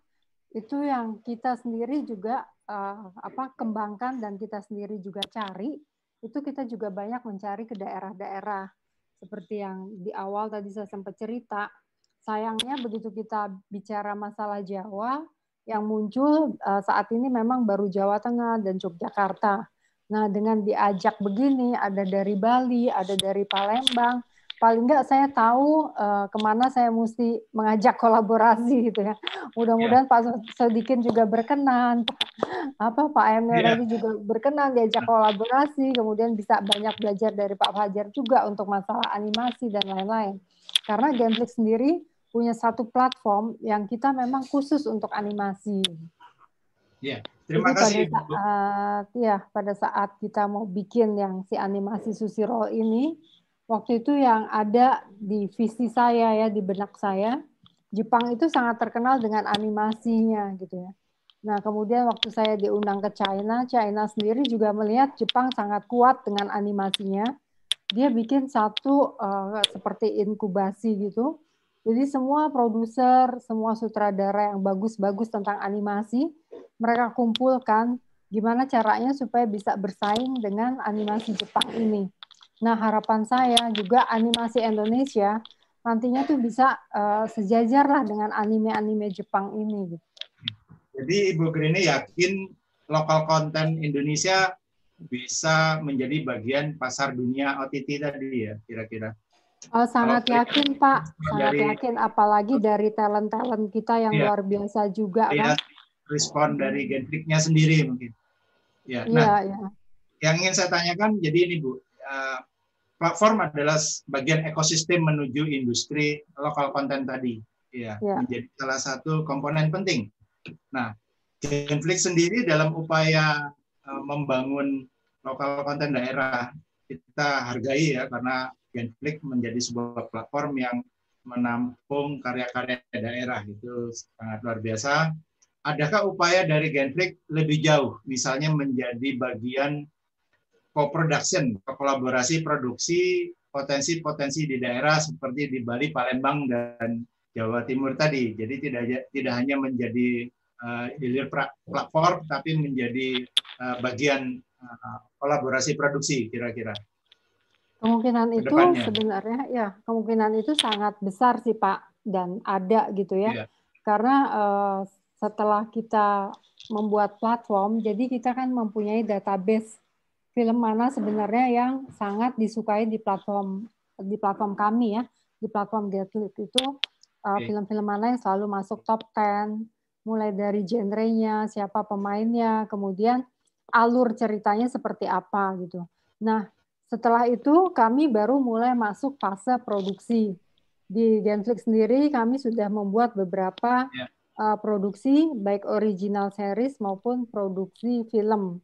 itu yang kita sendiri juga uh, apa kembangkan dan kita sendiri juga cari itu kita juga banyak mencari ke daerah-daerah seperti yang di awal tadi saya sempat cerita sayangnya begitu kita bicara masalah Jawa yang muncul uh, saat ini memang baru Jawa Tengah dan Yogyakarta. Nah, dengan diajak begini, ada dari Bali, ada dari Palembang, paling nggak saya tahu uh, ke mana saya mesti mengajak kolaborasi gitu ya. Mudah-mudahan yeah. Pak Sodikin juga berkenan, apa Pak Emil yeah. tadi juga berkenan diajak kolaborasi, kemudian bisa banyak belajar dari Pak Fajar juga untuk masalah animasi dan lain-lain. Karena Genflix sendiri punya satu platform yang kita memang khusus untuk animasi. Ya, Terima Jadi kasih. Pada saat, ya, pada saat kita mau bikin yang si animasi Susi Roll ini, waktu itu yang ada di visi saya ya, di benak saya, Jepang itu sangat terkenal dengan animasinya gitu ya. Nah, kemudian waktu saya diundang ke China, China sendiri juga melihat Jepang sangat kuat dengan animasinya. Dia bikin satu uh, seperti inkubasi gitu. Jadi semua produser, semua sutradara yang bagus-bagus tentang animasi, mereka kumpulkan gimana caranya supaya bisa bersaing dengan animasi Jepang ini. Nah, harapan saya juga animasi Indonesia nantinya tuh bisa uh, sejajar lah dengan anime-anime Jepang ini. Gitu. Jadi Ibu Grini yakin lokal konten Indonesia bisa menjadi bagian pasar dunia OTT tadi ya kira-kira? Oh, sangat Kalau yakin Pak, sangat dari, yakin apalagi dari talent-talent kita yang iya, luar biasa juga kan. Respon dari Genflix-nya sendiri mungkin. Ya, nah, iya. yang ingin saya tanyakan jadi ini Bu, uh, platform adalah bagian ekosistem menuju industri lokal konten tadi, ya, ya. menjadi salah satu komponen penting. Nah, Genflix sendiri dalam upaya uh, membangun lokal konten daerah kita hargai ya karena Genflix menjadi sebuah platform yang menampung karya-karya daerah itu sangat luar biasa. Adakah upaya dari Genflix lebih jauh, misalnya menjadi bagian co-production, kolaborasi produksi potensi-potensi di daerah seperti di Bali, Palembang dan Jawa Timur tadi. Jadi tidak tidak hanya menjadi uh, hilir platform tapi menjadi uh, bagian uh, kolaborasi produksi kira-kira. Kemungkinan itu sebenarnya ya kemungkinan itu sangat besar sih Pak dan ada gitu ya. Yeah. Karena uh, setelah kita membuat platform, jadi kita kan mempunyai database film mana sebenarnya yang sangat disukai di platform di platform kami ya di platform Getflix itu uh, film-film uh, mana yang selalu masuk top 10 mulai dari genrenya siapa pemainnya kemudian alur ceritanya seperti apa gitu. Nah setelah itu kami baru mulai masuk fase produksi. Di Genflix sendiri kami sudah membuat beberapa yeah. uh, produksi baik original series maupun produksi film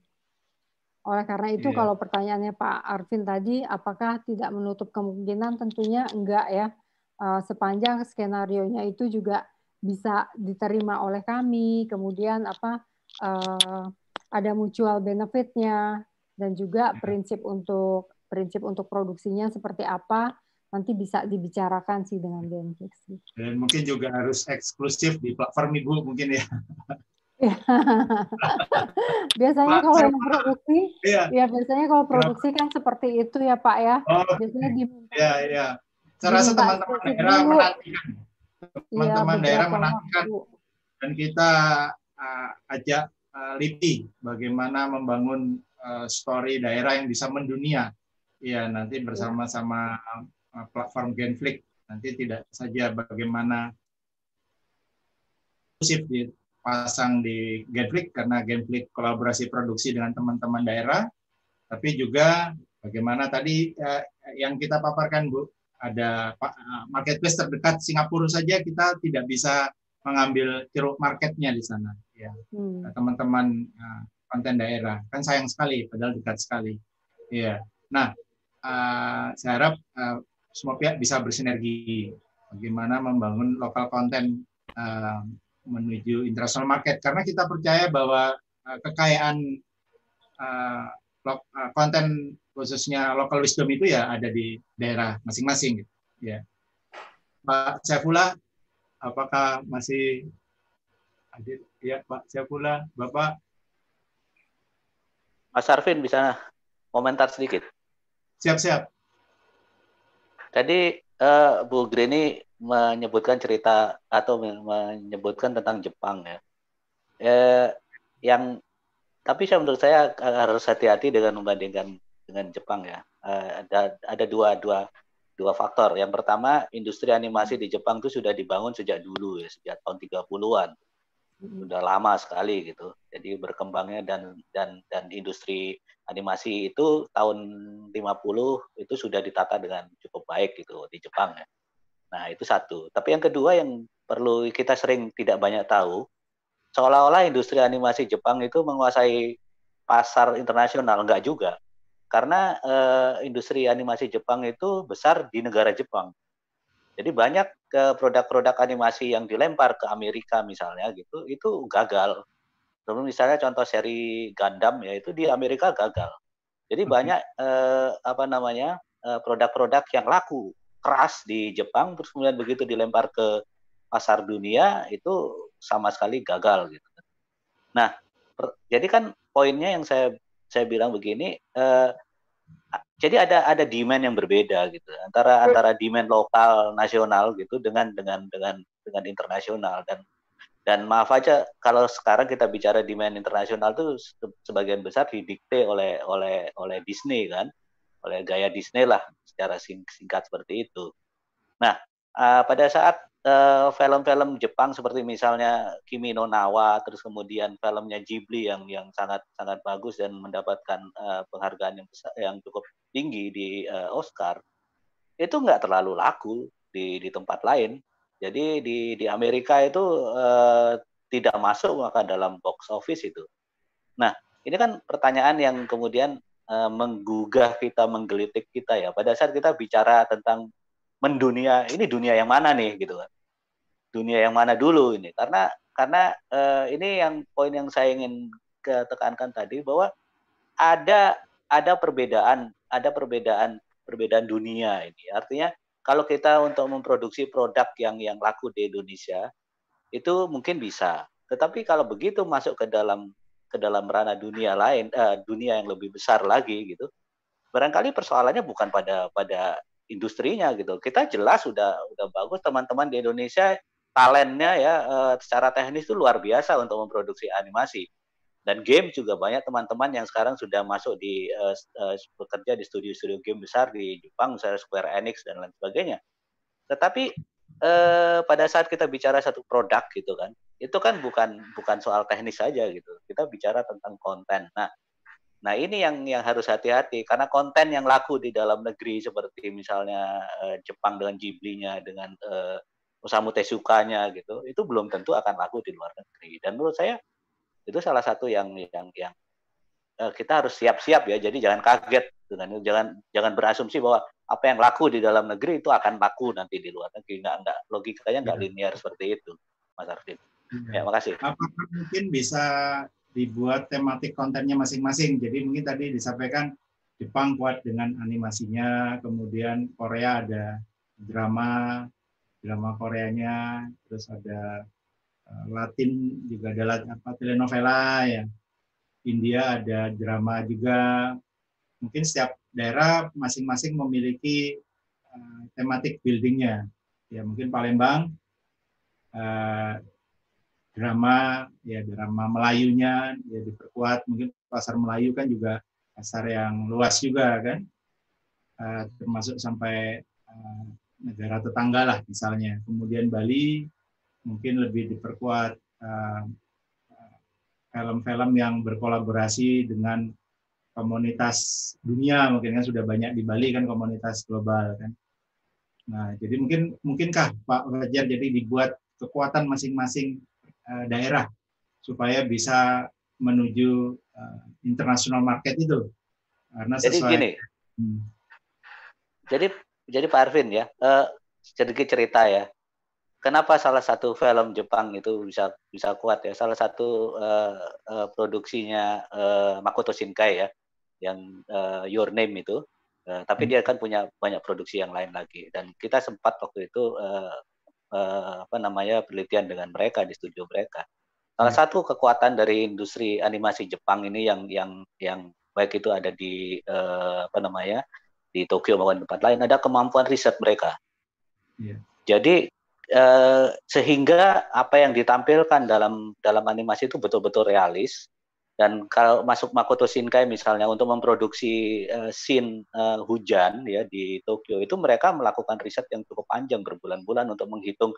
oleh karena itu yeah. kalau pertanyaannya Pak Arvin tadi, apakah tidak menutup kemungkinan? Tentunya enggak ya. Eh, sepanjang skenario nya itu juga bisa diterima oleh kami, kemudian apa uh, ada mutual benefitnya dan juga iya. prinsip untuk prinsip untuk produksinya seperti apa nanti bisa dibicarakan sih dengan Genflix. Dan mungkin juga harus eksklusif di platform Ibu mungkin ya. (laughs) (laughs) biasanya kalau yang produksi, iya. ya biasanya kalau produksi kan seperti itu ya Pak ya. Oh, biasanya diminta. Iya, iya. Saya rasa teman-teman daerah menantikan. Teman-teman ya, daerah menantikan. Dan kita uh, ajak uh, LIPI bagaimana membangun uh, story daerah yang bisa mendunia. Ya, nanti bersama-sama uh, platform Genflix. Nanti tidak saja bagaimana di pasang di Genflix karena Genflix kolaborasi produksi dengan teman-teman daerah, tapi juga bagaimana tadi eh, yang kita paparkan Bu, ada eh, marketplace terdekat Singapura saja kita tidak bisa mengambil ceruk marketnya di sana. Ya, hmm. teman-teman uh, konten daerah kan sayang sekali, padahal dekat sekali. Ya, nah uh, saya harap uh, semua pihak bisa bersinergi bagaimana membangun lokal konten uh, menuju international market. Karena kita percaya bahwa uh, kekayaan uh, uh, konten khususnya local wisdom itu ya ada di daerah masing-masing gitu. ya. Pak Syafullah apakah masih hadir? Ya Pak Syafullah Bapak? Mas Arvin bisa komentar sedikit? Siap-siap tadi uh, Bu Greni menyebutkan cerita atau menyebutkan tentang Jepang ya. Eh, yang tapi saya menurut saya harus hati-hati dengan membandingkan dengan Jepang ya. Eh, ada ada dua dua dua faktor. Yang pertama, industri animasi di Jepang itu sudah dibangun sejak dulu ya, sejak tahun 30-an. Sudah lama sekali gitu. Jadi berkembangnya dan dan dan industri animasi itu tahun 50 itu sudah ditata dengan cukup baik gitu di Jepang ya. Nah, itu satu. Tapi yang kedua yang perlu kita sering tidak banyak tahu, seolah-olah industri animasi Jepang itu menguasai pasar internasional. Enggak juga. Karena uh, industri animasi Jepang itu besar di negara Jepang. Jadi banyak produk-produk animasi yang dilempar ke Amerika misalnya gitu itu gagal. Terus misalnya contoh seri Gundam ya itu di Amerika gagal. Jadi banyak uh, apa namanya produk-produk yang laku keras di Jepang terus kemudian begitu dilempar ke pasar dunia itu sama sekali gagal gitu. Nah, per, jadi kan poinnya yang saya saya bilang begini, eh, jadi ada ada demand yang berbeda gitu antara antara demand lokal nasional gitu dengan dengan dengan dengan internasional dan dan maaf aja kalau sekarang kita bicara demand internasional itu sebagian besar didikte oleh oleh oleh Disney kan, oleh gaya Disney lah secara singkat seperti itu. Nah, uh, pada saat Eh, film-film uh, Jepang seperti misalnya Kimi no Nawa, terus kemudian filmnya Ghibli yang yang sangat sangat bagus dan mendapatkan uh, penghargaan yang besar, yang cukup tinggi di uh, Oscar, itu nggak terlalu laku di di tempat lain. Jadi di di Amerika itu uh, tidak masuk maka dalam box office itu. Nah, ini kan pertanyaan yang kemudian uh, menggugah kita, menggelitik kita ya. Pada saat kita bicara tentang mendunia, ini dunia yang mana nih gitu kan? Dunia yang mana dulu ini? Karena karena uh, ini yang poin yang saya ingin ketekankan tadi bahwa ada ada perbedaan ada perbedaan perbedaan dunia ini. Artinya kalau kita untuk memproduksi produk yang yang laku di Indonesia itu mungkin bisa. Tetapi kalau begitu masuk ke dalam ke dalam ranah dunia lain uh, dunia yang lebih besar lagi gitu. Barangkali persoalannya bukan pada pada industrinya gitu. Kita jelas sudah sudah bagus teman-teman di Indonesia talentnya ya uh, secara teknis itu luar biasa untuk memproduksi animasi. Dan game juga banyak teman-teman yang sekarang sudah masuk di uh, uh, bekerja di studio-studio game besar di Jepang misalnya Square Enix dan lain sebagainya. Tetapi uh, pada saat kita bicara satu produk gitu kan itu kan bukan bukan soal teknis saja gitu kita bicara tentang konten nah Nah ini yang yang harus hati-hati karena konten yang laku di dalam negeri seperti misalnya uh, Jepang dengan Ghibli-nya dengan uh, Osamu Tesukanya gitu, itu belum tentu akan laku di luar negeri. Dan menurut saya itu salah satu yang yang yang uh, kita harus siap-siap ya. Jadi jangan kaget dengan jangan jangan berasumsi bahwa apa yang laku di dalam negeri itu akan laku nanti di luar negeri. Enggak enggak logikanya enggak ya. linear seperti itu, Mas Arvin. Ya, ya makasih. Apakah mungkin bisa dibuat tematik kontennya masing-masing? Jadi mungkin tadi disampaikan Jepang kuat dengan animasinya, kemudian Korea ada drama, drama Koreanya, terus ada uh, Latin juga ada apa telenovela ya. India ada drama juga. Mungkin setiap daerah masing-masing memiliki uh, tematik buildingnya. Ya mungkin Palembang uh, drama ya drama Melayunya ya diperkuat. Mungkin pasar Melayu kan juga pasar yang luas juga kan. Uh, termasuk sampai uh, negara tetangga lah misalnya. Kemudian Bali mungkin lebih diperkuat eh, film-film uh, yang berkolaborasi dengan komunitas dunia mungkin kan sudah banyak di Bali kan komunitas global kan. Nah, jadi mungkin mungkinkah Pak Fajar jadi dibuat kekuatan masing-masing uh, daerah supaya bisa menuju uh, international market itu karena sesuai jadi gini hmm. jadi jadi Pak Arvin ya, uh, sedikit cerita ya. Kenapa salah satu film Jepang itu bisa bisa kuat ya? Salah satu uh, uh, produksinya uh, Makoto Shinkai ya, yang uh, Your Name itu. Uh, tapi hmm. dia kan punya banyak produksi yang lain lagi. Dan kita sempat waktu itu uh, uh, apa namanya penelitian dengan mereka di studio mereka. Salah hmm. satu kekuatan dari industri animasi Jepang ini yang yang yang baik itu ada di uh, apa namanya di Tokyo maupun tempat lain ada kemampuan riset mereka. Yeah. Jadi eh, sehingga apa yang ditampilkan dalam dalam animasi itu betul-betul realis dan kalau masuk Makoto Shinkai misalnya untuk memproduksi uh, scene uh, hujan ya di Tokyo itu mereka melakukan riset yang cukup panjang berbulan-bulan untuk menghitung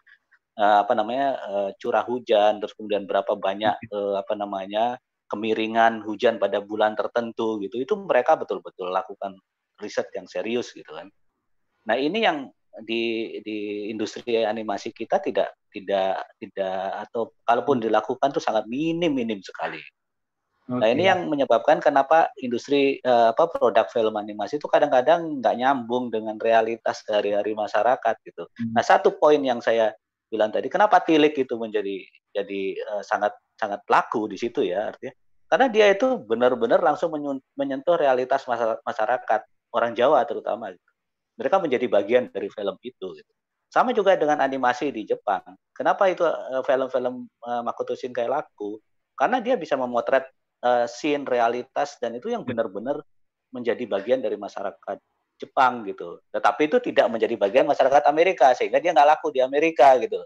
uh, apa namanya uh, curah hujan terus kemudian berapa banyak uh, (laughs) apa namanya kemiringan hujan pada bulan tertentu gitu itu mereka betul-betul lakukan riset yang serius gitu kan. Nah ini yang di di industri animasi kita tidak tidak tidak atau kalaupun dilakukan tuh sangat minim minim sekali. Okay. Nah ini yang menyebabkan kenapa industri uh, apa produk film animasi itu kadang-kadang nggak nyambung dengan realitas dari hari masyarakat gitu. Hmm. Nah satu poin yang saya bilang tadi, kenapa tilik itu menjadi jadi uh, sangat sangat laku di situ ya artinya karena dia itu benar-benar langsung menyentuh realitas masyarakat orang Jawa terutama. Gitu. Mereka menjadi bagian dari film itu. Gitu. Sama juga dengan animasi di Jepang. Kenapa itu uh, film-film uh, Makoto Shinkai laku? Karena dia bisa memotret uh, scene realitas dan itu yang benar-benar menjadi bagian dari masyarakat Jepang gitu. Tetapi itu tidak menjadi bagian masyarakat Amerika sehingga dia nggak laku di Amerika gitu.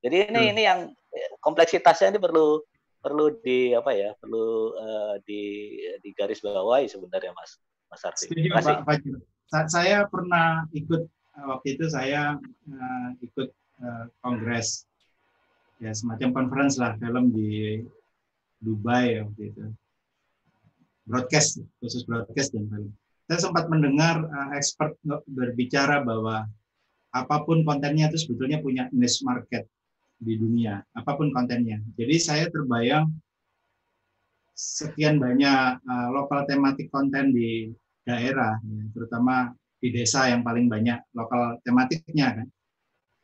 Jadi ini hmm. ini yang eh, kompleksitasnya ini perlu perlu di apa ya perlu uh, di di garis bawahi sebenarnya Mas Mas Arfi. Setuju, Pak, Pak. Saya pernah ikut waktu itu saya uh, ikut uh, kongres ya semacam conference lah film di Dubai waktu itu. Broadcast khusus broadcast dan film. Saya sempat mendengar uh, expert berbicara bahwa apa pun kontennya itu sebetulnya punya niche market di dunia apa pun kontennya. Jadi saya terbayang sekian banyak uh, lokal tematik konten di daerah ya, terutama di desa yang paling banyak lokal tematiknya kan.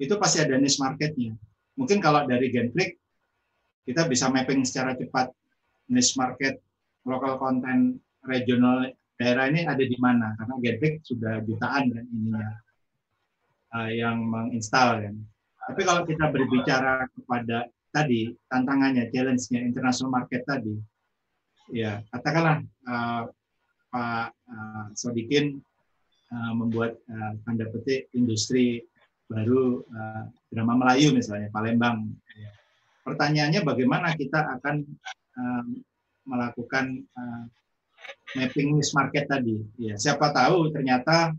Itu pasti ada niche marketnya. Mungkin kalau dari Genflix kita bisa mapping secara cepat niche market, lokal konten regional daerah ini ada di mana karena Getback sudah jutaan kan ininya uh, yang menginstal kan. Tapi kalau kita berbicara kepada tadi tantangannya, challenge-nya international market tadi, ya katakanlah uh, Pak uh, Sodikin uh, membuat uh, tanda petik industri baru uh, drama Melayu misalnya Palembang. Pertanyaannya bagaimana kita akan uh, melakukan uh, mapping niche market tadi. Ya, siapa tahu ternyata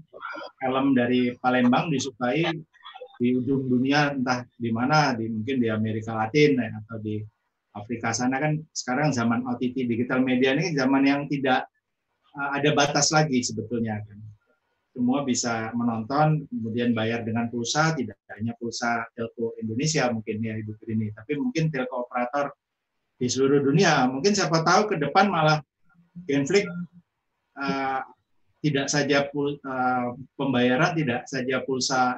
film dari Palembang disukai di ujung dunia entah di mana, di mungkin di Amerika Latin ya, atau di Afrika sana kan sekarang zaman OTT digital media ini zaman yang tidak uh, ada batas lagi sebetulnya kan semua bisa menonton, kemudian bayar dengan pulsa, tidak hanya pulsa telco Indonesia mungkin ya Ibu Trini, tapi mungkin telco operator di seluruh dunia. Mungkin siapa tahu ke depan malah Genflix uh, tidak saja pul, uh, pembayaran, tidak saja pulsa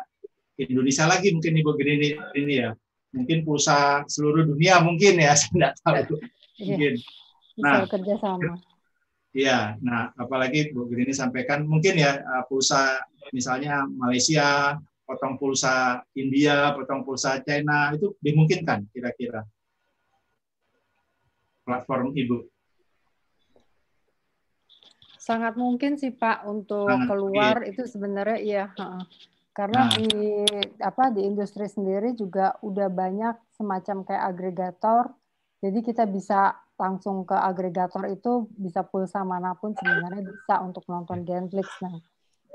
Indonesia lagi mungkin Ibu Grini ini ya. Mungkin pulsa seluruh dunia mungkin ya, (laughs) saya tidak tahu. Iya. Mungkin. Nah, kerjasama Iya, nah apalagi Bu Grini sampaikan mungkin ya uh, pulsa misalnya Malaysia, potong pulsa India, potong pulsa China itu dimungkinkan kira-kira platform Ibu. Sangat mungkin sih Pak untuk Sangat keluar mungkin. itu sebenarnya iya, karena nah. di apa di industri sendiri juga udah banyak semacam kayak agregator, jadi kita bisa langsung ke agregator itu bisa pulsa mana pun sebenarnya bisa untuk nonton Genflix. Nah,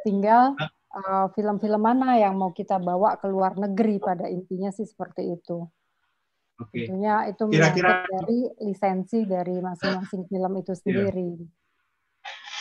tinggal uh, film-film mana yang mau kita bawa ke luar negeri pada intinya sih seperti itu. Oke. Tentunya itu kira-kira dari lisensi dari masing-masing film itu iya. sendiri.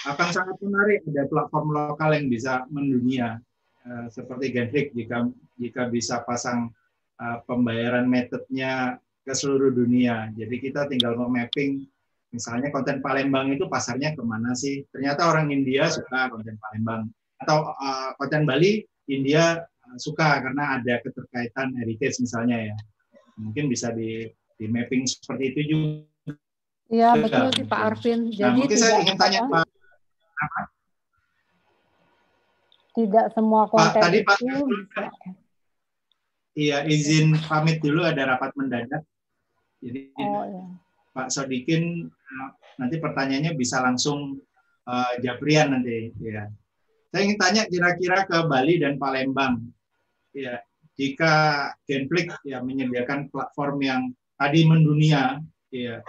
Akan sangat menarik ada platform lokal yang bisa mendunia uh, seperti Genflix jika jika bisa pasang uh, pembayaran metodenya ke seluruh dunia. Jadi kita tinggal mau mapping, misalnya konten Palembang itu pasarnya ke mana sih? Ternyata orang India suka konten Palembang. Atau uh, konten Bali, India uh, suka karena ada keterkaitan heritage misalnya ya. Mungkin bisa di, di mapping seperti itu juga. Iya, betul sih Pak Arvin. Nah, Jadi nah, mungkin saya ingin tanya Pak, apa? Tidak semua konten Pak, tadi Pak, itu Iya, izin pamit dulu ada rapat mendadak. Jadi oh, iya. Pak Sodikin eh, nanti pertanyaannya bisa langsung uh, Japrian nanti ya. Saya ingin tanya kira-kira ke Bali dan Palembang. Ya, jika Genflix ya menyediakan platform yang tadi mendunia ya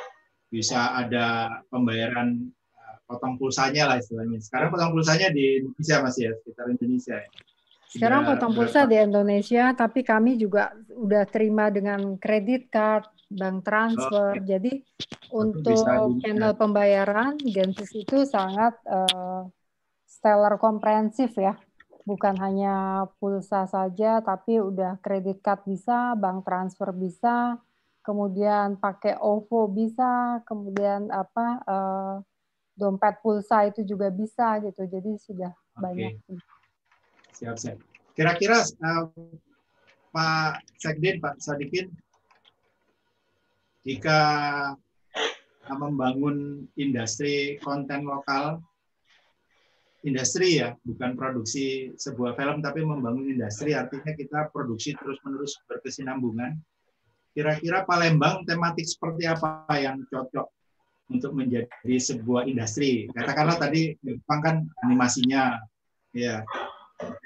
bisa ada pembayaran uh, potong pulsanya lah istilahnya. Sekarang potong pulsanya di Indonesia masih ya, sekitar Indonesia ya. Sekarang potong pulsa di Indonesia, tapi kami juga udah terima dengan kredit card, bank transfer. Oh. Jadi untuk channel pembayaran Genesis itu sangat uh, stellar komprehensif ya. bukan hanya pulsa saja, tapi udah kredit card bisa, bank transfer bisa, kemudian pakai OVO bisa, kemudian apa uh, dompet pulsa itu juga bisa gitu. Jadi sudah okay. banyak. Siap siap. Kira-kira uh, Pak Sekdin, Pak Sadikin, jika membangun industri konten lokal industri ya, bukan produksi sebuah film, tapi membangun industri. Artinya kita produksi terus-menerus berkesinambungan. Kira-kira Palembang tematik seperti apa yang cocok untuk menjadi sebuah industri? Katakanlah tadi Jepang kan animasinya, ya,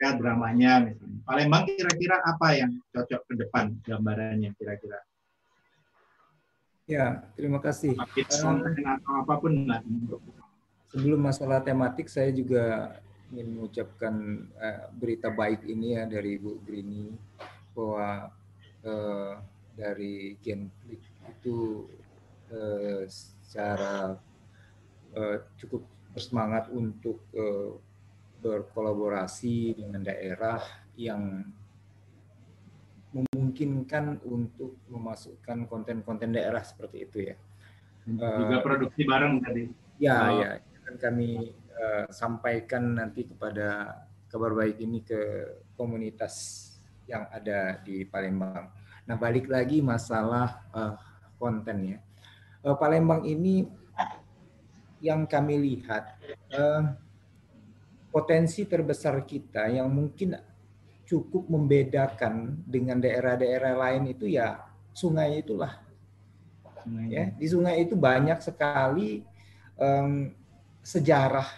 ya dramanya. Misalnya. Palembang kira-kira apa yang cocok ke depan gambarannya kira-kira? Ya, terima kasih. atau apa pun lah sebelum masalah tematik saya juga ingin mengucapkan uh, berita baik ini ya dari Bu Grini bahwa uh, dari Genflix itu uh, secara uh, cukup bersemangat untuk uh, berkolaborasi dengan daerah yang memungkinkan untuk memasukkan konten-konten daerah seperti itu ya. Juga produksi bareng tadi. Ya, oh. ya akan kami uh, sampaikan nanti kepada kabar baik ini ke komunitas yang ada di Palembang. Nah, balik lagi masalah uh, konten ya. Uh, Palembang ini yang kami lihat uh, potensi terbesar kita yang mungkin cukup membedakan dengan daerah-daerah lain itu ya sungai itulah. Ya, di sungai itu banyak sekali um, sejarah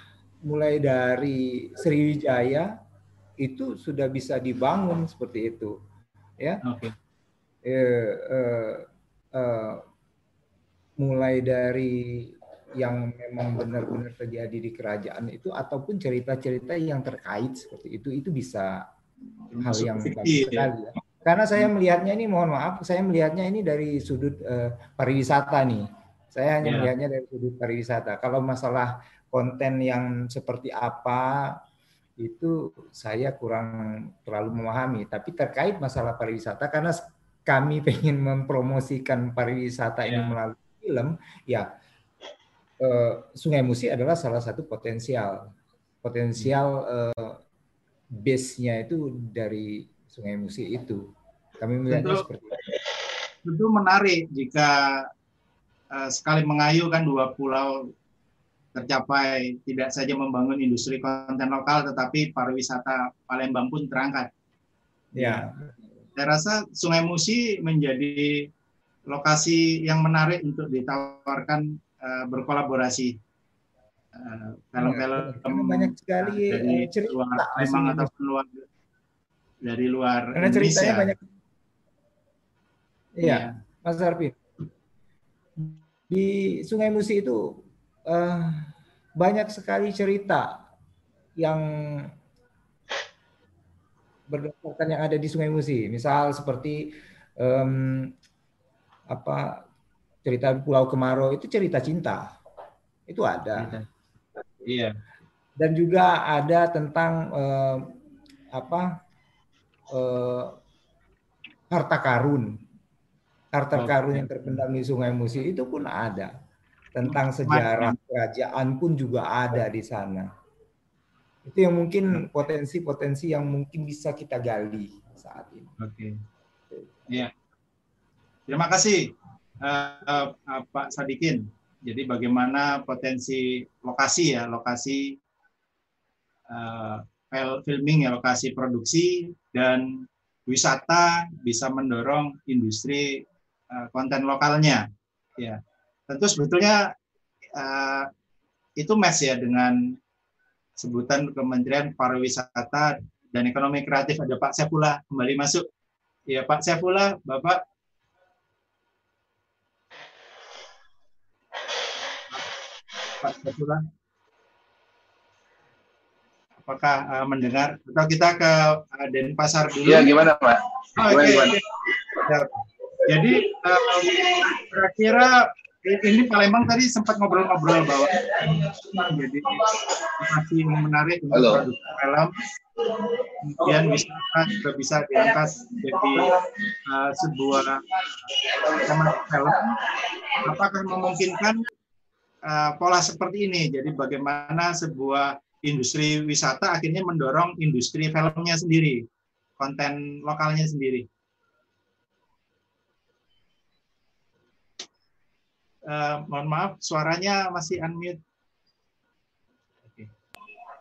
mulai dari Sriwijaya itu sudah bisa dibangun seperti itu, ya. Okay. Eh, eh, eh, mulai dari yang memang benar-benar terjadi di kerajaan itu ataupun cerita-cerita yang terkait seperti itu itu bisa hal yang bagus sekali ya. Karena saya melihatnya ini mohon maaf, saya melihatnya ini dari sudut uh, pariwisata nih. Saya hanya yeah. melihatnya dari sudut pariwisata. Kalau masalah konten yang seperti apa itu saya kurang terlalu memahami. Tapi terkait masalah pariwisata karena kami (laughs) ingin mempromosikan pariwisata ini ya. melalui film, ya eh, Sungai Musi adalah salah satu potensial potensial eh, base-nya itu dari Sungai Musi itu. Kami melihatnya tentu, seperti itu. Tentu menarik jika uh, sekali mengayukan dua pulau tercapai tidak saja membangun industri konten lokal tetapi pariwisata Palembang pun terangkat. Ya. Saya rasa Sungai Musi menjadi lokasi yang menarik untuk ditawarkan uh, berkolaborasi uh, film-film ya, banyak sekali dari cerita luar Palembang ataupun luar dari luar Karena Indonesia. ceritanya banyak. Iya, ya. Mas Arfi. Di Sungai Musi itu uh, banyak sekali cerita yang berdasarkan yang ada di Sungai Musi. Misal seperti um, apa cerita Pulau Kemarau itu cerita cinta. Itu ada. Iya. Dan juga ada tentang uh, apa uh, harta karun. Harta karun yang terpendam di Sungai Musi itu pun ada tentang sejarah kerajaan pun juga ada di sana. Itu yang mungkin potensi-potensi yang mungkin bisa kita gali saat ini. Oke. Iya. Terima kasih uh, uh, Pak Sadikin. Jadi bagaimana potensi lokasi ya, lokasi uh, filming ya, lokasi produksi dan wisata bisa mendorong industri uh, konten lokalnya. Ya tentu sebetulnya uh, itu match ya dengan sebutan Kementerian Pariwisata dan Ekonomi Kreatif ada Pak Saifullah kembali masuk. Ya Pak Saifullah, Bapak Pak Saifullah. Apakah uh, mendengar atau kita ke uh, Denpasar dulu? Iya, gimana, Pak? Oh. Okay. Jadi kira-kira ini Palembang tadi sempat ngobrol-ngobrol bahwa jadi masih menarik untuk Halo. produksi film kemudian wisata juga bisa diangkat jadi uh, sebuah tema film. Apakah memungkinkan uh, pola seperti ini? Jadi bagaimana sebuah industri wisata akhirnya mendorong industri filmnya sendiri, konten lokalnya sendiri. Uh, mohon maaf, suaranya masih unmute.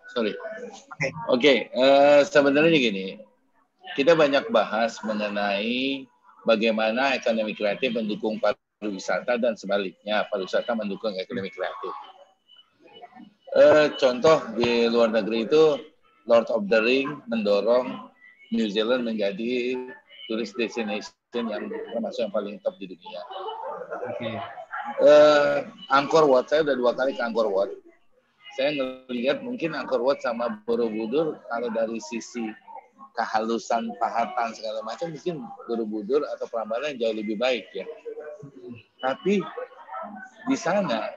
Sorry. Oke, okay. okay, uh, sebenarnya gini, kita banyak bahas mengenai bagaimana ekonomi kreatif mendukung pariwisata dan sebaliknya pariwisata mendukung ekonomi kreatif. Uh, contoh di luar negeri itu Lord of the Ring mendorong New Zealand menjadi turis destination yang termasuk yang paling top di dunia. Okay. Uh, Angkor Wat saya udah dua kali ke Angkor Wat saya ngelihat mungkin Angkor Wat sama Borobudur kalau dari sisi kehalusan pahatan segala macam mungkin Borobudur atau Prambanan jauh lebih baik ya. Tapi di sana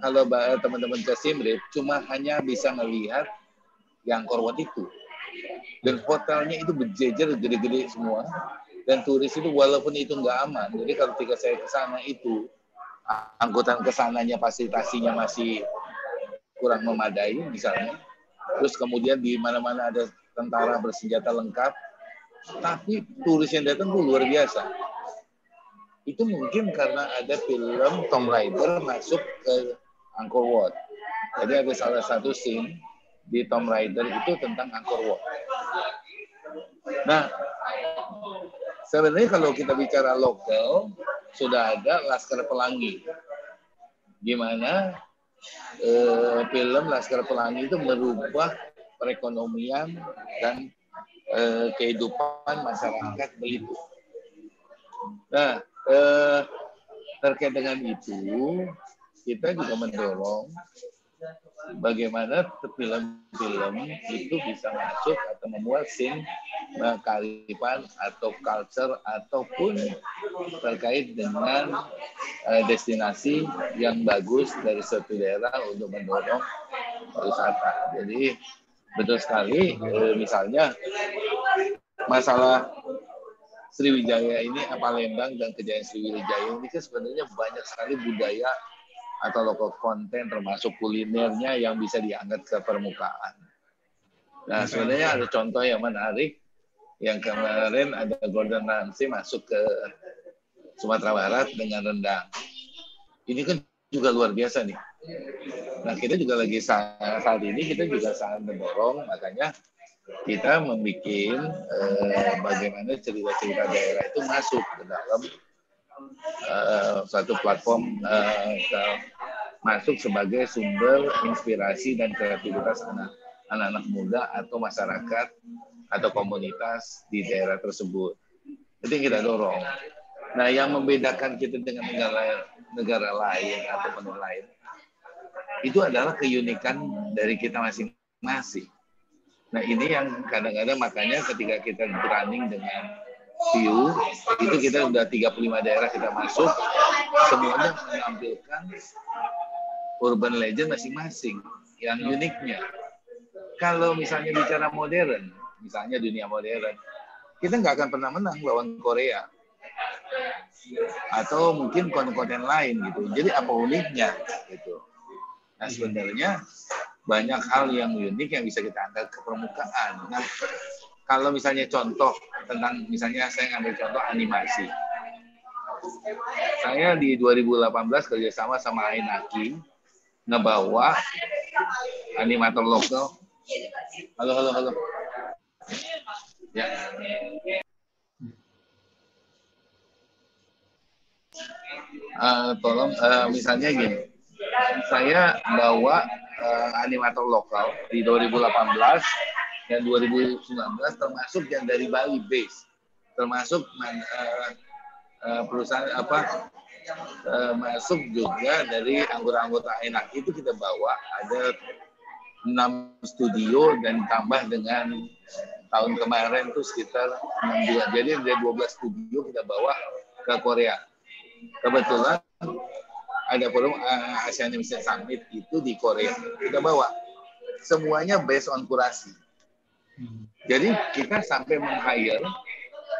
kalau teman-teman ke Simrip cuma hanya bisa melihat yang Angkor Wat itu. Dan hotelnya itu berjejer gede-gede semua. Dan turis itu walaupun itu nggak aman. Jadi kalau ketika saya ke sana itu angkutan ke sananya fasilitasinya masih kurang memadai misalnya. Terus kemudian di mana-mana ada tentara bersenjata lengkap, tapi turis yang datang tuh luar biasa. Itu mungkin karena ada film Tom Raider masuk ke Angkor Wat. Jadi ada salah satu scene di Tom Raider itu tentang Angkor Wat. Nah, sebenarnya kalau kita bicara lokal, sudah ada Laskar Pelangi. Gimana eh, film Laskar Pelangi itu merubah perekonomian dan eh, kehidupan masyarakat Belitung. Nah, eh, terkait dengan itu, kita juga mendorong bagaimana film-film itu bisa masuk atau memuat scene kearifan atau culture ataupun terkait dengan uh, destinasi yang bagus dari suatu daerah untuk mendorong wisata. Jadi betul sekali uh, misalnya masalah Sriwijaya ini apa Lembang dan kejayaan Sriwijaya ini kan sebenarnya banyak sekali budaya atau lokal konten termasuk kulinernya yang bisa diangkat ke permukaan. Nah sebenarnya ada contoh yang menarik yang kemarin ada Gordon Ramsay masuk ke Sumatera Barat dengan rendang. Ini kan juga luar biasa nih. Nah kita juga lagi saat, saat ini kita juga sangat mendorong makanya kita membuat eh, bagaimana cerita-cerita daerah itu masuk ke dalam uh, satu platform uh, masuk sebagai sumber inspirasi dan kreativitas anak anak muda atau masyarakat atau komunitas di daerah tersebut. Itu yang kita dorong. Nah, yang membedakan kita dengan negara negara lain atau negara lain itu adalah keunikan dari kita masing-masing. Nah, ini yang kadang-kadang makanya ketika kita berunding dengan view itu kita udah 35 daerah kita masuk semuanya menampilkan urban legend masing-masing yang uniknya. Kalau misalnya bicara modern misalnya dunia modern kita nggak akan pernah menang lawan Korea. Atau mungkin konten-konten lain gitu. Jadi apa uniknya gitu. Nah sebenarnya banyak hal yang unik yang bisa kita angkat ke permukaan nah kalau misalnya contoh tentang misalnya saya ngambil contoh animasi. Saya di 2018 kerjasama sama Ainaki ngebawa animator lokal. Halo, halo, halo. Ya. Uh, tolong uh, misalnya gini, saya bawa uh, animator lokal di 2018 yang 2019 termasuk yang dari Bali base. Termasuk uh, uh, perusahaan apa uh, masuk juga dari anggota-anggota enak. Itu kita bawa ada enam studio dan tambah dengan tahun kemarin itu sekitar enam jadi dari 12 studio kita bawa ke Korea. Kebetulan ada forum uh, ASEAN Indonesia Summit itu di Korea. Kita bawa. Semuanya based on kurasi. Jadi kita sampai meng-hire.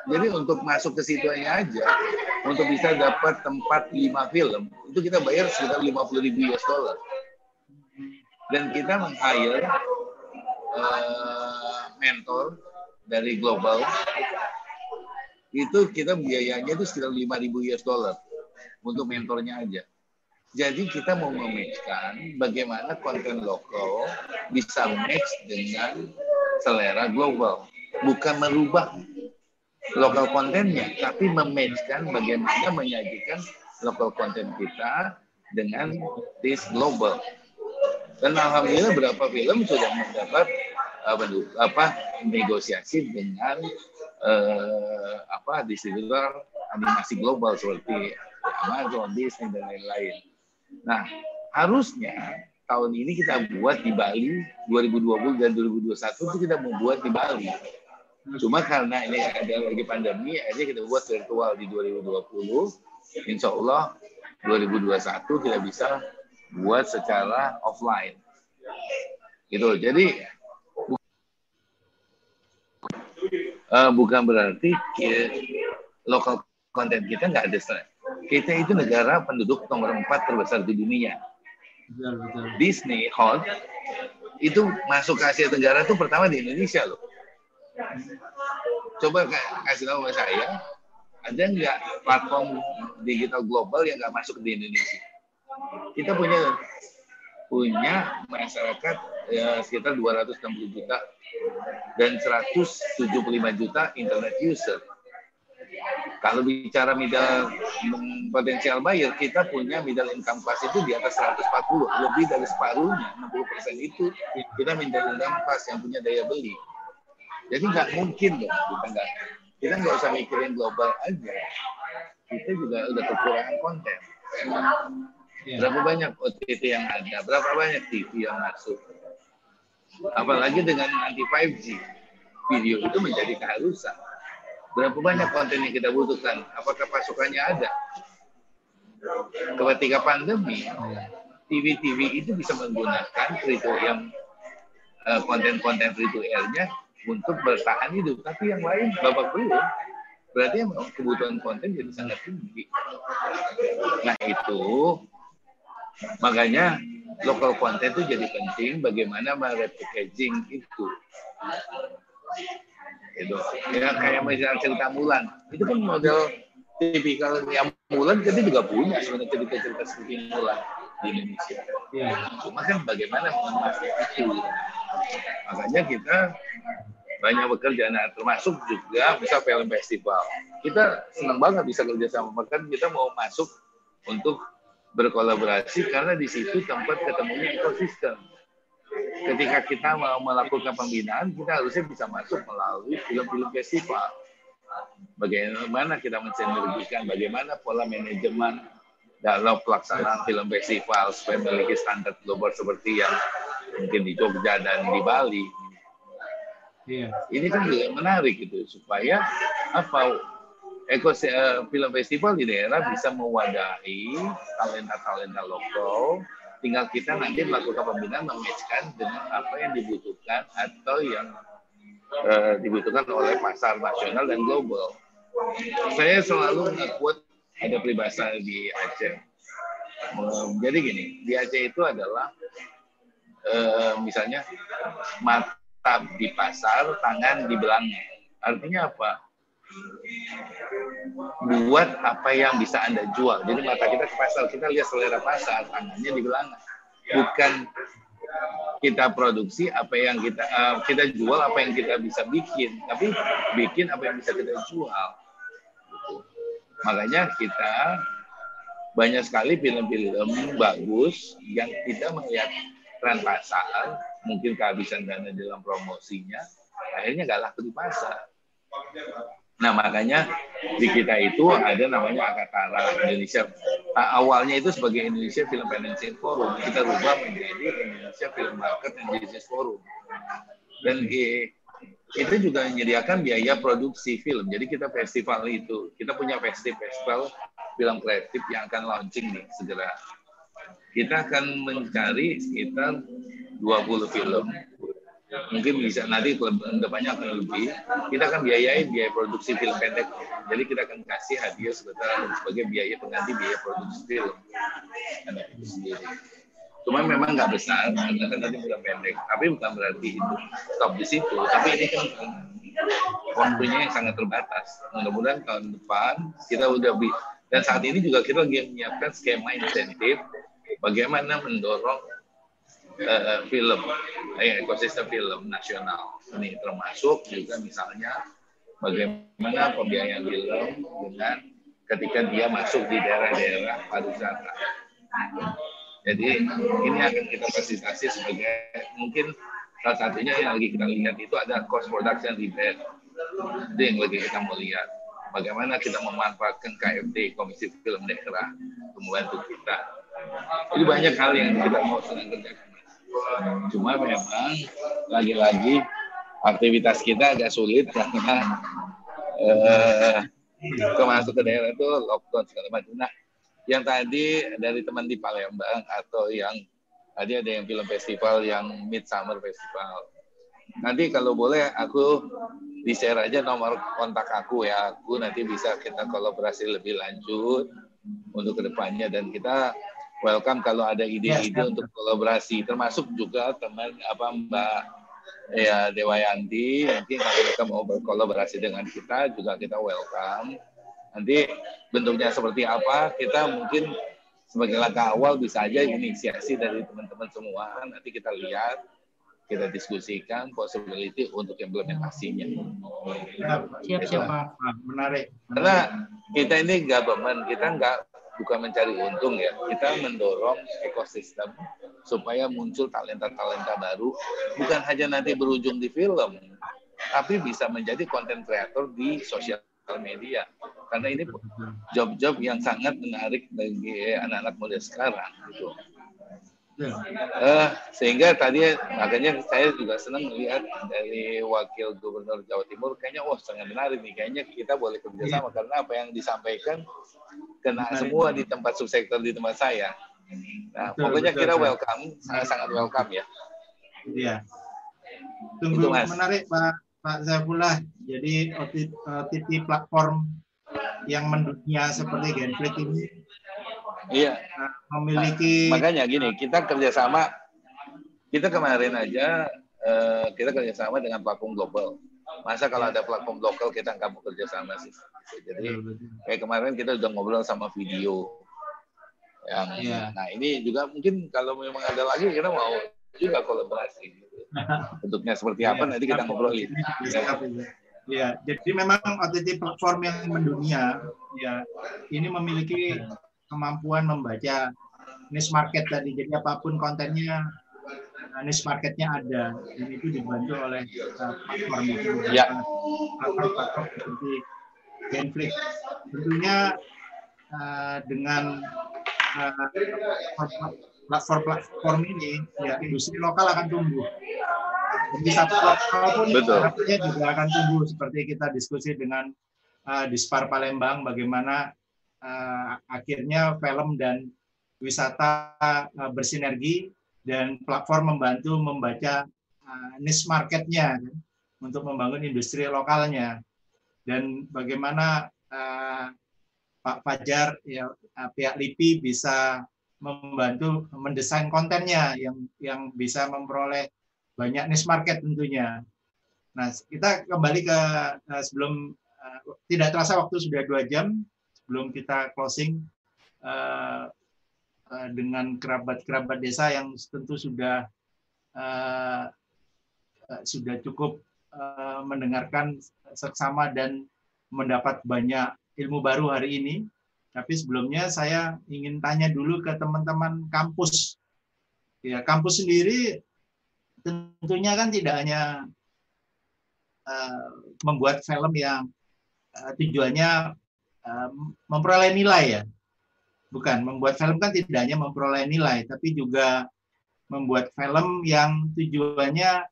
Jadi untuk masuk ke situ aja, untuk bisa dapat tempat lima film, itu kita bayar sekitar 50 ribu US dollar. Dan kita meng-hire uh, mentor dari global, itu kita biayanya itu sekitar 5 ribu US dollar. Untuk mentornya aja. Jadi kita mau mematchkan bagaimana konten lokal bisa match dengan selera global, bukan merubah lokal kontennya, tapi mematchkan bagaimana menyajikan lokal konten kita dengan this global. Dan alhamdulillah berapa film sudah mendapat apa, apa negosiasi dengan uh, apa distributor animasi global seperti Amazon, Disney dan lain-lain. Nah, harusnya tahun ini kita buat di Bali 2020 dan 2021 itu kita membuat di Bali Cuma karena ini ada lagi pandemi, akhirnya kita buat virtual di 2020. Insya Allah 2021 kita bisa buat secara offline. Gitu. Jadi uh, bukan berarti lokal konten kita nggak ada Kita itu negara penduduk nomor empat terbesar di dunia. Disney Hall itu masuk ke Asia Tenggara itu pertama di Indonesia loh Coba kasih tahu ke saya, ada nggak platform digital global yang nggak masuk di Indonesia? Kita punya punya masyarakat ya, sekitar 260 juta dan 175 juta internet user. Kalau bicara middle potensial buyer, kita punya middle income class itu di atas 140, lebih dari separuhnya, 60% itu kita middle income class yang punya daya beli. Jadi nggak mungkin dong kita nggak kita nggak usah mikirin global aja. Kita juga udah kekurangan konten. Iya. Berapa banyak OTT yang ada? Berapa banyak TV yang masuk? Apalagi dengan nanti 5G, video itu menjadi keharusan. Berapa banyak konten yang kita butuhkan? Apakah pasukannya ada? Ketika pandemi, TV-TV itu bisa menggunakan free yang eh, konten-konten free to air-nya untuk bertahan hidup. Tapi yang lain babak belum. Berarti memang kebutuhan konten jadi sangat tinggi. Nah itu makanya lokal konten itu jadi penting bagaimana merepackaging itu. Itu ya kayak misalnya cerita Mulan itu kan model tipikal yang Mulan jadi juga punya sebenarnya cerita-cerita seperti Mulan di Indonesia. Ya. Cuma kan bagaimana mengemas itu. Makanya kita banyak bekerja, nah termasuk juga bisa film festival. Kita senang banget bisa kerja sama, bahkan kita mau masuk untuk berkolaborasi karena di situ tempat ketemunya ekosistem. Ketika kita mau melakukan pembinaan, kita harusnya bisa masuk melalui film-film festival. Bagaimana kita mensinergikan, bagaimana pola manajemen dalam pelaksanaan film festival supaya memiliki standar global seperti yang mungkin di Jogja dan di Bali Iya. Ini kan juga menarik gitu supaya apa ekos uh, film festival di daerah bisa mewadahi talenta-talenta lokal. Tinggal kita nanti melakukan pembinaan mematchkan dengan apa yang dibutuhkan atau yang uh, dibutuhkan oleh pasar nasional dan global. Saya selalu ngekuat ada peribahasa di Aceh. Um, jadi gini, di Aceh itu adalah uh, misalnya mat di pasar, tangan di belangnya. Artinya apa? Buat apa yang bisa Anda jual. Jadi mata kita ke pasar, kita lihat selera pasar, tangannya di belangnya. Bukan kita produksi apa yang kita uh, kita jual apa yang kita bisa bikin, tapi bikin apa yang bisa kita jual. Makanya kita banyak sekali film-film bagus yang kita melihat tren pasar mungkin kehabisan dana dalam promosinya, akhirnya nggak laku di pasar. Nah makanya di kita itu ada namanya Akatara Indonesia. Nah, awalnya itu sebagai Indonesia Film Financing Forum, kita rubah menjadi Indonesia Film Market and Business Forum. Dan itu juga menyediakan biaya produksi film. Jadi kita festival itu, kita punya festival film kreatif yang akan launching nih segera. Kita akan mencari sekitar 20 film mungkin bisa nanti depannya akan lebih. Kita akan biayain biaya produksi film pendek. Jadi kita akan kasih hadiah sebetulnya sebagai biaya pengganti biaya produksi film. Sendiri. Cuma memang nggak besar karena kan tadi film pendek. Tapi bukan berarti itu stop di situ. Tapi ini kan waktunya yang sangat terbatas. Mudah-mudahan tahun depan kita udah bi dan saat ini juga kita lagi menyiapkan skema insentif bagaimana mendorong uh, film, eh, ekosistem film nasional. Ini termasuk juga misalnya bagaimana pembiayaan film dengan ketika dia masuk di daerah-daerah pariwisata. Jadi ini akan kita fasilitasi sebagai mungkin salah satunya yang lagi kita lihat itu ada cost production rebate. Itu yang lagi kita mau lihat. Bagaimana kita memanfaatkan KFD, Komisi Film Daerah, membantu kita. Jadi banyak hal yang kita mau sedang kerjakan. Cuma memang lagi-lagi aktivitas kita agak sulit karena eh, masuk ke daerah itu lockdown segala macam. Nah, yang tadi dari teman di Palembang atau yang tadi ada yang film festival yang Midsummer Festival. Nanti kalau boleh aku di share aja nomor kontak aku ya. Aku nanti bisa kita kolaborasi lebih lanjut untuk ke depannya dan kita welcome kalau ada ide-ide yes, untuk kolaborasi termasuk juga teman apa Mbak ya Dewayanti mungkin kalau mereka mau berkolaborasi dengan kita juga kita welcome nanti bentuknya seperti apa kita mungkin sebagai langkah awal bisa aja inisiasi dari teman-teman semua nanti kita lihat kita diskusikan possibility untuk implementasinya. Siap, siap Pak. Menarik. Karena kita ini government, kita nggak bukan mencari untung ya. Kita mendorong ekosistem supaya muncul talenta-talenta baru, bukan hanya nanti berujung di film, tapi bisa menjadi konten kreator di sosial media. Karena ini job-job yang sangat menarik bagi anak-anak muda sekarang gitu. Uh, sehingga tadi makanya saya juga senang melihat dari wakil gubernur Jawa Timur kayaknya wah sangat menarik nih kayaknya kita boleh kerjasama yeah. karena apa yang disampaikan kena menarik. semua di tempat subsektor di tempat saya. Nah betul, pokoknya betul, kita betul. welcome sangat sangat welcome ya. Iya. Tunggu Itu, mas. menarik Pak Pak Zaifullah. Jadi OTT platform yang mendunia seperti Genflix ini Iya. Memiliki. Makanya gini, kita kerjasama. Kita kemarin aja uh, kita kerjasama dengan platform global. Masa kalau ada platform lokal kita nggak mau kerjasama sih. Jadi kayak kemarin kita udah ngobrol sama video. Yang, ya. Nah ini juga mungkin kalau memang ada lagi kita mau juga kolaborasi. Gitu. (laughs) Bentuknya seperti apa ya, nanti kita ngobrolin. Ya. ya, jadi memang OTT platform yang mendunia, ya ini memiliki kemampuan membaca niche market tadi. Jadi apa pun kontennya uh, niche marketnya ada dan itu dibantu oleh uh, platform itu ya. platform-platform seperti Genflix. Tentunya uh, dengan platform-platform ini ya industri lokal akan tumbuh. Jadi satu lokal pun harapannya juga akan tumbuh seperti kita diskusi dengan uh, Dispar Palembang bagaimana uh, akhirnya film dan wisata uh, bersinergi dan platform membantu membaca uh, niche marketnya untuk membangun industri lokalnya dan bagaimana uh, Pak Fajar ya pihak LIPI bisa membantu mendesain kontennya yang yang bisa memperoleh banyak niche market tentunya. Nah kita kembali ke uh, sebelum uh, tidak terasa waktu sudah dua jam sebelum kita closing uh, uh, dengan kerabat-kerabat desa yang tentu sudah uh, sudah cukup mendengarkan seksama dan mendapat banyak ilmu baru hari ini. Tapi sebelumnya saya ingin tanya dulu ke teman-teman kampus. Ya, kampus sendiri tentunya kan tidak hanya membuat film yang tujuannya memperoleh nilai ya. Bukan, membuat film kan tidak hanya memperoleh nilai, tapi juga membuat film yang tujuannya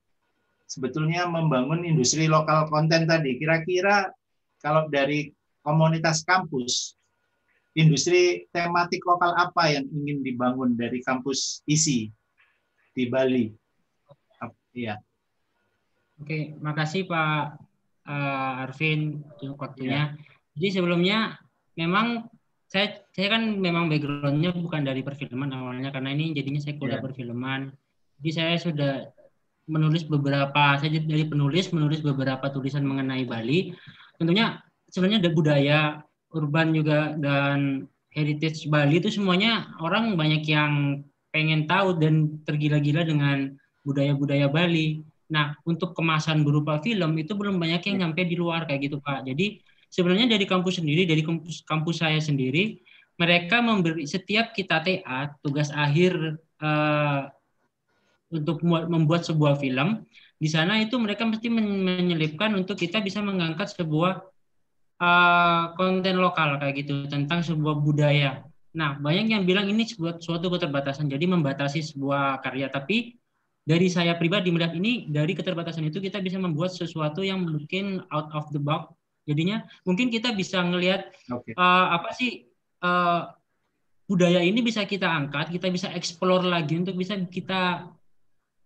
sebetulnya membangun industri lokal konten tadi. Kira-kira kalau dari komunitas kampus, industri tematik lokal apa yang ingin dibangun dari kampus isi di Bali? Iya. Oke, makasih Pak uh, Arvin untuk waktunya. Ya. Jadi sebelumnya memang saya saya kan memang backgroundnya bukan dari perfilman awalnya karena ini jadinya saya kuliah ya. perfilman. Jadi saya sudah menulis beberapa saya jadi dari penulis menulis beberapa tulisan mengenai Bali. Tentunya sebenarnya ada budaya urban juga dan heritage Bali itu semuanya orang banyak yang pengen tahu dan tergila-gila dengan budaya-budaya Bali. Nah, untuk kemasan berupa film itu belum banyak yang nyampe di luar kayak gitu, Pak. Jadi sebenarnya dari kampus sendiri, dari kampus, kampus saya sendiri, mereka memberi setiap kita TA tugas akhir uh, untuk membuat sebuah film, di sana itu mereka mesti menyelipkan untuk kita bisa mengangkat sebuah uh, konten lokal kayak gitu tentang sebuah budaya. Nah, banyak yang bilang ini sebuah suatu keterbatasan, jadi membatasi sebuah karya. Tapi dari saya pribadi melihat ini dari keterbatasan itu kita bisa membuat sesuatu yang mungkin out of the box jadinya mungkin kita bisa ngelihat okay. uh, eh, apa sih uh, budaya ini bisa kita angkat kita bisa explore lagi untuk bisa kita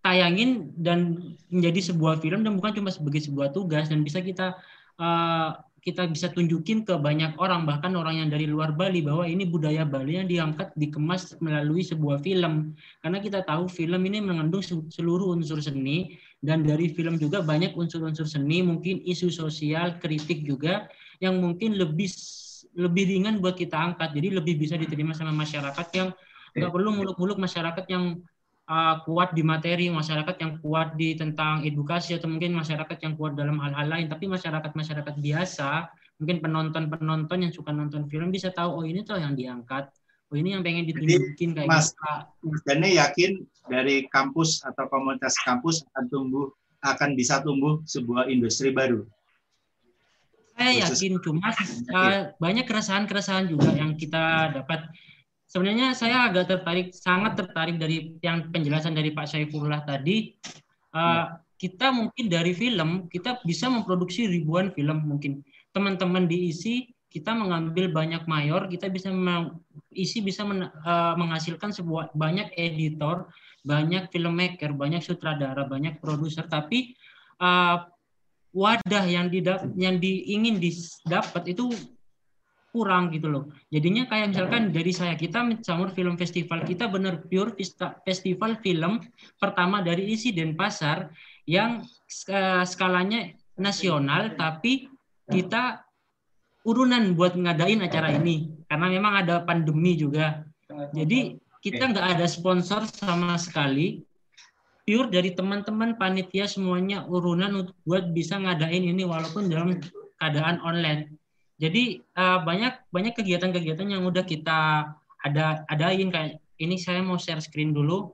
tayangin dan menjadi sebuah film dan bukan cuma sebagai sebuah tugas dan bisa kita uh, kita bisa tunjukin ke banyak orang bahkan orang yang dari luar Bali bahwa ini budaya Bali yang diangkat dikemas melalui sebuah film karena kita tahu film ini mengandung seluruh unsur seni dan dari film juga banyak unsur-unsur seni mungkin isu sosial kritik juga yang mungkin lebih lebih ringan buat kita angkat. Jadi lebih bisa diterima sama masyarakat yang nggak perlu muluk-muluk masyarakat yang uh, kuat di materi, masyarakat yang kuat di tentang edukasi atau mungkin masyarakat yang kuat dalam hal-hal lain, tapi masyarakat-masyarakat biasa, mungkin penonton-penonton yang suka nonton film bisa tahu oh ini tuh yang diangkat, oh ini yang pengen ditunjukin kayak Mas, gitu. Mas Dane yakin dari kampus atau komunitas kampus akan tumbuh akan bisa tumbuh sebuah industri baru. Saya yakin, cuma uh, banyak keresahan-keresahan juga yang kita dapat sebenarnya saya agak tertarik, sangat tertarik dari yang penjelasan dari Pak Saifullah tadi. Uh, kita mungkin dari film kita bisa memproduksi ribuan film mungkin teman-teman diisi kita mengambil banyak mayor kita bisa isi bisa men, uh, menghasilkan sebuah banyak editor banyak filmmaker banyak sutradara banyak produser. Tapi uh, wadah yang didap yang diingin didapat itu kurang gitu loh. Jadinya kayak misalkan dari saya kita mencampur film festival kita benar pure festival film pertama dari isi dan pasar yang skalanya nasional tapi kita urunan buat ngadain acara ini. Karena memang ada pandemi juga. Jadi kita nggak ada sponsor sama sekali. Pure dari teman-teman panitia semuanya urunan untuk buat bisa ngadain ini walaupun dalam keadaan online. Jadi uh, banyak banyak kegiatan-kegiatan yang udah kita ada adain kayak ini saya mau share screen dulu.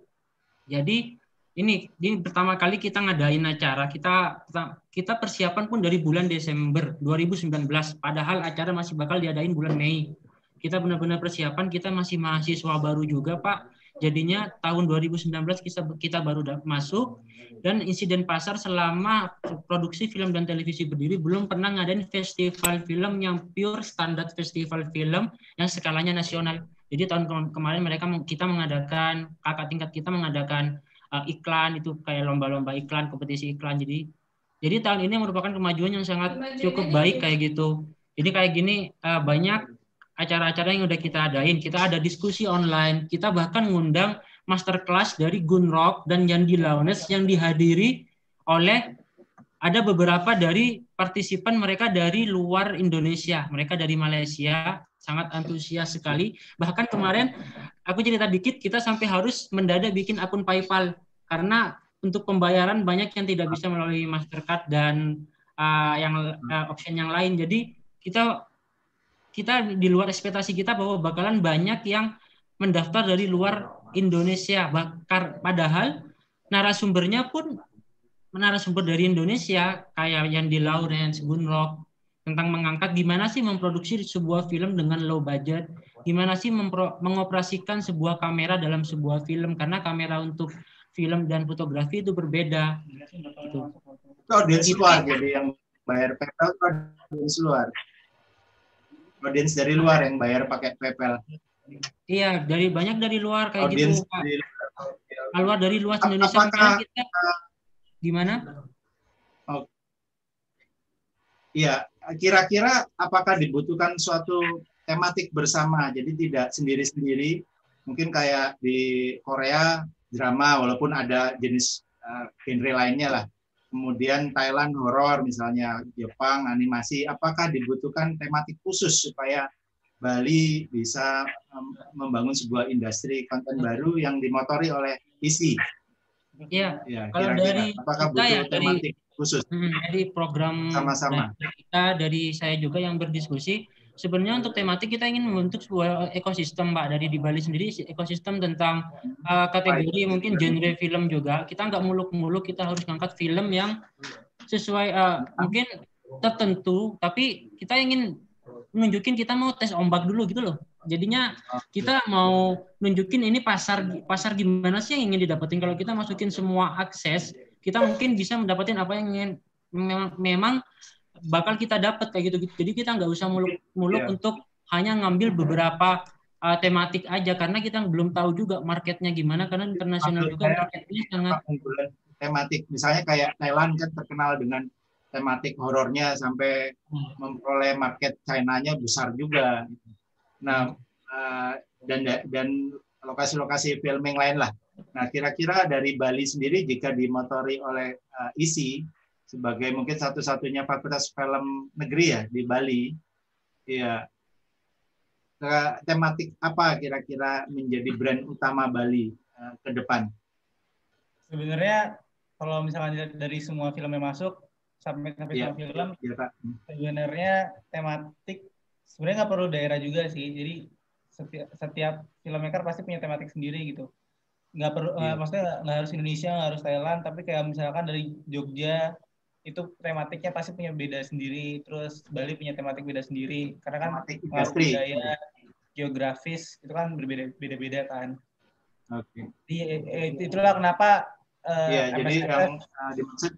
Jadi ini ini pertama kali kita ngadain acara. Kita kita persiapan pun dari bulan Desember 2019 padahal acara masih bakal diadain bulan Mei. Kita benar-benar persiapan, kita masih mahasiswa baru juga, Pak Jadinya tahun 2019 kita kita baru masuk dan insiden pasar selama produksi film dan televisi berdiri belum pernah ngadain festival film yang pure standar festival film yang skalanya nasional. Jadi tahun kemarin mereka kita mengadakan kakak tingkat kita mengadakan uh, iklan itu kayak lomba-lomba iklan, kompetisi iklan. Jadi jadi tahun ini merupakan kemajuan yang sangat cukup baik kayak gitu. Jadi kayak gini uh, banyak acara-acara yang udah kita adain. Kita ada diskusi online, kita bahkan ngundang masterclass dari Gun Rock dan Yandi Launes yang dihadiri oleh ada beberapa dari partisipan mereka dari luar Indonesia, mereka dari Malaysia, sangat antusias sekali. Bahkan kemarin aku cerita dikit, kita sampai harus mendadak bikin akun PayPal karena untuk pembayaran banyak yang tidak bisa melalui Mastercard dan uh, yang uh, option yang lain. Jadi kita kita di luar ekspektasi kita bahwa bakalan banyak yang mendaftar dari luar Indonesia. Bakar padahal narasumbernya pun narasumber dari Indonesia kayak yang di Lawrence, Gunrock tentang mengangkat gimana sih memproduksi sebuah film dengan low budget, gimana sih mengoperasikan sebuah kamera dalam sebuah film karena kamera untuk film dan fotografi itu berbeda. Gitu. Itu audiens luar jadi yang bayar PayPal audiens luar audiens dari luar yang bayar pakai PayPal. Iya, dari banyak dari luar kayak audience gitu. Dari, luar dari luar Indonesia apakah, kita gimana? Oh. Iya, kira-kira apakah dibutuhkan suatu tematik bersama, jadi tidak sendiri-sendiri, mungkin kayak di Korea drama, walaupun ada jenis uh, genre lainnya lah. Kemudian Thailand horor misalnya, Jepang animasi, apakah dibutuhkan tematik khusus supaya Bali bisa membangun sebuah industri konten baru yang dimotori oleh isi. Iya. Ya, kalau kira -kira. dari apakah butuh ya, tematik dari, khusus? Hmm, dari program sama-sama. Kita dari saya juga yang berdiskusi, sebenarnya untuk tematik kita ingin membentuk sebuah ekosistem, Pak. Dari di Bali sendiri ekosistem tentang uh, kategori mungkin genre film juga. Kita nggak muluk-muluk, kita harus ngangkat film yang sesuai uh, mungkin tertentu, tapi kita ingin nunjukin kita mau tes ombak dulu gitu loh. Jadinya kita mau nunjukin ini pasar pasar gimana sih yang ingin didapetin. Kalau kita masukin semua akses, kita mungkin bisa mendapatkan apa yang ingin memang, memang bakal kita dapat kayak gitu. Jadi kita nggak usah muluk-muluk yeah. untuk hanya ngambil beberapa uh, tematik aja karena kita belum tahu juga marketnya gimana karena internasional juga marketnya sangat tematik. Misalnya kayak Thailand kan terkenal dengan tematik horornya sampai hmm. memperoleh market China-nya besar juga. Nah, uh, dan dan lokasi-lokasi filming lain lah. Nah, kira-kira dari Bali sendiri jika dimotori oleh uh, ISI sebagai mungkin satu-satunya fakultas film negeri ya di Bali, ya tematik apa kira-kira menjadi brand utama Bali uh, ke depan? Sebenarnya kalau misalkan dari semua film yang masuk, sampai sampai yeah. film yeah, Pak. sebenarnya tematik sebenarnya nggak perlu daerah juga sih jadi setiap, setiap filmmaker pasti punya tematik sendiri gitu nggak perlu yeah. uh, maksudnya nggak harus Indonesia nggak harus Thailand tapi kayak misalkan dari Jogja itu tematiknya pasti punya beda sendiri terus Bali punya tematik beda sendiri karena kan pengaruh budaya geografis itu kan berbeda beda-beda kan oke okay. Eh, itulah kenapa uh, yeah, jadi yang uh, dimaksud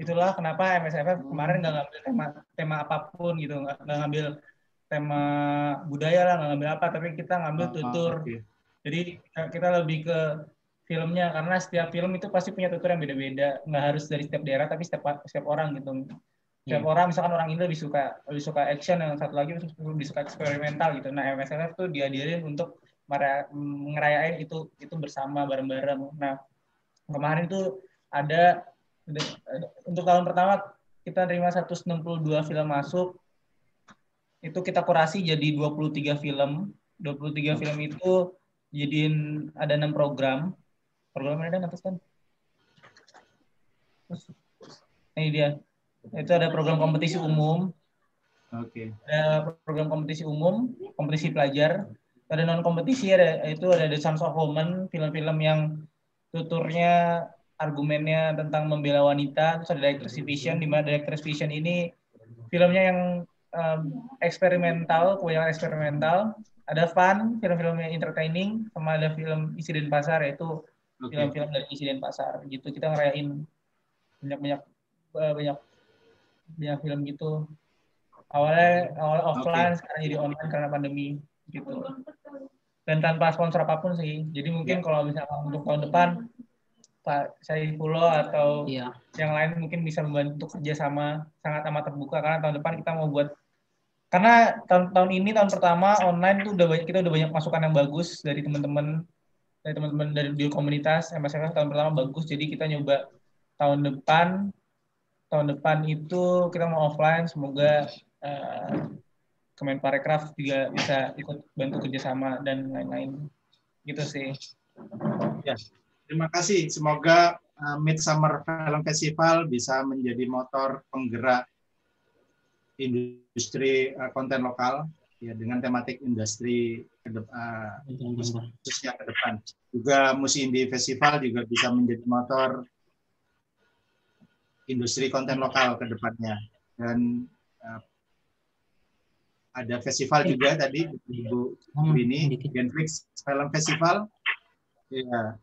itulah kenapa MSFF kemarin nggak ngambil tema tema apa pun gitu nggak ngambil tema budaya lah nggak ngambil apa tapi kita ngambil ah, tutur okay. Jadi kita lebih ke filmnya karena setiap film itu pasti punya tutur yang beda-beda nggak harus dari setiap daerah tapi setiap setiap orang gitu setiap hmm. orang misalkan orang Indo lebih suka lebih suka action yang satu lagi lebih suka eksperimental gitu nah MSFF tuh dihadirin untuk ngerayain itu itu bersama bareng-bareng nah kemarin tuh ada untuk tahun pertama kita terima 162 film masuk. Itu kita kurasi jadi 23 film. 23 film itu jadiin ada enam program. Program ada atas kan? Ini dia. Itu ada program kompetisi umum. Oke. Okay. Ada program kompetisi umum, kompetisi pelajar. Ada non kompetisi ada itu ada The Sons of Women, film-film yang tuturnya argumennya tentang membela wanita terus ada Director's Vision di mana Director's Vision ini filmnya yang um, eksperimental kebanyakan eksperimental ada fun film-film yang entertaining sama ada film isi dan pasar yaitu film-film okay. dari isi dan pasar gitu kita ngerayain banyak-banyak eh, banyak banyak film gitu awalnya awal offline okay. sekarang jadi online karena pandemi gitu dan tanpa sponsor apa pun sih jadi mungkin yeah. kalau misalnya untuk tahun depan Pak Saifullah atau iya. yang lain mungkin bisa membantu kerjasama sangat amat terbuka karena tahun depan kita mau buat karena tahun tahun ini tahun pertama online tuh udah banyak kita udah banyak masukan yang bagus dari teman-teman dari teman-teman dari di komunitas MSF tahun pertama bagus jadi kita nyoba tahun depan tahun depan itu kita mau offline semoga uh, Kemenparekraf juga bisa ikut bantu kerjasama dan lain-lain gitu sih. Ya, Terima kasih. Semoga uh, Midsummer Film Festival bisa menjadi motor penggerak industri uh, konten lokal ya dengan tematik industri uh, khususnya ke depan. Juga Musi Indie Festival juga bisa menjadi motor industri konten lokal ke depannya. Dan uh, ada festival juga tadi Ibu ini Genflix Film Festival. Ya,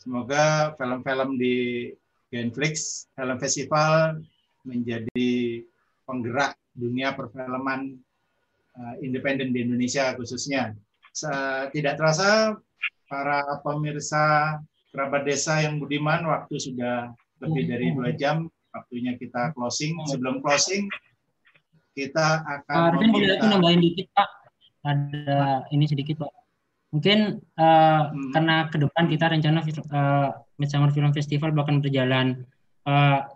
Semoga film-film di Genflix Film Festival menjadi penggerak dunia perfilman uh, independen di Indonesia khususnya. Tidak terasa para pemirsa kerabat desa yang budiman waktu sudah lebih dari dua jam waktunya kita closing. Sebelum closing, kita akan Arvin boleh lagi nambahin dikit Pak. Ada ini sedikit Pak. Mungkin uh, hmm. karena ke depan kita rencana uh, Midsummer Film Festival bahkan berjalan uh,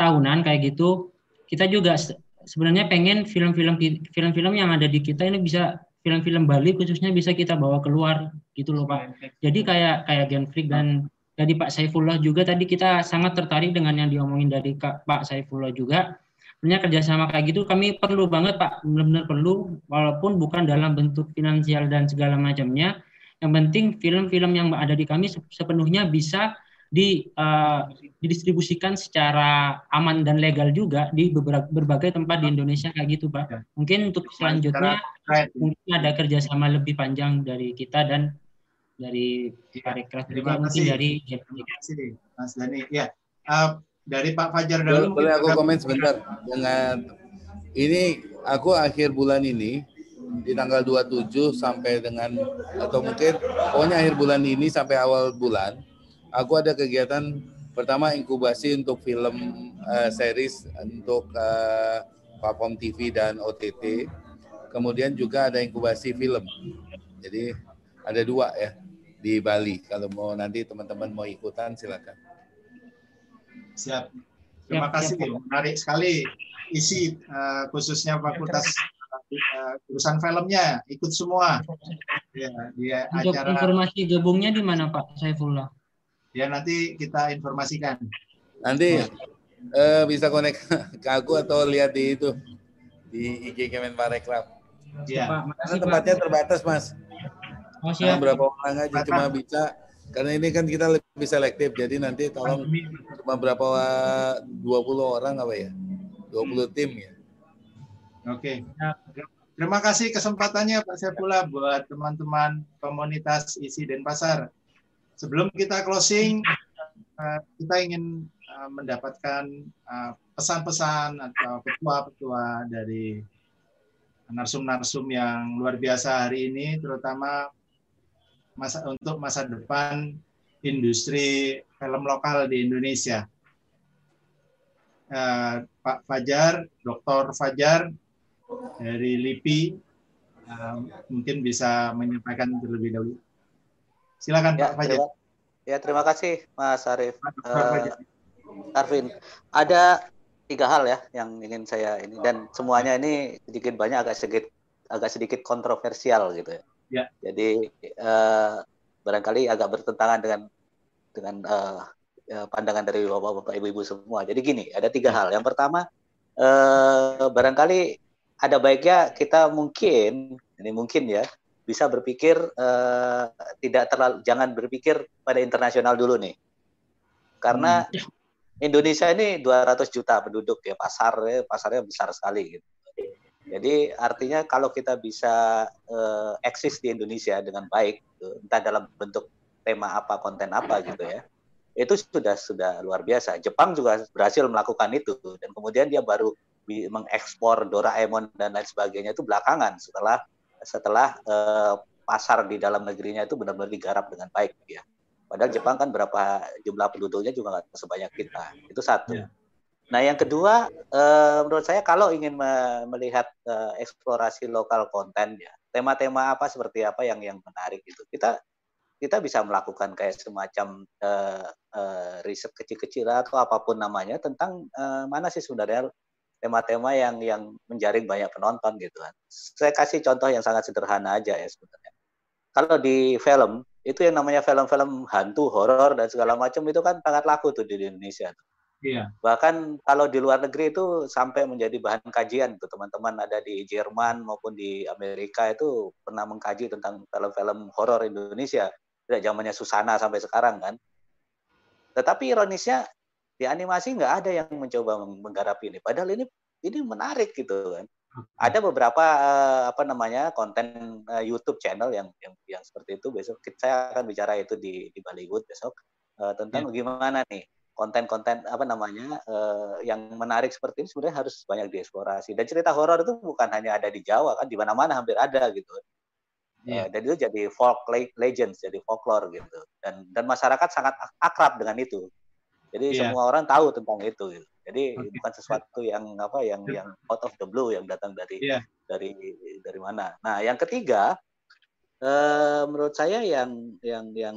tahunan kayak gitu. Kita juga sebenarnya pengen film-film film-film yang ada di kita ini bisa film-film Bali khususnya bisa kita bawa keluar gitu loh Pak. Jadi kayak kayak Gen Freak dan dari Pak Saifullah juga tadi kita sangat tertarik dengan yang diomongin dari Kak, Pak Saifullah juga. Sebenarnya kerjasama kayak gitu kami perlu banget Pak, benar-benar perlu walaupun bukan dalam bentuk finansial dan segala macamnya. Yang penting film-film yang ada di kami sepenuhnya bisa di uh, didistribusikan secara aman dan legal juga di beberapa berbagai tempat di Indonesia kayak gitu pak. Ya. Mungkin untuk selanjutnya mungkin ada kerjasama lebih panjang dari kita dan dari Parekraf juga mungkin dari Terima kasih Mas Dani. Ya uh, dari Pak Fajar dulu. Boleh aku komen sebentar dengan ini aku akhir bulan ini di tanggal 27 sampai dengan atau mungkin pokoknya akhir bulan ini sampai awal bulan aku ada kegiatan pertama inkubasi untuk film uh, series untuk uh, platform TV dan OTT. Kemudian juga ada inkubasi film. Jadi ada dua ya di Bali. Kalau mau nanti teman-teman mau ikutan silakan. Siap. Terima siap, kasih. Siap. Menarik sekali isi uh, khususnya fakultas uh, urusan filmnya ikut semua. Ya, di Untuk acara informasi gabungnya di mana Pak Saifullah? Ya nanti kita informasikan. Nanti uh, bisa connect ke aku atau lihat di itu di IG Kemenparekraf. Iya. Karena tempatnya terbatas, Mas. Oh, siap. Nah, berapa orang aja cuma bisa karena ini kan kita lebih selektif. Jadi nanti tolong cuma berapa 20 orang apa ya? 20 tim ya. Oke. Terima kasih kesempatannya Pak Sepula buat teman-teman komunitas isi Denpasar. Sebelum kita closing, uh, kita ingin uh, mendapatkan uh, pesan-pesan atau petua-petua dari narsum-narsum yang luar biasa hari ini, terutama masa untuk masa depan industri film lokal di Indonesia. Uh, Pak Fajar, Dr. Fajar dari LIPI, uh, mungkin bisa menyampaikan terlebih dahulu. Silakan ya, Pak Fajar. Terima, ya terima kasih Mas Arif. Uh, Arvin, ada tiga hal ya yang ingin saya ini dan semuanya ini sedikit banyak agak sedikit agak sedikit kontroversial gitu ya. ya. Jadi uh, barangkali agak bertentangan dengan dengan uh, pandangan dari bapak-bapak ibu-ibu semua. Jadi gini, ada tiga hal. Yang pertama, uh, barangkali ada baiknya kita mungkin ini mungkin ya bisa berpikir uh, tidak terlalu jangan berpikir pada internasional dulu nih. Karena hmm. Indonesia ini 200 juta penduduk ya pasar ya, pasarnya besar sekali gitu. Jadi artinya kalau kita bisa uh, eksis di Indonesia dengan baik, gitu, entah dalam bentuk tema apa, konten apa gitu ya, itu sudah sudah luar biasa. Jepang juga berhasil melakukan itu dan kemudian dia baru mengekspor Doraemon dan lain sebagainya itu belakangan setelah setelah uh, pasar di dalam negerinya itu benar-benar digarap dengan baik ya. Padahal Jepang kan berapa jumlah penduduknya juga nggak sebanyak kita. Itu satu. Yeah. Nah yang kedua, uh, menurut saya kalau ingin me melihat uh, eksplorasi lokal konten ya, tema-tema apa seperti apa yang yang menarik itu kita kita bisa melakukan kayak semacam uh, uh, riset kecil-kecil atau apa pun namanya tentang uh, mana sih sebenarnya tema-tema yang yang menjaring banyak penonton gitu kan. Saya kasih contoh yang sangat sederhana aja ya sebenarnya. Kalau di film itu yang namanya film-film hantu, horor dan segala macam itu kan sangat laku tuh di Indonesia. Iya. Bahkan kalau di luar negeri itu sampai menjadi bahan kajian tuh teman-teman ada di Jerman maupun di Amerika itu pernah mengkaji tentang film-film horor Indonesia. Tidak zamannya Susana sampai sekarang kan. Tetapi ironisnya di animasi nggak ada yang mencoba menggarap ini. Padahal ini ini menarik gitu kan. Ada beberapa uh, apa namanya konten uh, YouTube channel yang, yang yang seperti itu. Besok saya akan bicara itu di di Bollywood besok uh, tentang yeah. gimana nih konten-konten apa namanya uh, yang menarik seperti ini sebenarnya harus banyak dieksplorasi. Dan cerita horor itu bukan hanya ada di Jawa kan, di mana-mana hampir ada gitu. Yeah. Uh, dan itu jadi folk legends, jadi folklore gitu. Dan dan masyarakat sangat akrab dengan itu Jadi yeah. semua orang tahu tentang itu. Gitu. Jadi okay. bukan sesuatu yang apa yang yang out of the blue yang datang dari yeah. dari dari mana. Nah, yang ketiga eh, menurut saya yang yang yang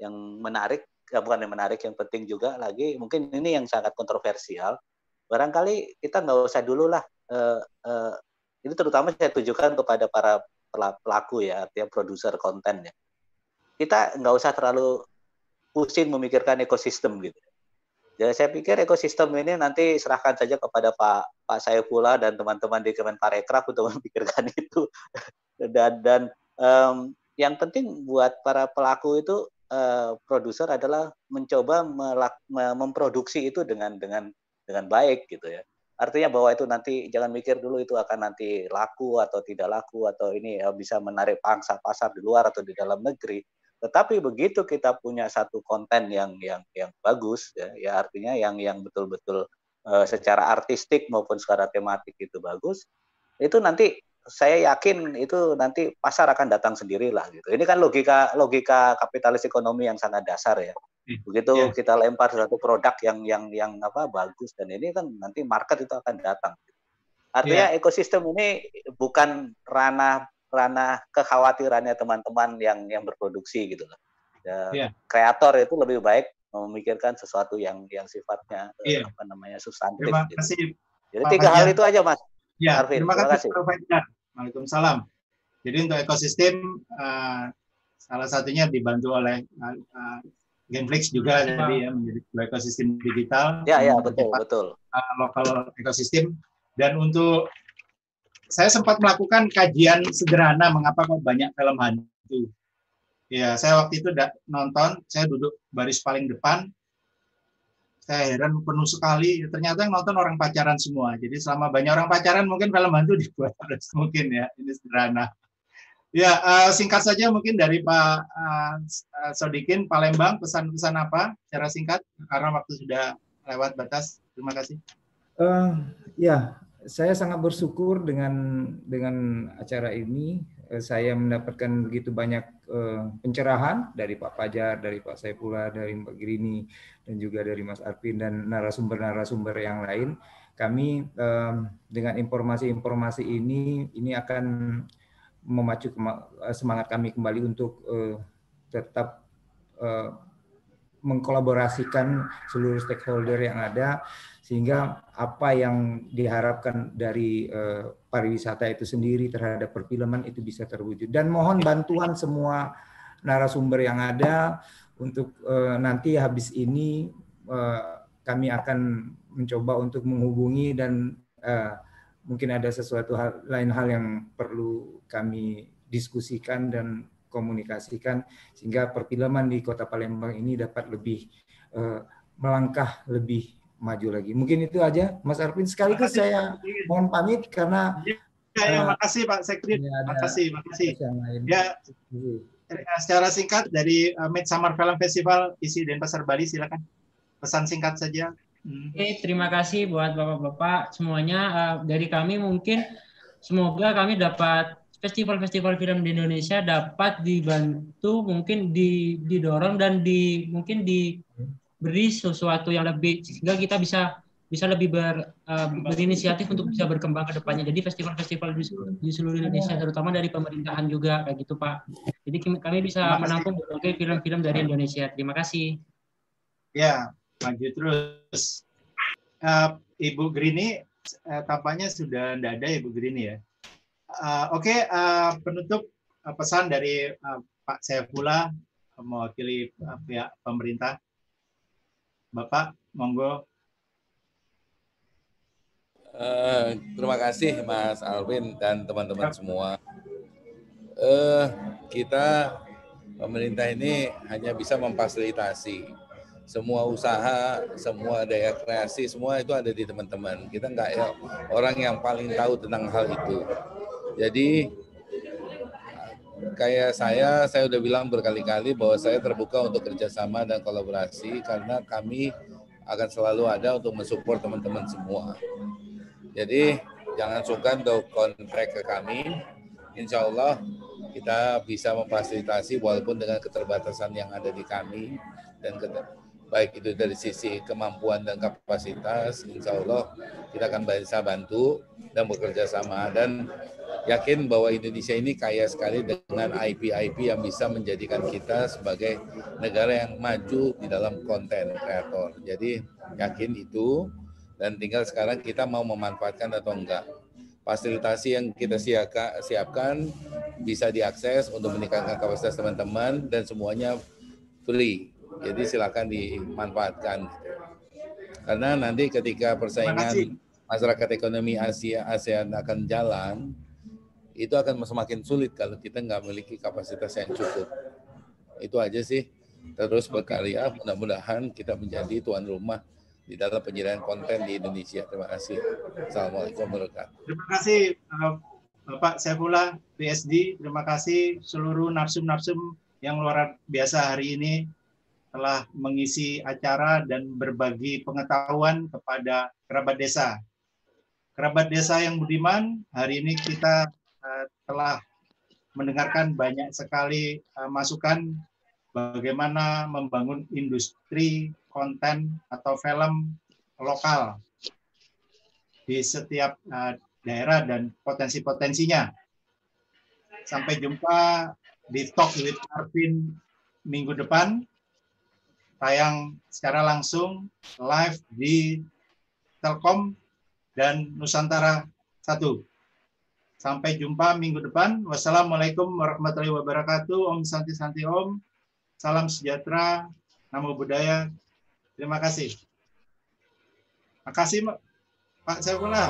yang menarik ya bukan yang menarik yang penting juga lagi mungkin ini yang sangat kontroversial barangkali kita nggak usah dulu lah eh, eh, ini terutama saya tujukan kepada para pelaku ya artinya produser konten ya kita nggak usah terlalu pusing memikirkan ekosistem gitu jadi saya pikir ekosistem ini nanti serahkan saja kepada Pak Pak Saifullah dan teman-teman di Kemenparekraf untuk (laughs) memikirkan itu dan dan um, yang penting buat para pelaku itu uh, produser adalah mencoba melak, memproduksi itu dengan dengan dengan baik gitu ya. Artinya bahwa itu nanti jangan mikir dulu itu akan nanti laku atau tidak laku atau ini ya, bisa menarik pangsa pasar di luar atau di dalam negeri. Tetapi begitu kita punya satu konten yang yang yang bagus ya, ya artinya yang yang betul-betul uh, secara artistik maupun secara tematik itu bagus, itu nanti saya yakin itu nanti pasar akan datang sendirilah gitu. Ini kan logika logika kapitalis ekonomi yang sangat dasar ya. Hmm, begitu yeah. kita lempar satu produk yang yang yang apa bagus dan ini kan nanti market itu akan datang. Artinya yeah. ekosistem ini bukan ranah ranah kekhawatirannya teman-teman yang yang berproduksi gitu loh. Ya, yeah. Kreator itu lebih baik memikirkan sesuatu yang yang sifatnya yeah. apa namanya substantif. Terima gitu. kasih. Jadi tiga hal itu aja mas. Ya, Arvin, terima, terima kasih. Waalaikumsalam. Jadi untuk ekosistem uh, salah satunya dibantu oleh uh, Genflix juga ya, jadi ya menjadi ekosistem digital. Ya ya betul betul. Uh, lokal ekosistem dan untuk saya sempat melakukan kajian sederhana mengapa kok banyak film hantu. Ya, saya waktu itu nonton, saya duduk baris paling depan, saya heran penuh sekali. Ternyata yang nonton orang pacaran semua. Jadi selama banyak orang pacaran mungkin film hantu (laughs) dibuat harus mungkin ya. Ini sederhana. Ya uh, singkat saja mungkin dari Pak uh, Sodikin Palembang pesan-pesan apa secara singkat karena waktu sudah lewat batas. Terima kasih. Uh, ya saya sangat bersyukur dengan dengan acara ini Eh, saya mendapatkan begitu banyak uh, pencerahan dari Pak Pajar, dari Pak Saifullah, dari Mbak Girini, dan juga dari Mas Arvin dan narasumber-narasumber yang lain. Kami dengan informasi-informasi ini ini akan memacu semangat kami kembali untuk tetap mengkolaborasikan seluruh stakeholder yang ada sehingga apa yang diharapkan dari uh, pariwisata itu sendiri terhadap perfilman itu bisa terwujud. Dan mohon bantuan semua narasumber yang ada untuk uh, nanti habis ini uh, kami akan mencoba untuk menghubungi dan uh, mungkin ada sesuatu hal, lain hal yang perlu kami diskusikan dan komunikasikan sehingga perfilman di Kota Palembang ini dapat lebih uh, melangkah lebih maju lagi. Mungkin itu aja, Mas Arvin. Sekaligus saya mohon pamit karena ya, ya, uh, makasih Pak Sekri. Makasih, makasih. Ya, secara singkat dari uh, Midsummer Film Festival isi Denpasar Bali, silakan pesan singkat saja. Hmm. Oke, terima kasih buat bapak-bapak semuanya. Uh, dari kami mungkin semoga kami dapat festival-festival film di Indonesia dapat dibantu mungkin didorong dan di mungkin di beri sesuatu yang lebih sehingga kita bisa bisa lebih ber, uh, berinisiatif untuk bisa berkembang ke depannya. Jadi festival-festival di, di seluruh Indonesia, terutama dari pemerintahan juga kayak gitu Pak. Jadi kami bisa menampung berbagai film-film dari Indonesia. Terima kasih. Ya, maju terus. Uh, Ibu Grini, uh, tampaknya sudah tidak ada Ibu Grini ya. Uh, Oke, okay, uh, penutup uh, pesan dari uh, Pak Saifullah mewakili uh, pihak pemerintah. Bapak, monggo. Uh, terima kasih Mas Alvin dan teman-teman semua. Uh, kita pemerintah ini hanya bisa memfasilitasi semua usaha, semua daya kreasi, semua itu ada di teman-teman. Kita nggak ya orang yang paling tahu tentang hal itu. Jadi kayak saya, saya udah bilang berkali-kali bahwa saya terbuka untuk kerjasama dan kolaborasi karena kami akan selalu ada untuk mensupport teman-teman semua. Jadi jangan sungkan untuk kontrak ke kami. Insya Allah kita bisa memfasilitasi walaupun dengan keterbatasan yang ada di kami dan baik itu dari sisi kemampuan dan kapasitas, insya Allah kita akan bisa bantu dan bekerja sama dan yakin bahwa Indonesia ini kaya sekali dengan IP-IP yang bisa menjadikan kita sebagai negara yang maju di dalam konten kreator. Jadi yakin itu dan tinggal sekarang kita mau memanfaatkan atau enggak. Fasilitasi yang kita siapkan bisa diakses untuk meningkatkan kapasitas teman-teman dan semuanya free jadi silakan dimanfaatkan. Karena nanti ketika persaingan masyarakat ekonomi Asia ASEAN akan jalan, itu akan semakin sulit kalau kita nggak memiliki kapasitas yang cukup. Itu aja sih. Terus berkarya, mudah-mudahan kita menjadi tuan rumah di dalam penyediaan konten di Indonesia. Terima kasih. Assalamualaikum warahmatullahi. Terima kasih uh, Bapak Saifullah PSD. Terima kasih seluruh narsum-narsum yang luar biasa hari ini telah mengisi acara dan berbagi pengetahuan kepada kerabat desa. Kerabat desa yang budiman, hari ini kita uh, telah mendengarkan banyak sekali uh, masukan bagaimana membangun industri konten atau film lokal di setiap uh, daerah dan potensi-potensinya. Sampai jumpa di Talk with Arvin minggu depan tayang secara langsung live di Telkom dan Nusantara 1. Sampai jumpa minggu depan. Wassalamualaikum warahmatullahi wabarakatuh. Om Santi Santi Om. Salam sejahtera. Namo Buddhaya. Terima kasih. Terima kasih Pak Saifullah.